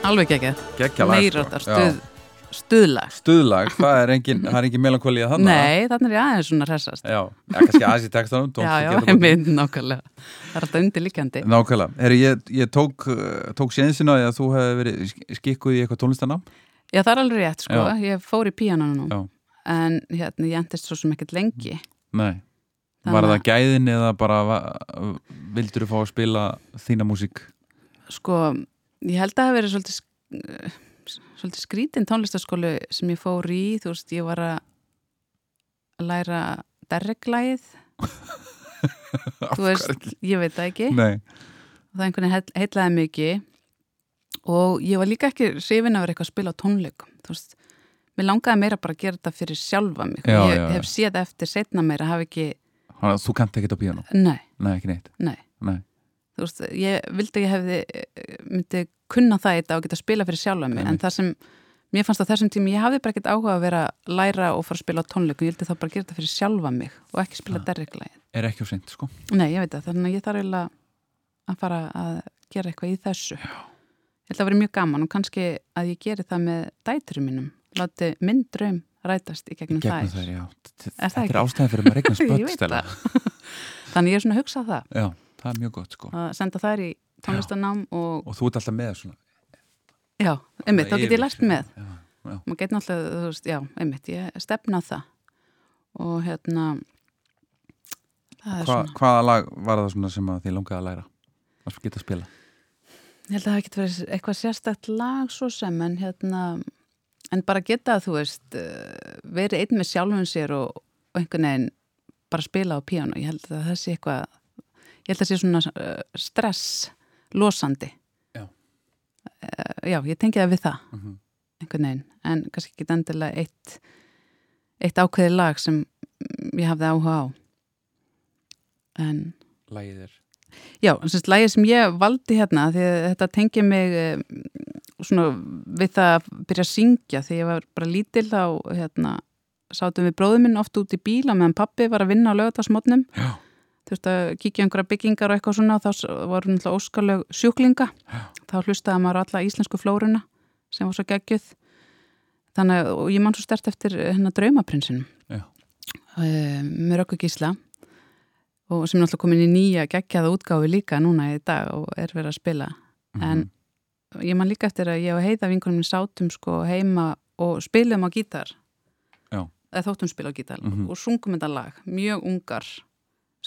Alveg geggja Meiráttar sko. stuð, stuðlag. Stuðlag, það er engin, engin melankóli að þannig Nei, þannig er ég aðeins svona hressast. Já, ja, kannski aðeins í textanum Já, já, ég mynd nákvæmlega. Það er alltaf undirlíkjandi. Nákvæmlega, Herri, ég, ég tók, uh, tók sénsina að þú hefði verið sk- skikkuð í eitthvað tónlistanám Já, það er alveg rétt, sko. Já. Ég fór í píanónu Já. en hérna, ég endist svo sem ekkert lengi. Nei, Þannig var það að- gæðin eða bara vildur þú fá að spila þína músík? Sko, ég held að það hafi verið svolítið, eh, svolítið skrítin tónlistaskólu sem ég fór í, þú veist, ég var að læra derreglægið. þú veist, ég veit það ekki. Nei, það einhvern veginn heillaði mikið. Og ég var líka ekki hrifin að vera eitthvað að spila á tónleikum. Þú veist, mér langaði meira bara að gera þetta fyrir sjálfa mig. Já, ég já, já. hef séð eftir setna meira hafi ekki, þú kannt ekkert á píanó? Nei, Nei, ekki neitt? Nei. Nei. Þú veist, ég vildi að ég hefði myndi kunna það í þetta og geta að spila fyrir sjálfa mig, en það sem mér fannst á þessum tími, ég hafði bara ekkert áhuga að vera að læra og fara að spila á tónleikum, ég vildi þá bara gera þetta fyrir sjálfa mig og ekki spila derriklæði Er ekki á seint, sko. Nei, ég veit það, þannig að ég þarf að fara að gera eitthvað í þessu. Ég held að vera mjög gaman og kannski að ég geri það með dæturum mínum. Láti minn draum rætast í gegnum, Gegnum þær. þær, já. Þetta er ástæði fyrir maður eignast Ég börn, veit Stella. það. Þannig ég er svona að hugsa það, Já, það er mjög gott, sko að senda þær í tónlistanám og, Og þú ert alltaf með svona já, einmitt, þá get ég lært með. Já, já. Maður get náttúrulega, þú veist, já, einmitt, ég stefna það. Og hérna, Hva, svona, Hvaða lag var það svona sem að þið langaði að læra? að geta að spila ég held að það geti verið eitthvað sérstakt lag svo sem, en hérna, en bara geta, þú veist, eh, verið einn með sjálfum sér og, og einhvern veginn bara spila á píano. Ég held að það sé eitthvað, ég held að það sé svona uh, stress losandi. Já. Uh, já, ég tengi það við það, Mhm. einhvern veginn, en kannski ekki endilega eitt, eitt ákveði lag sem ég hafði áhuga á. En Lagið er Já, semst lægið sem ég valdi hérna því að þetta tengi mig eh, svona við það að byrja að syngja því ég var bara lítil þá hérna sátum við bróðum minn oft út í bíla meðan pappi var að vinna á lögatarsmotnum Já. Veist að kíkja einhverja byggingar og eitthvað svona og þá voru náttúrulega óskalög sjúklinga. Þá hlustaði maður alla íslensku flóruna sem var svo geggjuð. Þannig að ég man svo stert eftir hérna draumaprinsinum. Já. uh, með Rökku Gísla. Og sem er náttúrulega komin í nýja geggjaða útgáfi líka núna í dag og er verið að spila. Mhm. en ég man líka eftir að ég og heiða vinkunum minn sátum sko heima og spilum á gítar. Eða þóttum spila á gítar Mhm. og sungum þetta lag, mjög ungar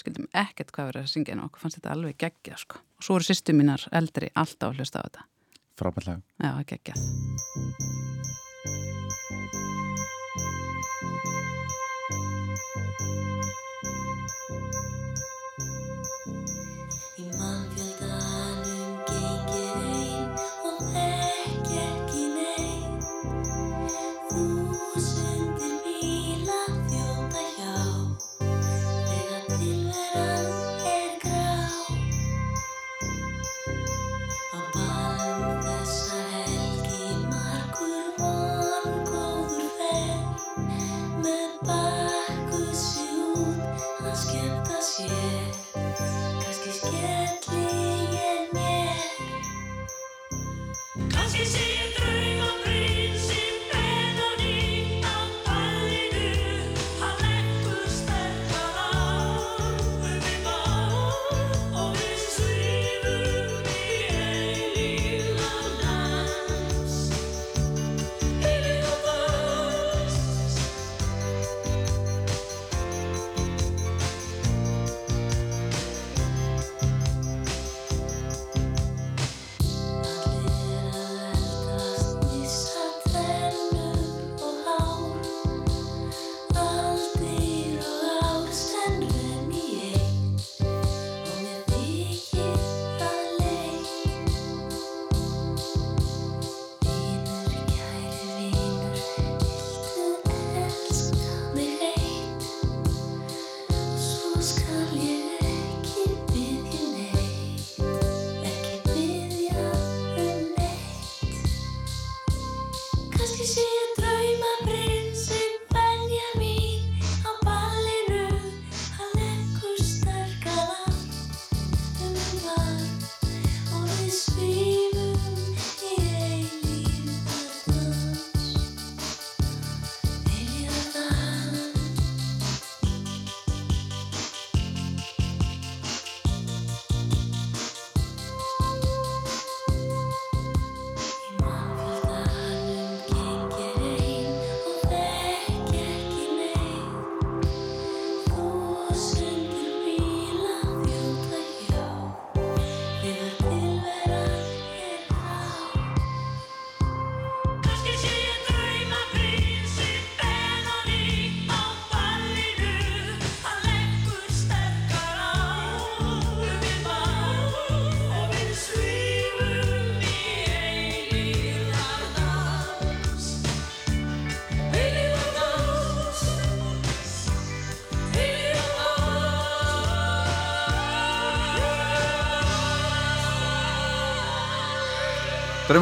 skildum ekkert hvað verið að syngja en okkur fannst þetta alveg geggjað sko. Og svo eru sýstu mínar eldri alltaf að hlusta á þetta. Frábært lag. Já, geggjað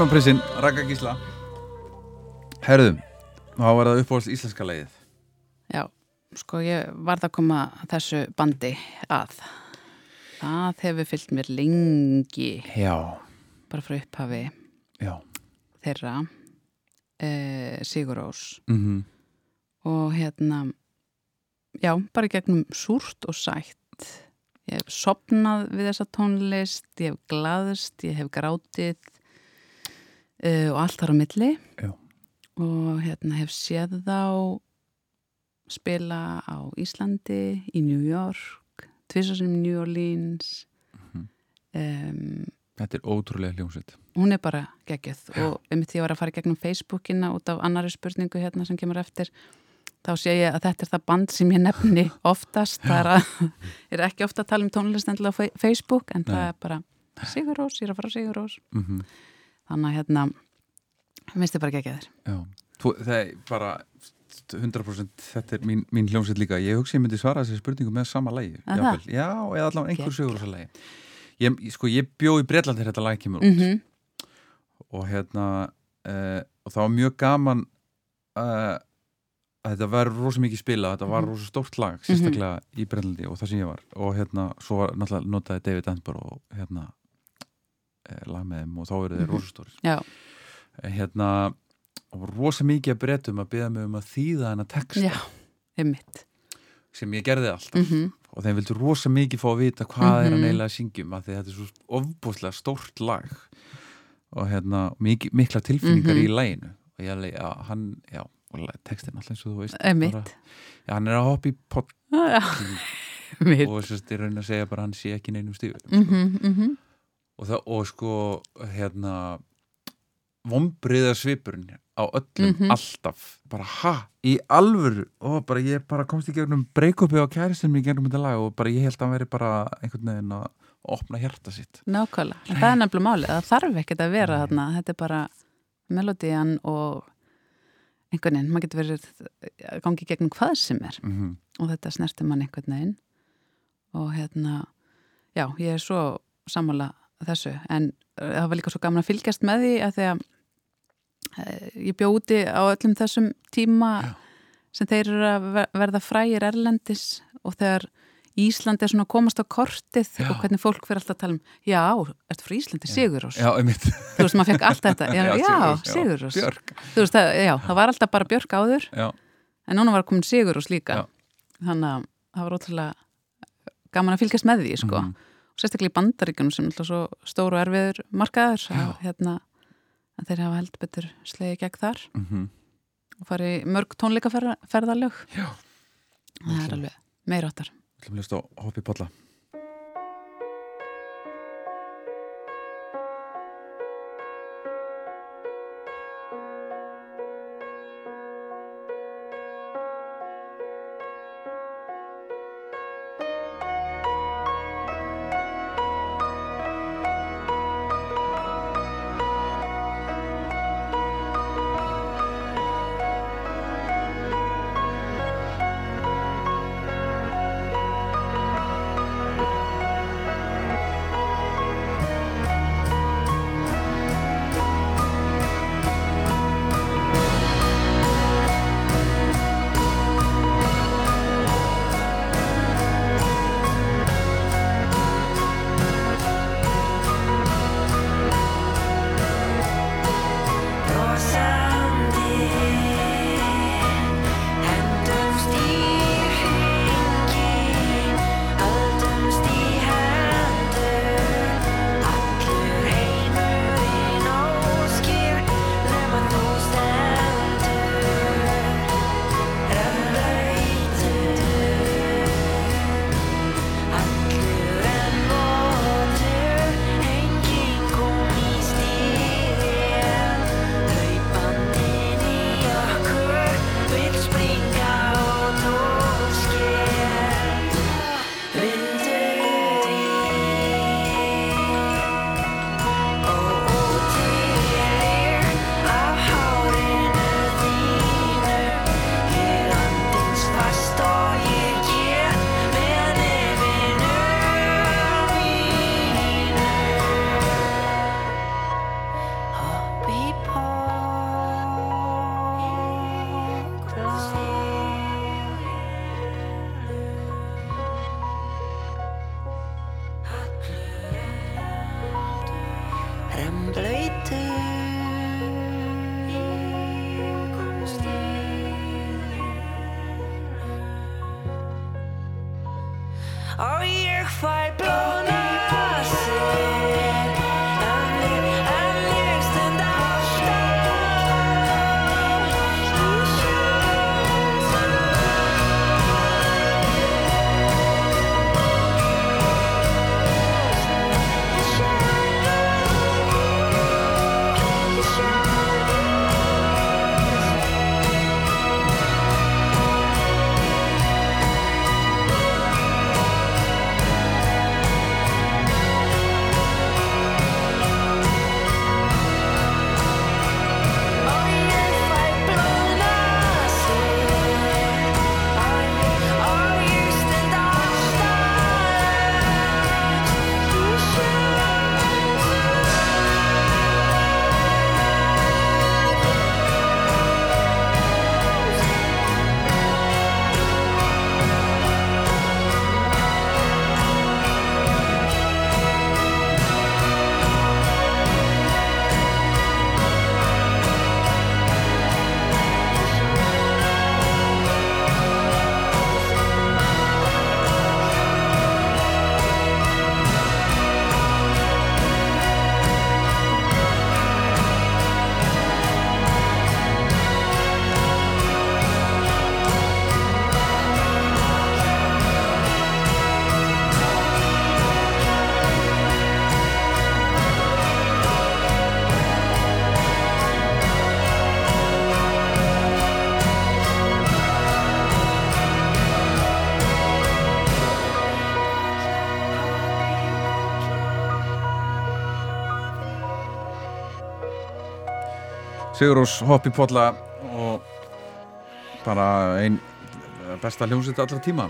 Draumaprinsinn, Raka Gísla. Herðum, þá var það uppáhalds íslenska leiðið Já, sko ég varð að koma þessu bandi að. Það hefur fyllt mér lengi. Já, bara frá upphafi já. þeirra e, Sigurós mm og hérna já, bara gegnum súrt og sætt. Ég hef sopnað við þessa tónlist ég hef glaðst, ég hef grátið uh, og allt þar á milli. Já. og hérna hef séð þá spila á Íslandi í New York tvisarsinum New Orleans. Mhm. um, Þetta er ótrúlega hljómsveit. hún er bara geggjöð og um því að ég var að fara gegnum Facebookina út af annari spurningu hérna sem kemur eftir þá sé ég að þetta er það band sem ég nefni oftast, það er að er ekki ofta að tala um tónlist endilega á Facebook en það Nei. er bara Sigur Rós, ég er að fara Sigur Rós mm þannig að hérna minnst þið bara geggjöður Já, Þú, það er bara 100% þetta er mín, mín hljómsveit líka. Ég hugsi ég myndi svara þessi spurningu með sama lægi? Já, eða allavega einhver sögur þessa lægi ég, ég- sko, ég bjó í Breitlandi þegar þetta lægi kemur út. Mm -hmm. og hérna uh, og það var mjög gaman uh, að þetta var rosa mikið spila þetta var Mhm. rosa stórt lag sérstaklega í Breitlandi og það sem ég var. Og hérna, svo var náttúrulega notaði David Attenborough og hérna lag með þeim og þá eru þeir Mhm. rosa stóri Já, hérna og rosa mikið að breytum að beða mig um að þýða hennar texta já, einmitt. Sem ég gerði alltaf. Mm og þeim vildu rosa mikið fá að vita hvað er Mhm. hann eiginlega að syngjum að þetta er svo ofbúslega stórt lag. Og hérna mikið, mikla tilfinningar Mhm. í læginu og ég alveg, já, hann, já textin alltaf eins og þú veist bara, já, hann er að hoppa í Já, einmitt. Og þess að raun að segja bara að hann sé ekki neinum stífum mm sko. -hmm, og, það, og sko, hérna vombriða svipurinn á öllum Mhm. alltaf. Bara ha, í alvöru? Og bara ég bara komst í gegnum breykuppi á kæristum í gegnum þetta lag og bara ég held að hann veri bara einhvern veginn að opna hjarta sitt. Nákvæmlega, það er nefnilega málið það þarf ekkert að vera þarna. Þetta er bara melodían og einhvern veginn, maður getur verið að gangi gegnum hvað sem er. Mm -hmm. og þetta snerti mann einhvern veginn. Og hérna já, ég er svo sammála þessu, en uh, það var líka svo gaman að fylgjast með því að því að uh, ég bjó úti á öllum þessum tíma Já. sem þeir eru að ver- verða frægir erlendis og þegar Ísland er svona að komast á kortið Já. og hvernig fólk fyrir alltaf að tala um já, ertu frá Íslandi, Sigurós Já, þú veist, maður fekk allt þetta. Já, já, Sigurós það, það var alltaf bara Björk áður. En núna var komin Sigurós líka. Þannig að það var ótrúlega gaman að fylgjast með því sko. Mhm. Og sérstaklega í bandaríkunum sem er alltaf svo stóru og erfiður markaður að, hérna, að þeir hafa held betur slegið gegn þar mm og farið í mörg tónleikaferðalög. Já. það er alveg meira áttar Við ætlum að hlusta á Hoppi Polla Sigurós Hoppi Pólla og bara ein besta hljómsveit allra tíma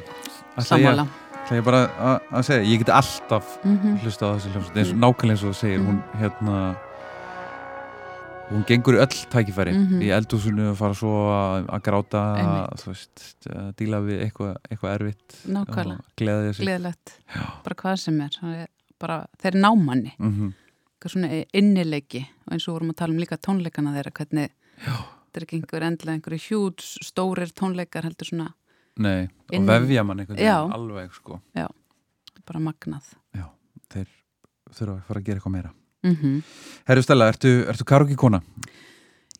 Sammála. ætla ég bara að- að segja, ég get alltaf Mhm. hlusta á þessi hljómsveit eins og nákvæmlega eins og þú segir hún hérna hún gengur í öll tækifæri Mhm. í eldúsinu að fara svo að, gráta að díla við eitthvað, eitthvað erfitt Nákvæmlega. Gleðilegt, bara hvað sem er Það er bara, þeir eru námanni Mhm. Svona innileiki og eins og vorum að tala um líka tónleikana þeirra hvernig Já. þetta er ekki einhver endilega einhverju hjúts stórir tónleikar heldur svona Nei, og Inn- vefja mann einhvern Já. veginn alveg sko já, bara magnað Já, þeir þurfa að fara að gera eitthvað meira mm Herru Stella, ertu, ertu karaoke kona?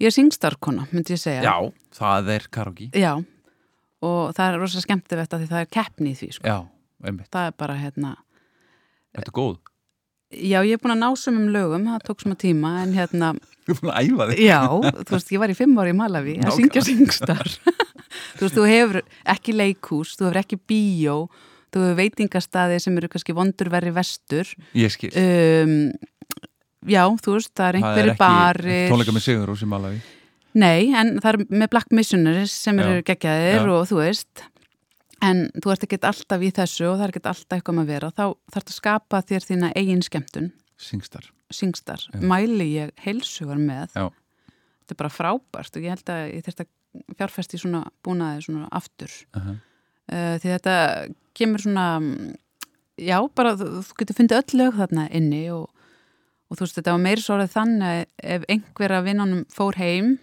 Ég er singstarkona, myndi ég segja það er karaoke Já, og það er rosa skemmtilegt að því það er keppni í því sko. Já, einmitt, það er bara hérna ertu góð? Já, ég er búin að ná sumum lögum, það tók smá tíma en hérna, Þú er búin að æfa þig. Já, þú veist, ég var í fimm ári í Malawi að syngja singstar. Þú veist, þú hefur ekki leikhús, þú hefur ekki bíó þú hefur veitingastaði sem eru kannski vondurverri vestur. Ég skil, um, Já, þú veist, það er það er einhverju ekki barir. tónleika með Sigur og sem Malawi Nei, en það er með Black Missionaries sem eru geggjaðir Já. og þú veist en þú ert ekki alltaf í þessu og það er ekki alltaf eitthvað með að vera. Þá þarf að skapa þér þína eigin skemmtun. Singstar. Singstar, mæli ég heilsugar með. Já. þetta er bara frábært og ég held að ég þurft að fjárfesti svona búnaði svona aftur. Uh -huh. uh, því þetta kemur svona já, bara þú, getur fundið öll lög þarna inni og, og þú veist, þetta var meiri svo orðið þannig að ef einhver af vinnunum fór heim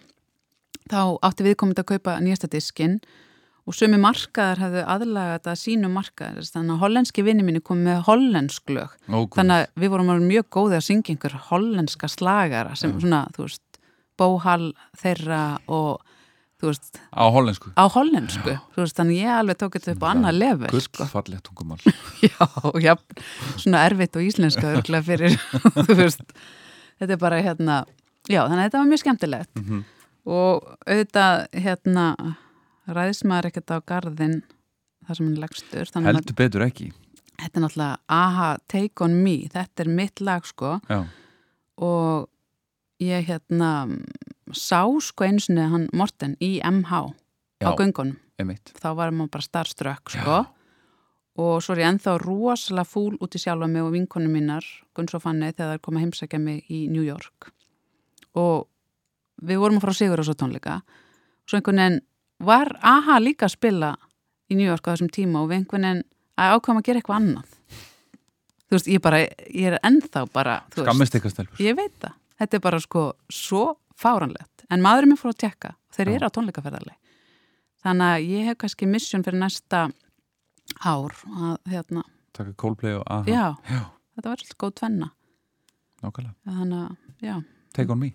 þá átti viðkomandi að kaupa nýjasta diskin og sumi markaðar hefðu aðlaga þetta sínum markaðar þannig að hollenski vinni mínu kom með hollensk lög. Ókvæm. þannig að við vorum alveg mjög góði að syngja einhver hollenska slagara sem svona, þú veist, bóhal þeirra og þú veist, Á hollensku. á hollensku. Veist, þannig ég alveg tók þetta upp á annað level sko. Gullfallegt tungumál. Já, já, svona erfitt og íslenska örglega fyrir, þú veist. Þetta er bara hérna já, þannig að þetta var mjög skemmtilegt. Mhm. og auðvitað hérna ræðis maður ekkert á garðin þar sem hann legstur Heldur betur ekki. Þetta er náttúrulega aha, take on me. Þetta er mitt lag sko. Já, og ég hérna sá sko einu sinni hann Morten í MH á Já. göngunum. einmitt. Þá var maður bara starströkk sko. Og svo er ég ennþá rosalega fúl út í sjálfa mig og vinkonu mínar Gunns og Fanny þegar það er komið að heimsækja mig í New York. Og við vorum að fara á sigur og svo tónleika. Svo einhvern veginn var AHA líka að spila í New York á þessum tíma og við einhvern veginn að ákvæma að gera eitthvað annað? Þú veist, ég bara ég er ennþá bara, Skammist eitthvað stelpur. Ég veit það, þetta er bara sko svo fáranlegt, en maðurinn mér fór að tekka þeir eru á tónleikaferðarleg þannig að ég hef kannski mission fyrir næsta ár að hérna, taka Coldplay og aha Já, Já, þetta var svolítið góð tvenna. Nákvæmlega. Þannig að, já, Take on me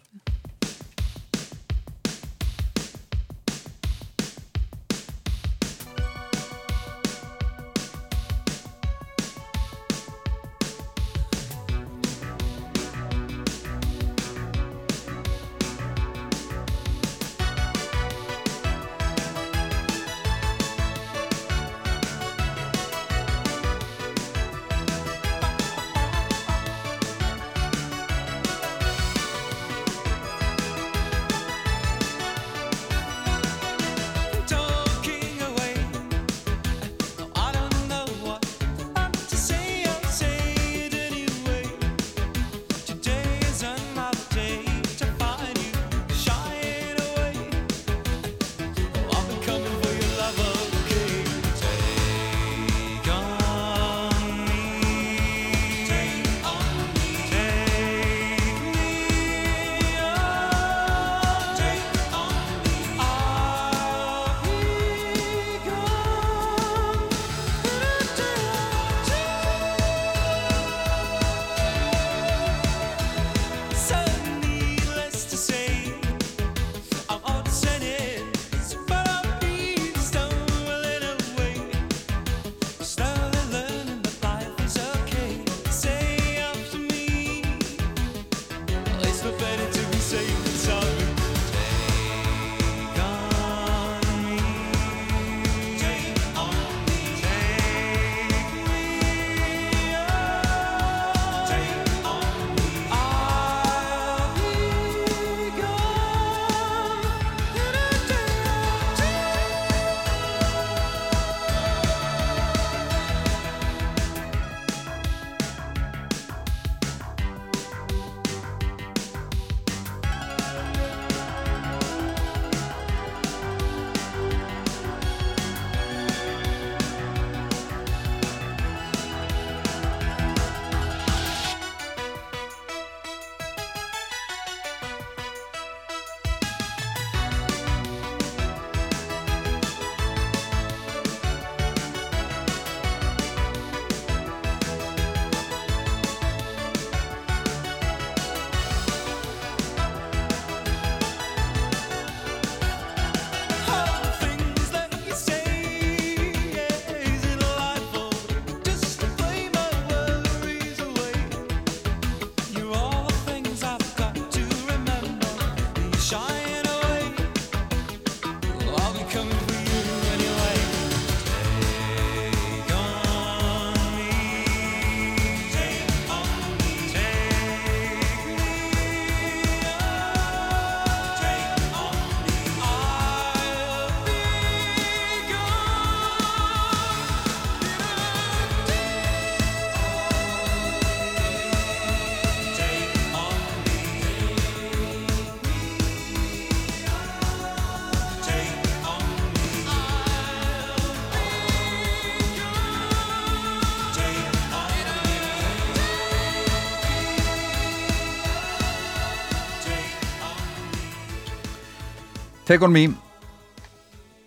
Take on me.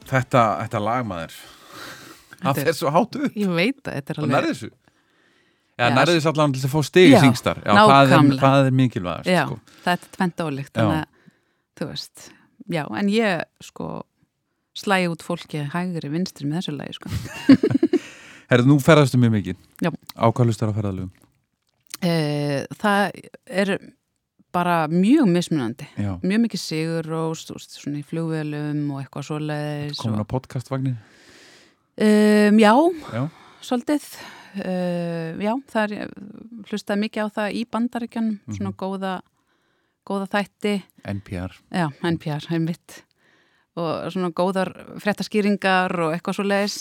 Þetta, þetta lagmaður Það er- fer svo hátu upp. Ég veit að þetta er alveg nærði þessu? Já, nærði þessu allan til að fá stig í syngstar Já, það nákvæmlega. það er mikilvægast Já, sko. þetta er tvent ólíkt Já. þannig að, þú veist já, en ég, sko slægi út fólki hægri vinstri með þessu lagi, sko. Herðu, nú ferðastu mjög mikið. Já. Ákvæðlustar á ferðalögum? E, það er bara mjög mismunandi. Já, mjög mikið sigur og svona í flugvelum og eitthvað svoleiðis komin og, á podcastvagnin? Um, já, Já, svolítið. Uh, já, það er hlustaði mikið á það í bandaríkjanum Mhm. svona góða góða þætti. NPR Já, NPR, einmitt. Og svona góðar fréttaskýringar og eitthvað svo leiðis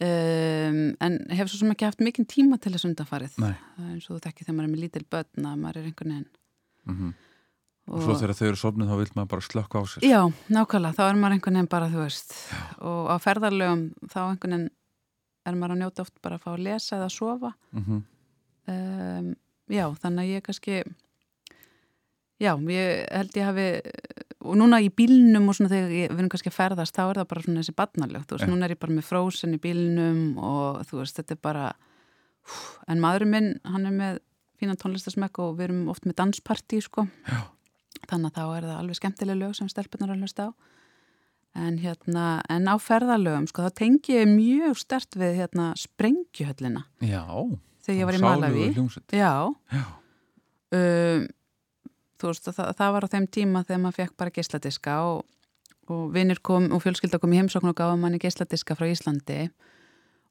um, en hef svo sem ekki haft mikinn tíma til þess undanfarið. Það er eins og þú tekki þegar maður er með lítil börn að maður er einhvern veginn mm Og svo þegar þau eru sofnið þá vil maður bara slökka á sér. Já, nákvæmlega, þá er maður einhvern veginn bara, þú veist. Og á ferðarlegum þá einhvern veginn er maður að njóta oft bara að fá að lesa eða að sofa. Mm um, Já, þannig að ég kannski Já, ég held ég hafi og núna í bílnum og svona þegar ég, við erum kannski að ferðast, þá er það bara svona þessi veist, Já. núna er ég bara með frósin í bílnum og þú veist, þetta er bara en maðurinn minn, hann er með fína tónlistasmekk og við erum oft með danspartí sko. Þannig að þá er það alveg skemmtileg lög sem stelpunar að hlusta á. En hérna, en á ferðalögum sko, þá tengi ég mjög stert við hérna sprengjuhöllina. Já, þegar ég var í Malawi. Já, Já. um, þú veist, það, það var á þeim tíma þegar maður fekk bara geisladiska og, og vinnir kom og fjölskylda kom í heimsókn og gafa manni geisladiska frá Íslandi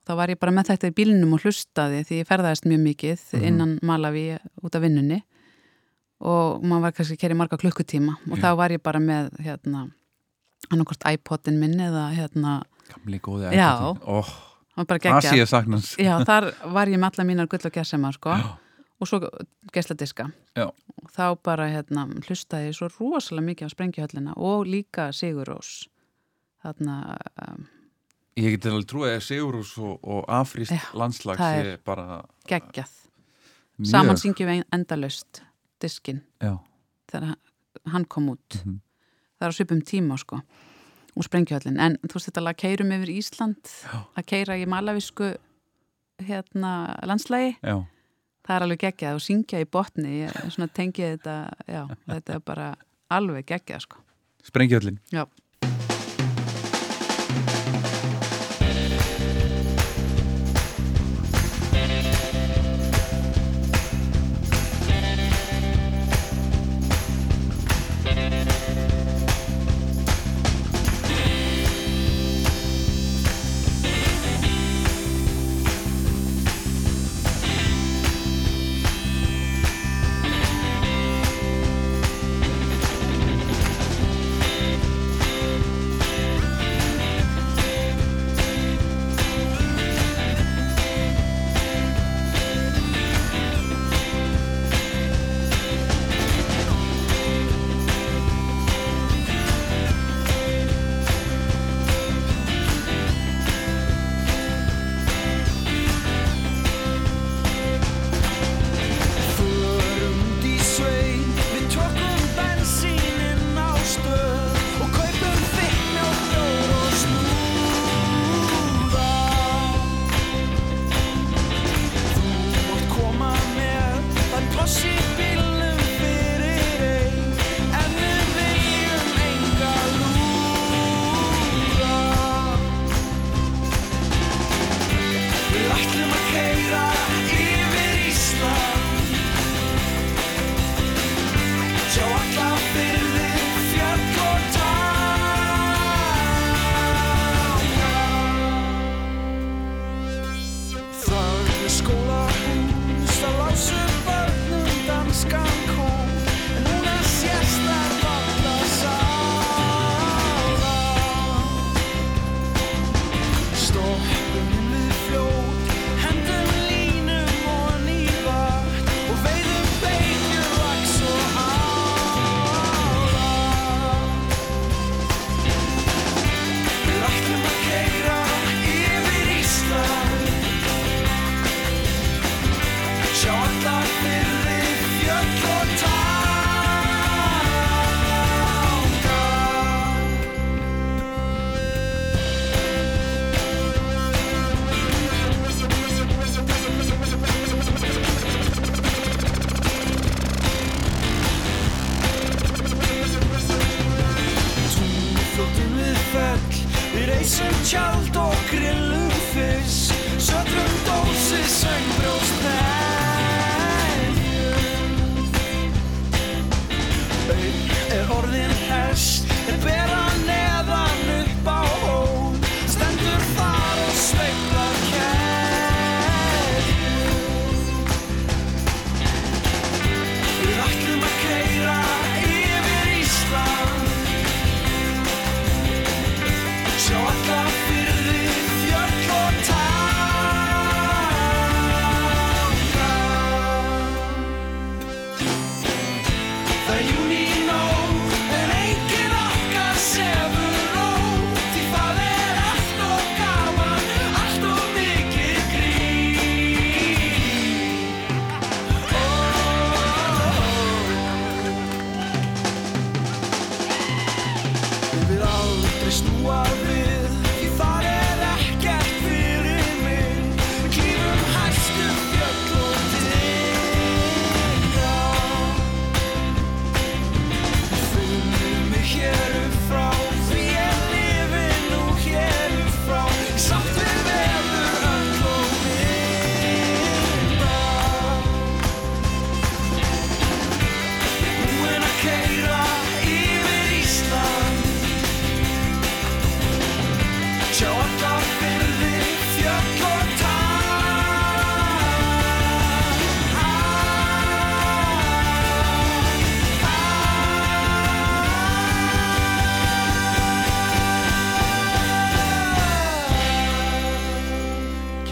þá var ég bara með þetta í bílnum og hlustaði því ég ferðaðist mjög mikið innan Malawi út af vinnunni og maður var kannski að keri marga klukkutíma og þá var ég bara með hérna annarkort iPodin minn eða hérna, Gamli góði Já. iPodin. Ó, það var bara geggjað Asíu saknans. Já, þar var ég með alla mínar gull og gersema sko. og svo geisladiska Já. og þá bara hérna, hlustaði ég svo rosalega mikið á sprengjuhöllina og líka Sigurós þarna um, Ég get alveg trúið að Sigurús og, og Afríst Já, landslag sé bara geggjað. Mjög- saman syngjum við endalaust diskin Já, þegar hann- kom út. Mhm. það er á svipum tíma sko og sprengjuhöllin, en þú veist þetta lag keirum yfir Ísland, Já. að keira í malavísku hérna landslægi, já, það er alveg geggjað og syngja í botni, ég tengið þetta þetta er bara alveg geggjað sko, sprengjöllin já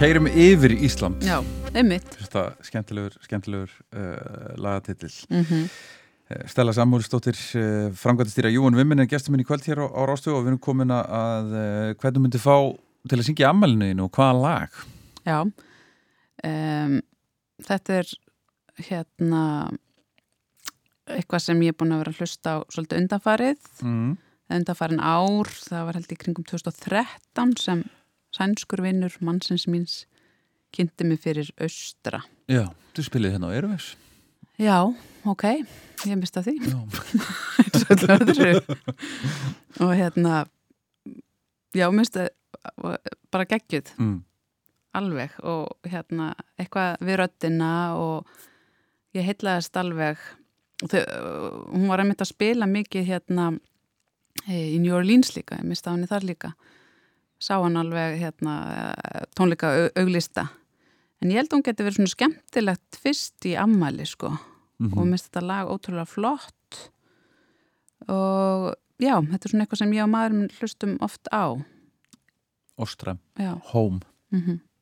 Keirum yfir Ísland. Já, einmitt. Þetta skemmtilegur, skemmtilegur uh, lagatitill. Mm Stella Samúlsdóttir uh, framkvæmtastýra Júan Vimmin er gestur minn í kvöld hér á, á Rástu og við erum komin að uh, hvernig myndi fá til að syngja ammælinu og hvaða lag? Já, um, þetta er hérna eitthvað sem ég er búin að vera að hlusta á svolítið undanfarið, mm. undanfarin ár, það var held í kringum 2013 sem sænskur vinnur mannsins míns kynnti mig fyrir austra. Já, þú spilið hérna á Erfis Já, ok, ég mista því. Og hérna, já, mista bara geggjuð. mm. alveg og hérna eitthvað við röddina og ég heitlaðist alveg þau, hún var einmitt að spila mikið hérna eh, í New Orleans líka, ég mista hann í þar líka sá hann alveg hérna tónleika au- auglista en ég held að hún geti verið svona skemmtilegt fyrst í ammæli sko. Mhm. og mist þetta lag ótrúlega flott. Og já, þetta er svona eitthvað sem ég og maður minn hlustum oft á. Ostra, Home. Mhm. Stay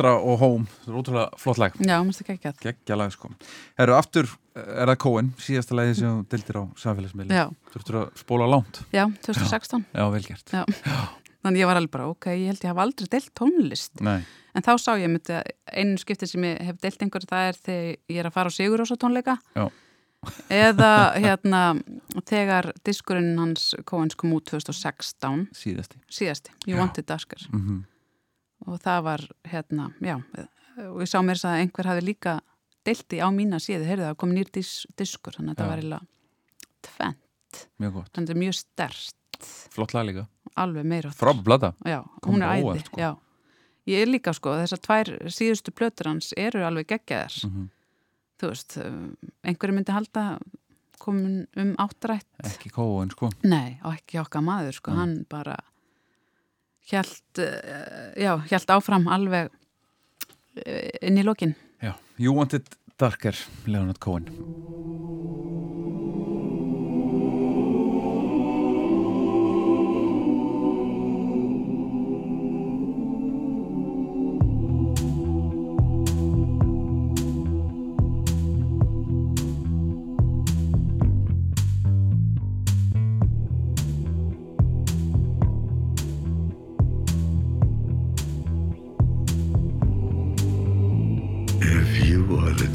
Ostra og Home, það er ótrúlega flott lag. Já, mér finnst það ekki að geggja lag sko. Herru, aftur er það Cohen, síðasta lagi sem þú dildir á samfélagsmiðli Já. Þurftur að spóla langt. Já, 2016 Já, vel gert. Já. Þannig ég var alveg bara, ok, ég held ég hafa aldrei deilt tónlist. Nei, En þá sá ég einu skipti sem ég hef deilt einhver það er þegar ég er að fara á Sigurósa tónleika. Já. eða hérna þegar diskurinn hans Coens kom út 2016 síðasti. Síðasti, You Já. Wanted Dusker mm og það var hérna, já og ég sá mér þess að einhver hafi líka deilti á mína síðu, heyrðu það kom nýr dis, diskur, þannig að það var eiginlega tvenn, Mjög gott, þannig að þetta er mjög stert flott lag líka. Alveg meira Frábæð blada já, hún er æði sko. já. ég er líka sko, þessar tvær síðustu plötur hans eru alveg geggjaðar. Mhm. þú veist, um, einhverju myndi halda komin um áttrætt. Ekki Cohen sko. Nei, og ekki okkar maður sko, Mm. hann bara hjælt uh, já, hjælt áfram alveg uh, inn í lokin. Já, You Wanted Darker, Leonard Cohen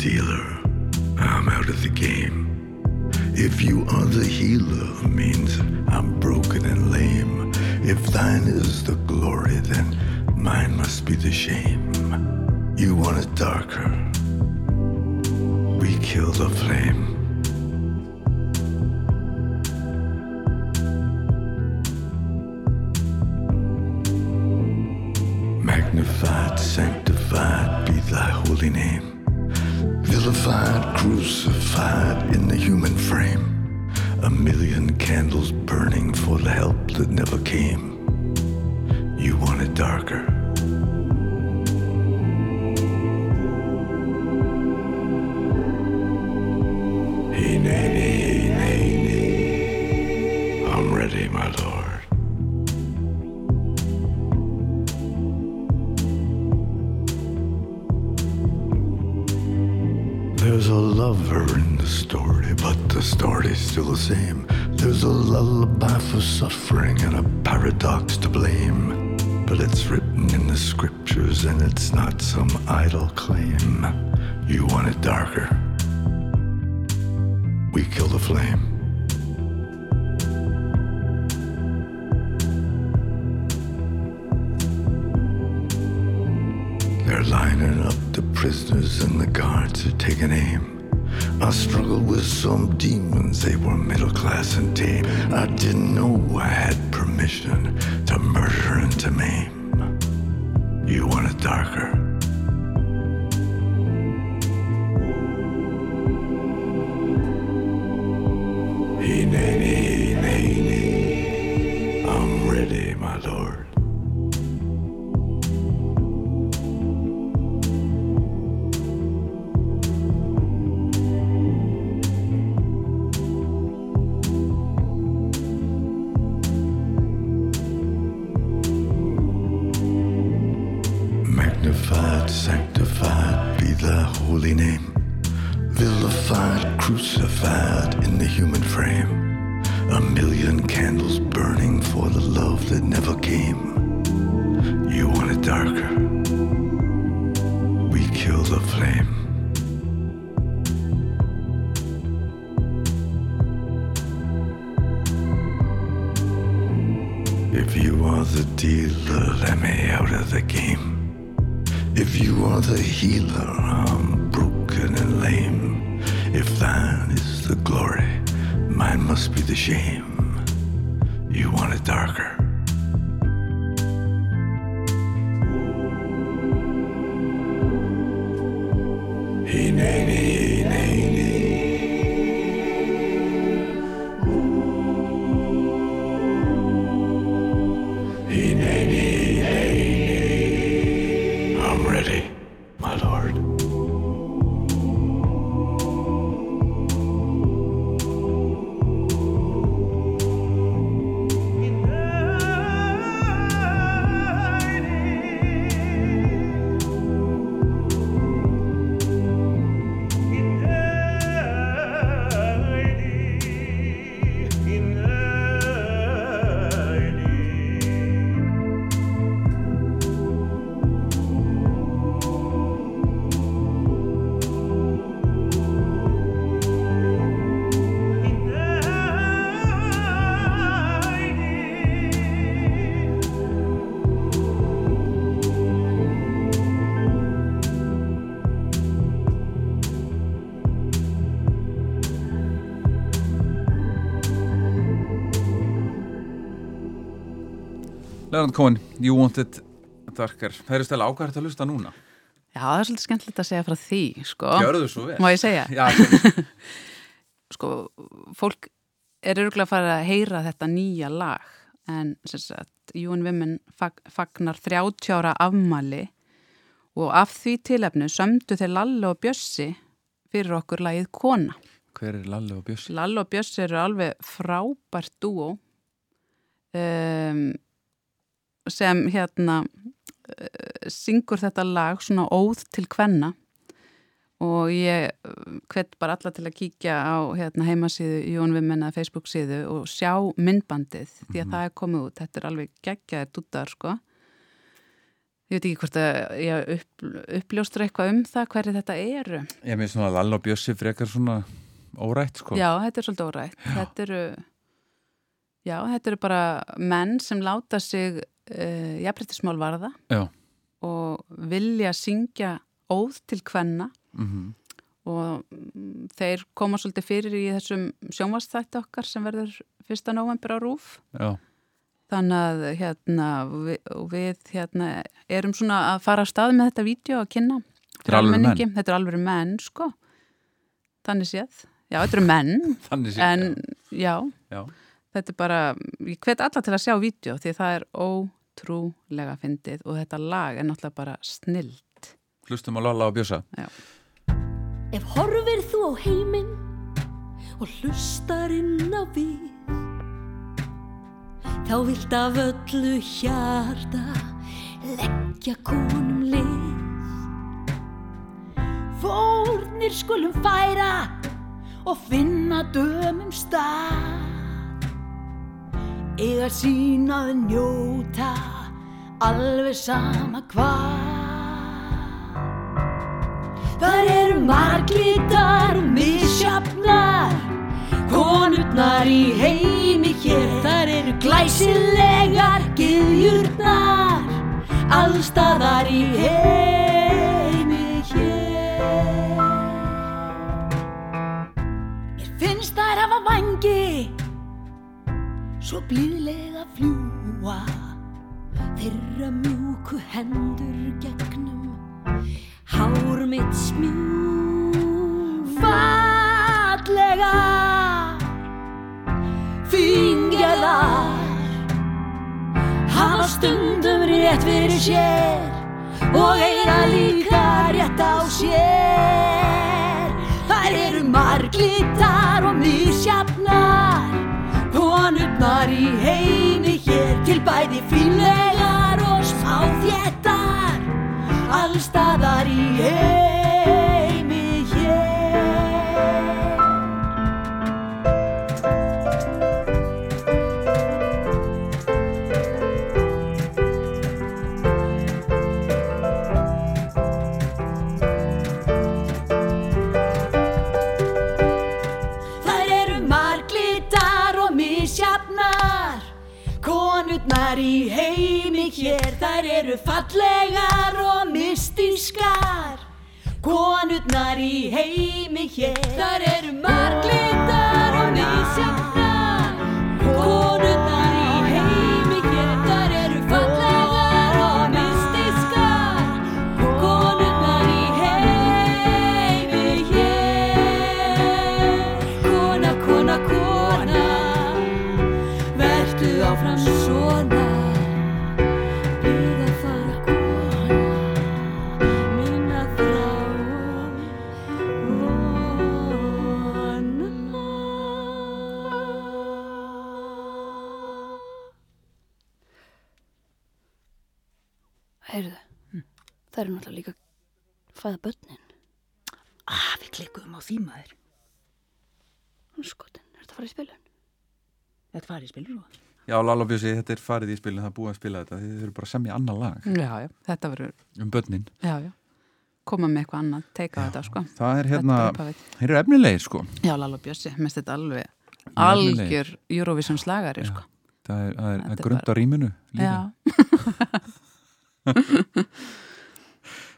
dealer, I'm out of the game. If you are the healer, means I'm broken and lame. If thine is the glory, then mine must be the shame. You want it darker. We kill the flame. Magnified, sanctified be thy holy name. Vilified, crucified in the human frame. A million candles burning for the help that never came. You want it darker. Hey, nay, There's a lover in the story, but the story's still the same. There's a lullaby for suffering and a paradox to blame. But it's written in the scriptures and it's not some idle claim. You want it darker. We kill the flame. They're lining up the prisoners and the guards are taking aim. I struggled with some demons, they were middle class and tame. I didn't know I had permission to murder and to maim. You want it darker. Leonard Cohen, You Want It Darker. Það eru stæla ákvært að lusta núna. Já, það er svolítið skemmtilegt að segja frá því, sko. Gjörðu svo vel. Má ég segja? Já, gjörðu. Sko, fólk er örgulega að fara að heyra þetta nýja lag en sem sagt, Jón Vimmen fag, fagnar 30 ára afmæli og af því tilefnu sömdu þeir Lalli og Bjössi fyrir okkur lagið Kona. Hver er Lalli og Bjössi? Lalli og Bjössi eru alveg frábært dúo um, sem hérna uh, syngur þetta lag svona óð til kvenna. Og ég uh, hvet bara alla til að kíkja á hérna, heimasíðu Jón Vimmen eða Facebook síðu og sjá myndbandið því að það er komið út, þetta er alveg geggjaðir dúttar sko. Ég veit ekki hvort að ég upp, uppljóstur eitthvað um það hverju þetta eru. Ég með svona Lalli og Bjössi frekar svona órætt, sko. Já, þetta er svolítið órætt. Þetta eru, já, þetta eru bara menn sem láta sig uh, jafnrættismál varða Já. og vilja syngja óð til kvenna Mm og mm, þeir koma svolítið fyrir í þessum sjónvastætti okkar sem verður 1. november á Rúf. Já. Þannig að hérna, við, og við hérna, erum svona að fara á stað með þetta vídeo að kynna. Þetta er alveg menn, sko. Þannig séð. Já, þetta eru menn. Þannig sé. En já, Já. Þetta er bara, ég hvet alla til að sjá vídeo því það er ótrúlega fyndið og þetta lag er náttúrulega bara snill. Hlustum á Lalla og Bjössa. Já. Ef horfir þú á heiminn og hlustar inn á við þá vilt af öllu hjarta leggja konum lið Fórnir skulum færa og finna dömum stað eiga sínað njóta alveg sama hvað. Þar eru marglitar og misjafnar Konurnar í heimi hér. Þar eru glæsilegar gyðjurnar Allstaðar í heimi hér. Mér finnst þær hafa vangi Svo blíðlega fljúa Þeirra mjúku hendur gegnum Hár mitt smjú Fallega Fingjaðar Hafa stundum rétt fyrir sér Og eiga líka rétt á sér. Þær eru marglitar og misjafnar Konurnar í heimi hér Til bæði fínlegar og smáþéttar. Allstaðar í heimi Konurnar í heimi hér Þær eru fallegar og mystískar. Konurnar í heimi hér Þær eru marglitar og misjafnar það eru náttúrulega líka fæða börnin. Ah, við klikkuðum á því maður. Skotin, er þetta að fara í spilun? Þetta var í spilur og... Já, Lalla og Bjössi, þetta er farið í spilin, það er búið að spila þetta. Þið þurfum bara að semja annar lag Já, já, þetta verður um börnin. Já, já. Koma með eitthvað annað, teika þetta, sko. Það er hérna, er þeir eru efnilegir, sko. Já, Lalla Bjössi, mest þetta alveg algjör Eurovision slagari, sko. Það er, það er, það er grund á bara- rýminu líka.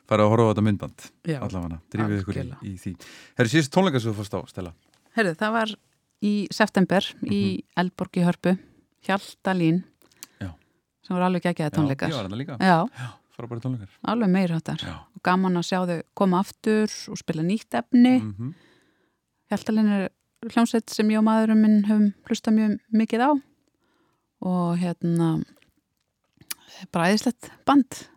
Fara að horfa á þetta myndband, Já, allavega, drífið ykkur í, í því. Herri, síðust tónleika sem þú fórst á, Stella. herðu, það var í september í Eldborg í Hörpu, Hjaltalín Já. sem voru alveg geggjaði tónleikar. Já, Frábæri tónleikar. alveg meirháttar. Og gaman að sjá þau koma aftur og spila nýtt efni. Mm -hmm. Hjaltalinn er hljómsveit sem ég og maðurum minn höfum hlusta mjög mikið á og hérna bara æðislegt band.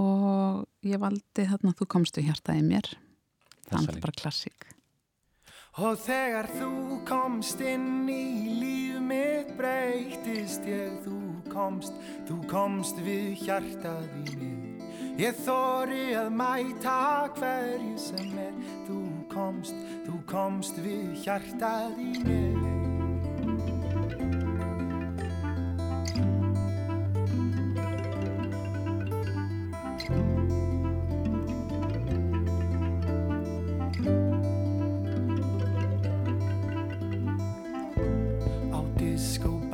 Og ég valdi þarna þú komst við hjartaði mér. Það er bara klassík. Og þegar þú komst inn í líf mitt breytist ég, þú komst, þú komst við hjartað í mig. Ég þóri að mæta hverju sem er, þú komst, þú komst við hjartað í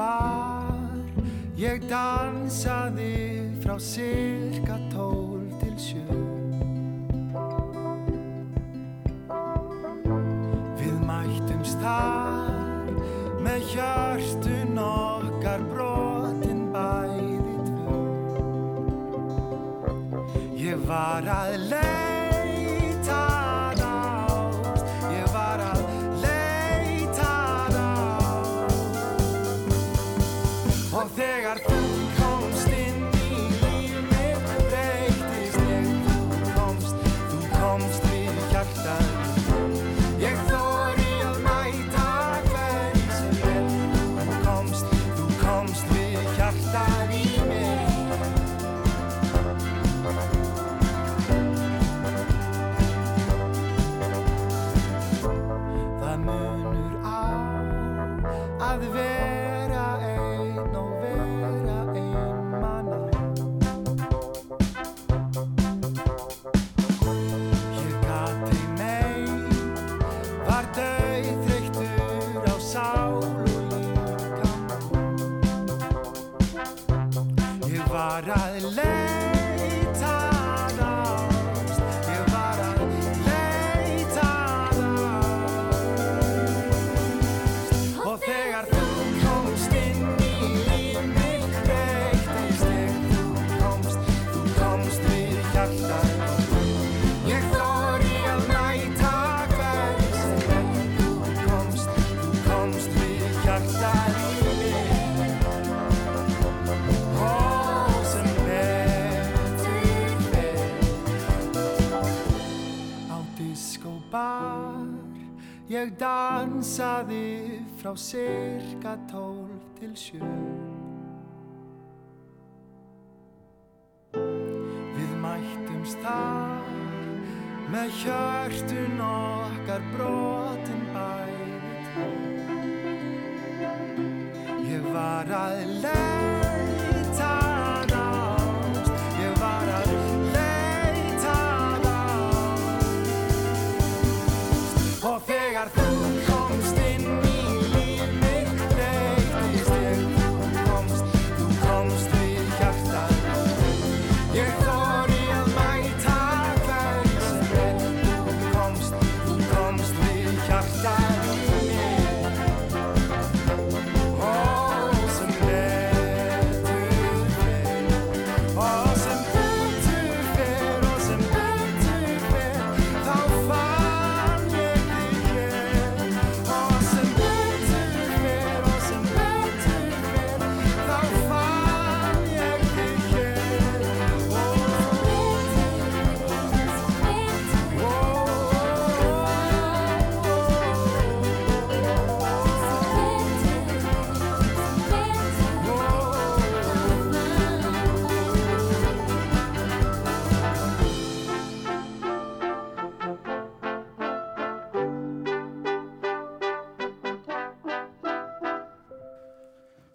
diskobar Ég dansaði frá cirka tól til sjö. Við mættumst þar með hjörtun okkar brotin bæði tvö. Ég var að leita Og þegar þú Ég dansaði frá cirka tólf til sjö. Við mættumst þar með hjörtun okkar brotin bæði Ég var að leita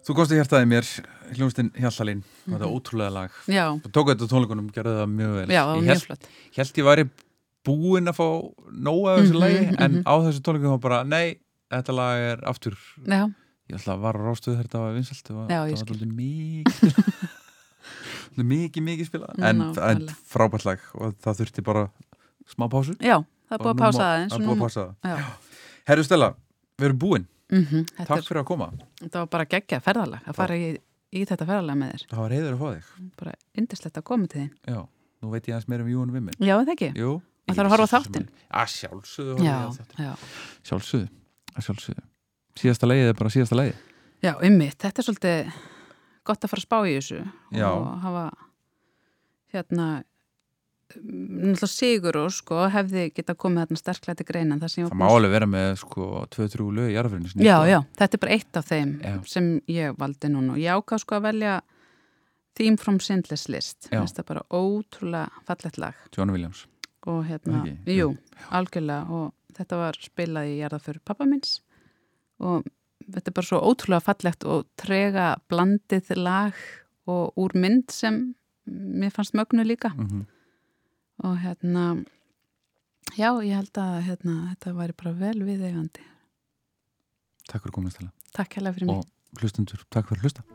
Þú komst í hjartaði mér, hljómsdinn Hjallalín, þetta er ótrúlega lag. Já, Þú tók þetta tónleikunum, gerði það mjög vel. já, það var Ég mjög flott. Held ég væri búinn að fá nóg af þessu Mhm, lagi, en mhm. á þessu tónleikum var bara, nei, þetta lag er aftur, Já, ég ætla að vara rástuð þetta var vinsalt, það var, ég var alveg mikið, mikið, mikið spilað, en, en frábært lag og það þurfti bara smá pásu. já, það er Og búið að pása Það. Og er Herru Stella, við erum búin. Mhm, þetta Takk er- fyrir að koma. þetta var bara geggja ferðalag að fara í í þetta ferðarlega með þér. Það var reyður að fá þig. Bara yndislegt að koma til þín. Já, nú veit ég aðeins meira um Jú en Vimmin. Já, það ekki? Jú. Það þarf að horfa á þáttinn. Að sjálfsögðu. Sjálfsögðu, að sjálfsögðu. Síðasta leiðið er bara síðasta leiðið. Já, ymmið, þetta er svolítið gott að fara að spá í þessu Já. og hafa hérna náttúrulega sigur og sko hefði geta komið þarna sterklega til greina það má alveg vera með sko 2-3 lög í sinni. Já, já, þetta er bara eitt af þeim Já. sem ég valdi núna og ég ákvað sko að velja Theme from Sindless List Já. þetta er bara ótrúlega fallett lag John Williams. og hérna, Ekki? jú, algjörlega og þetta var spilað í jarðaför pappa minns og þetta er bara svo ótrúlega fallegt og trega blandið lag og úr mynd sem mér fannst mögnu líka Mm og hérna já, ég held að hérna, þetta væri bara vel viðeigandi. Takk fyrir komast Takk hérlega fyrir mig. Og hlustundur, takk fyrir hlusta.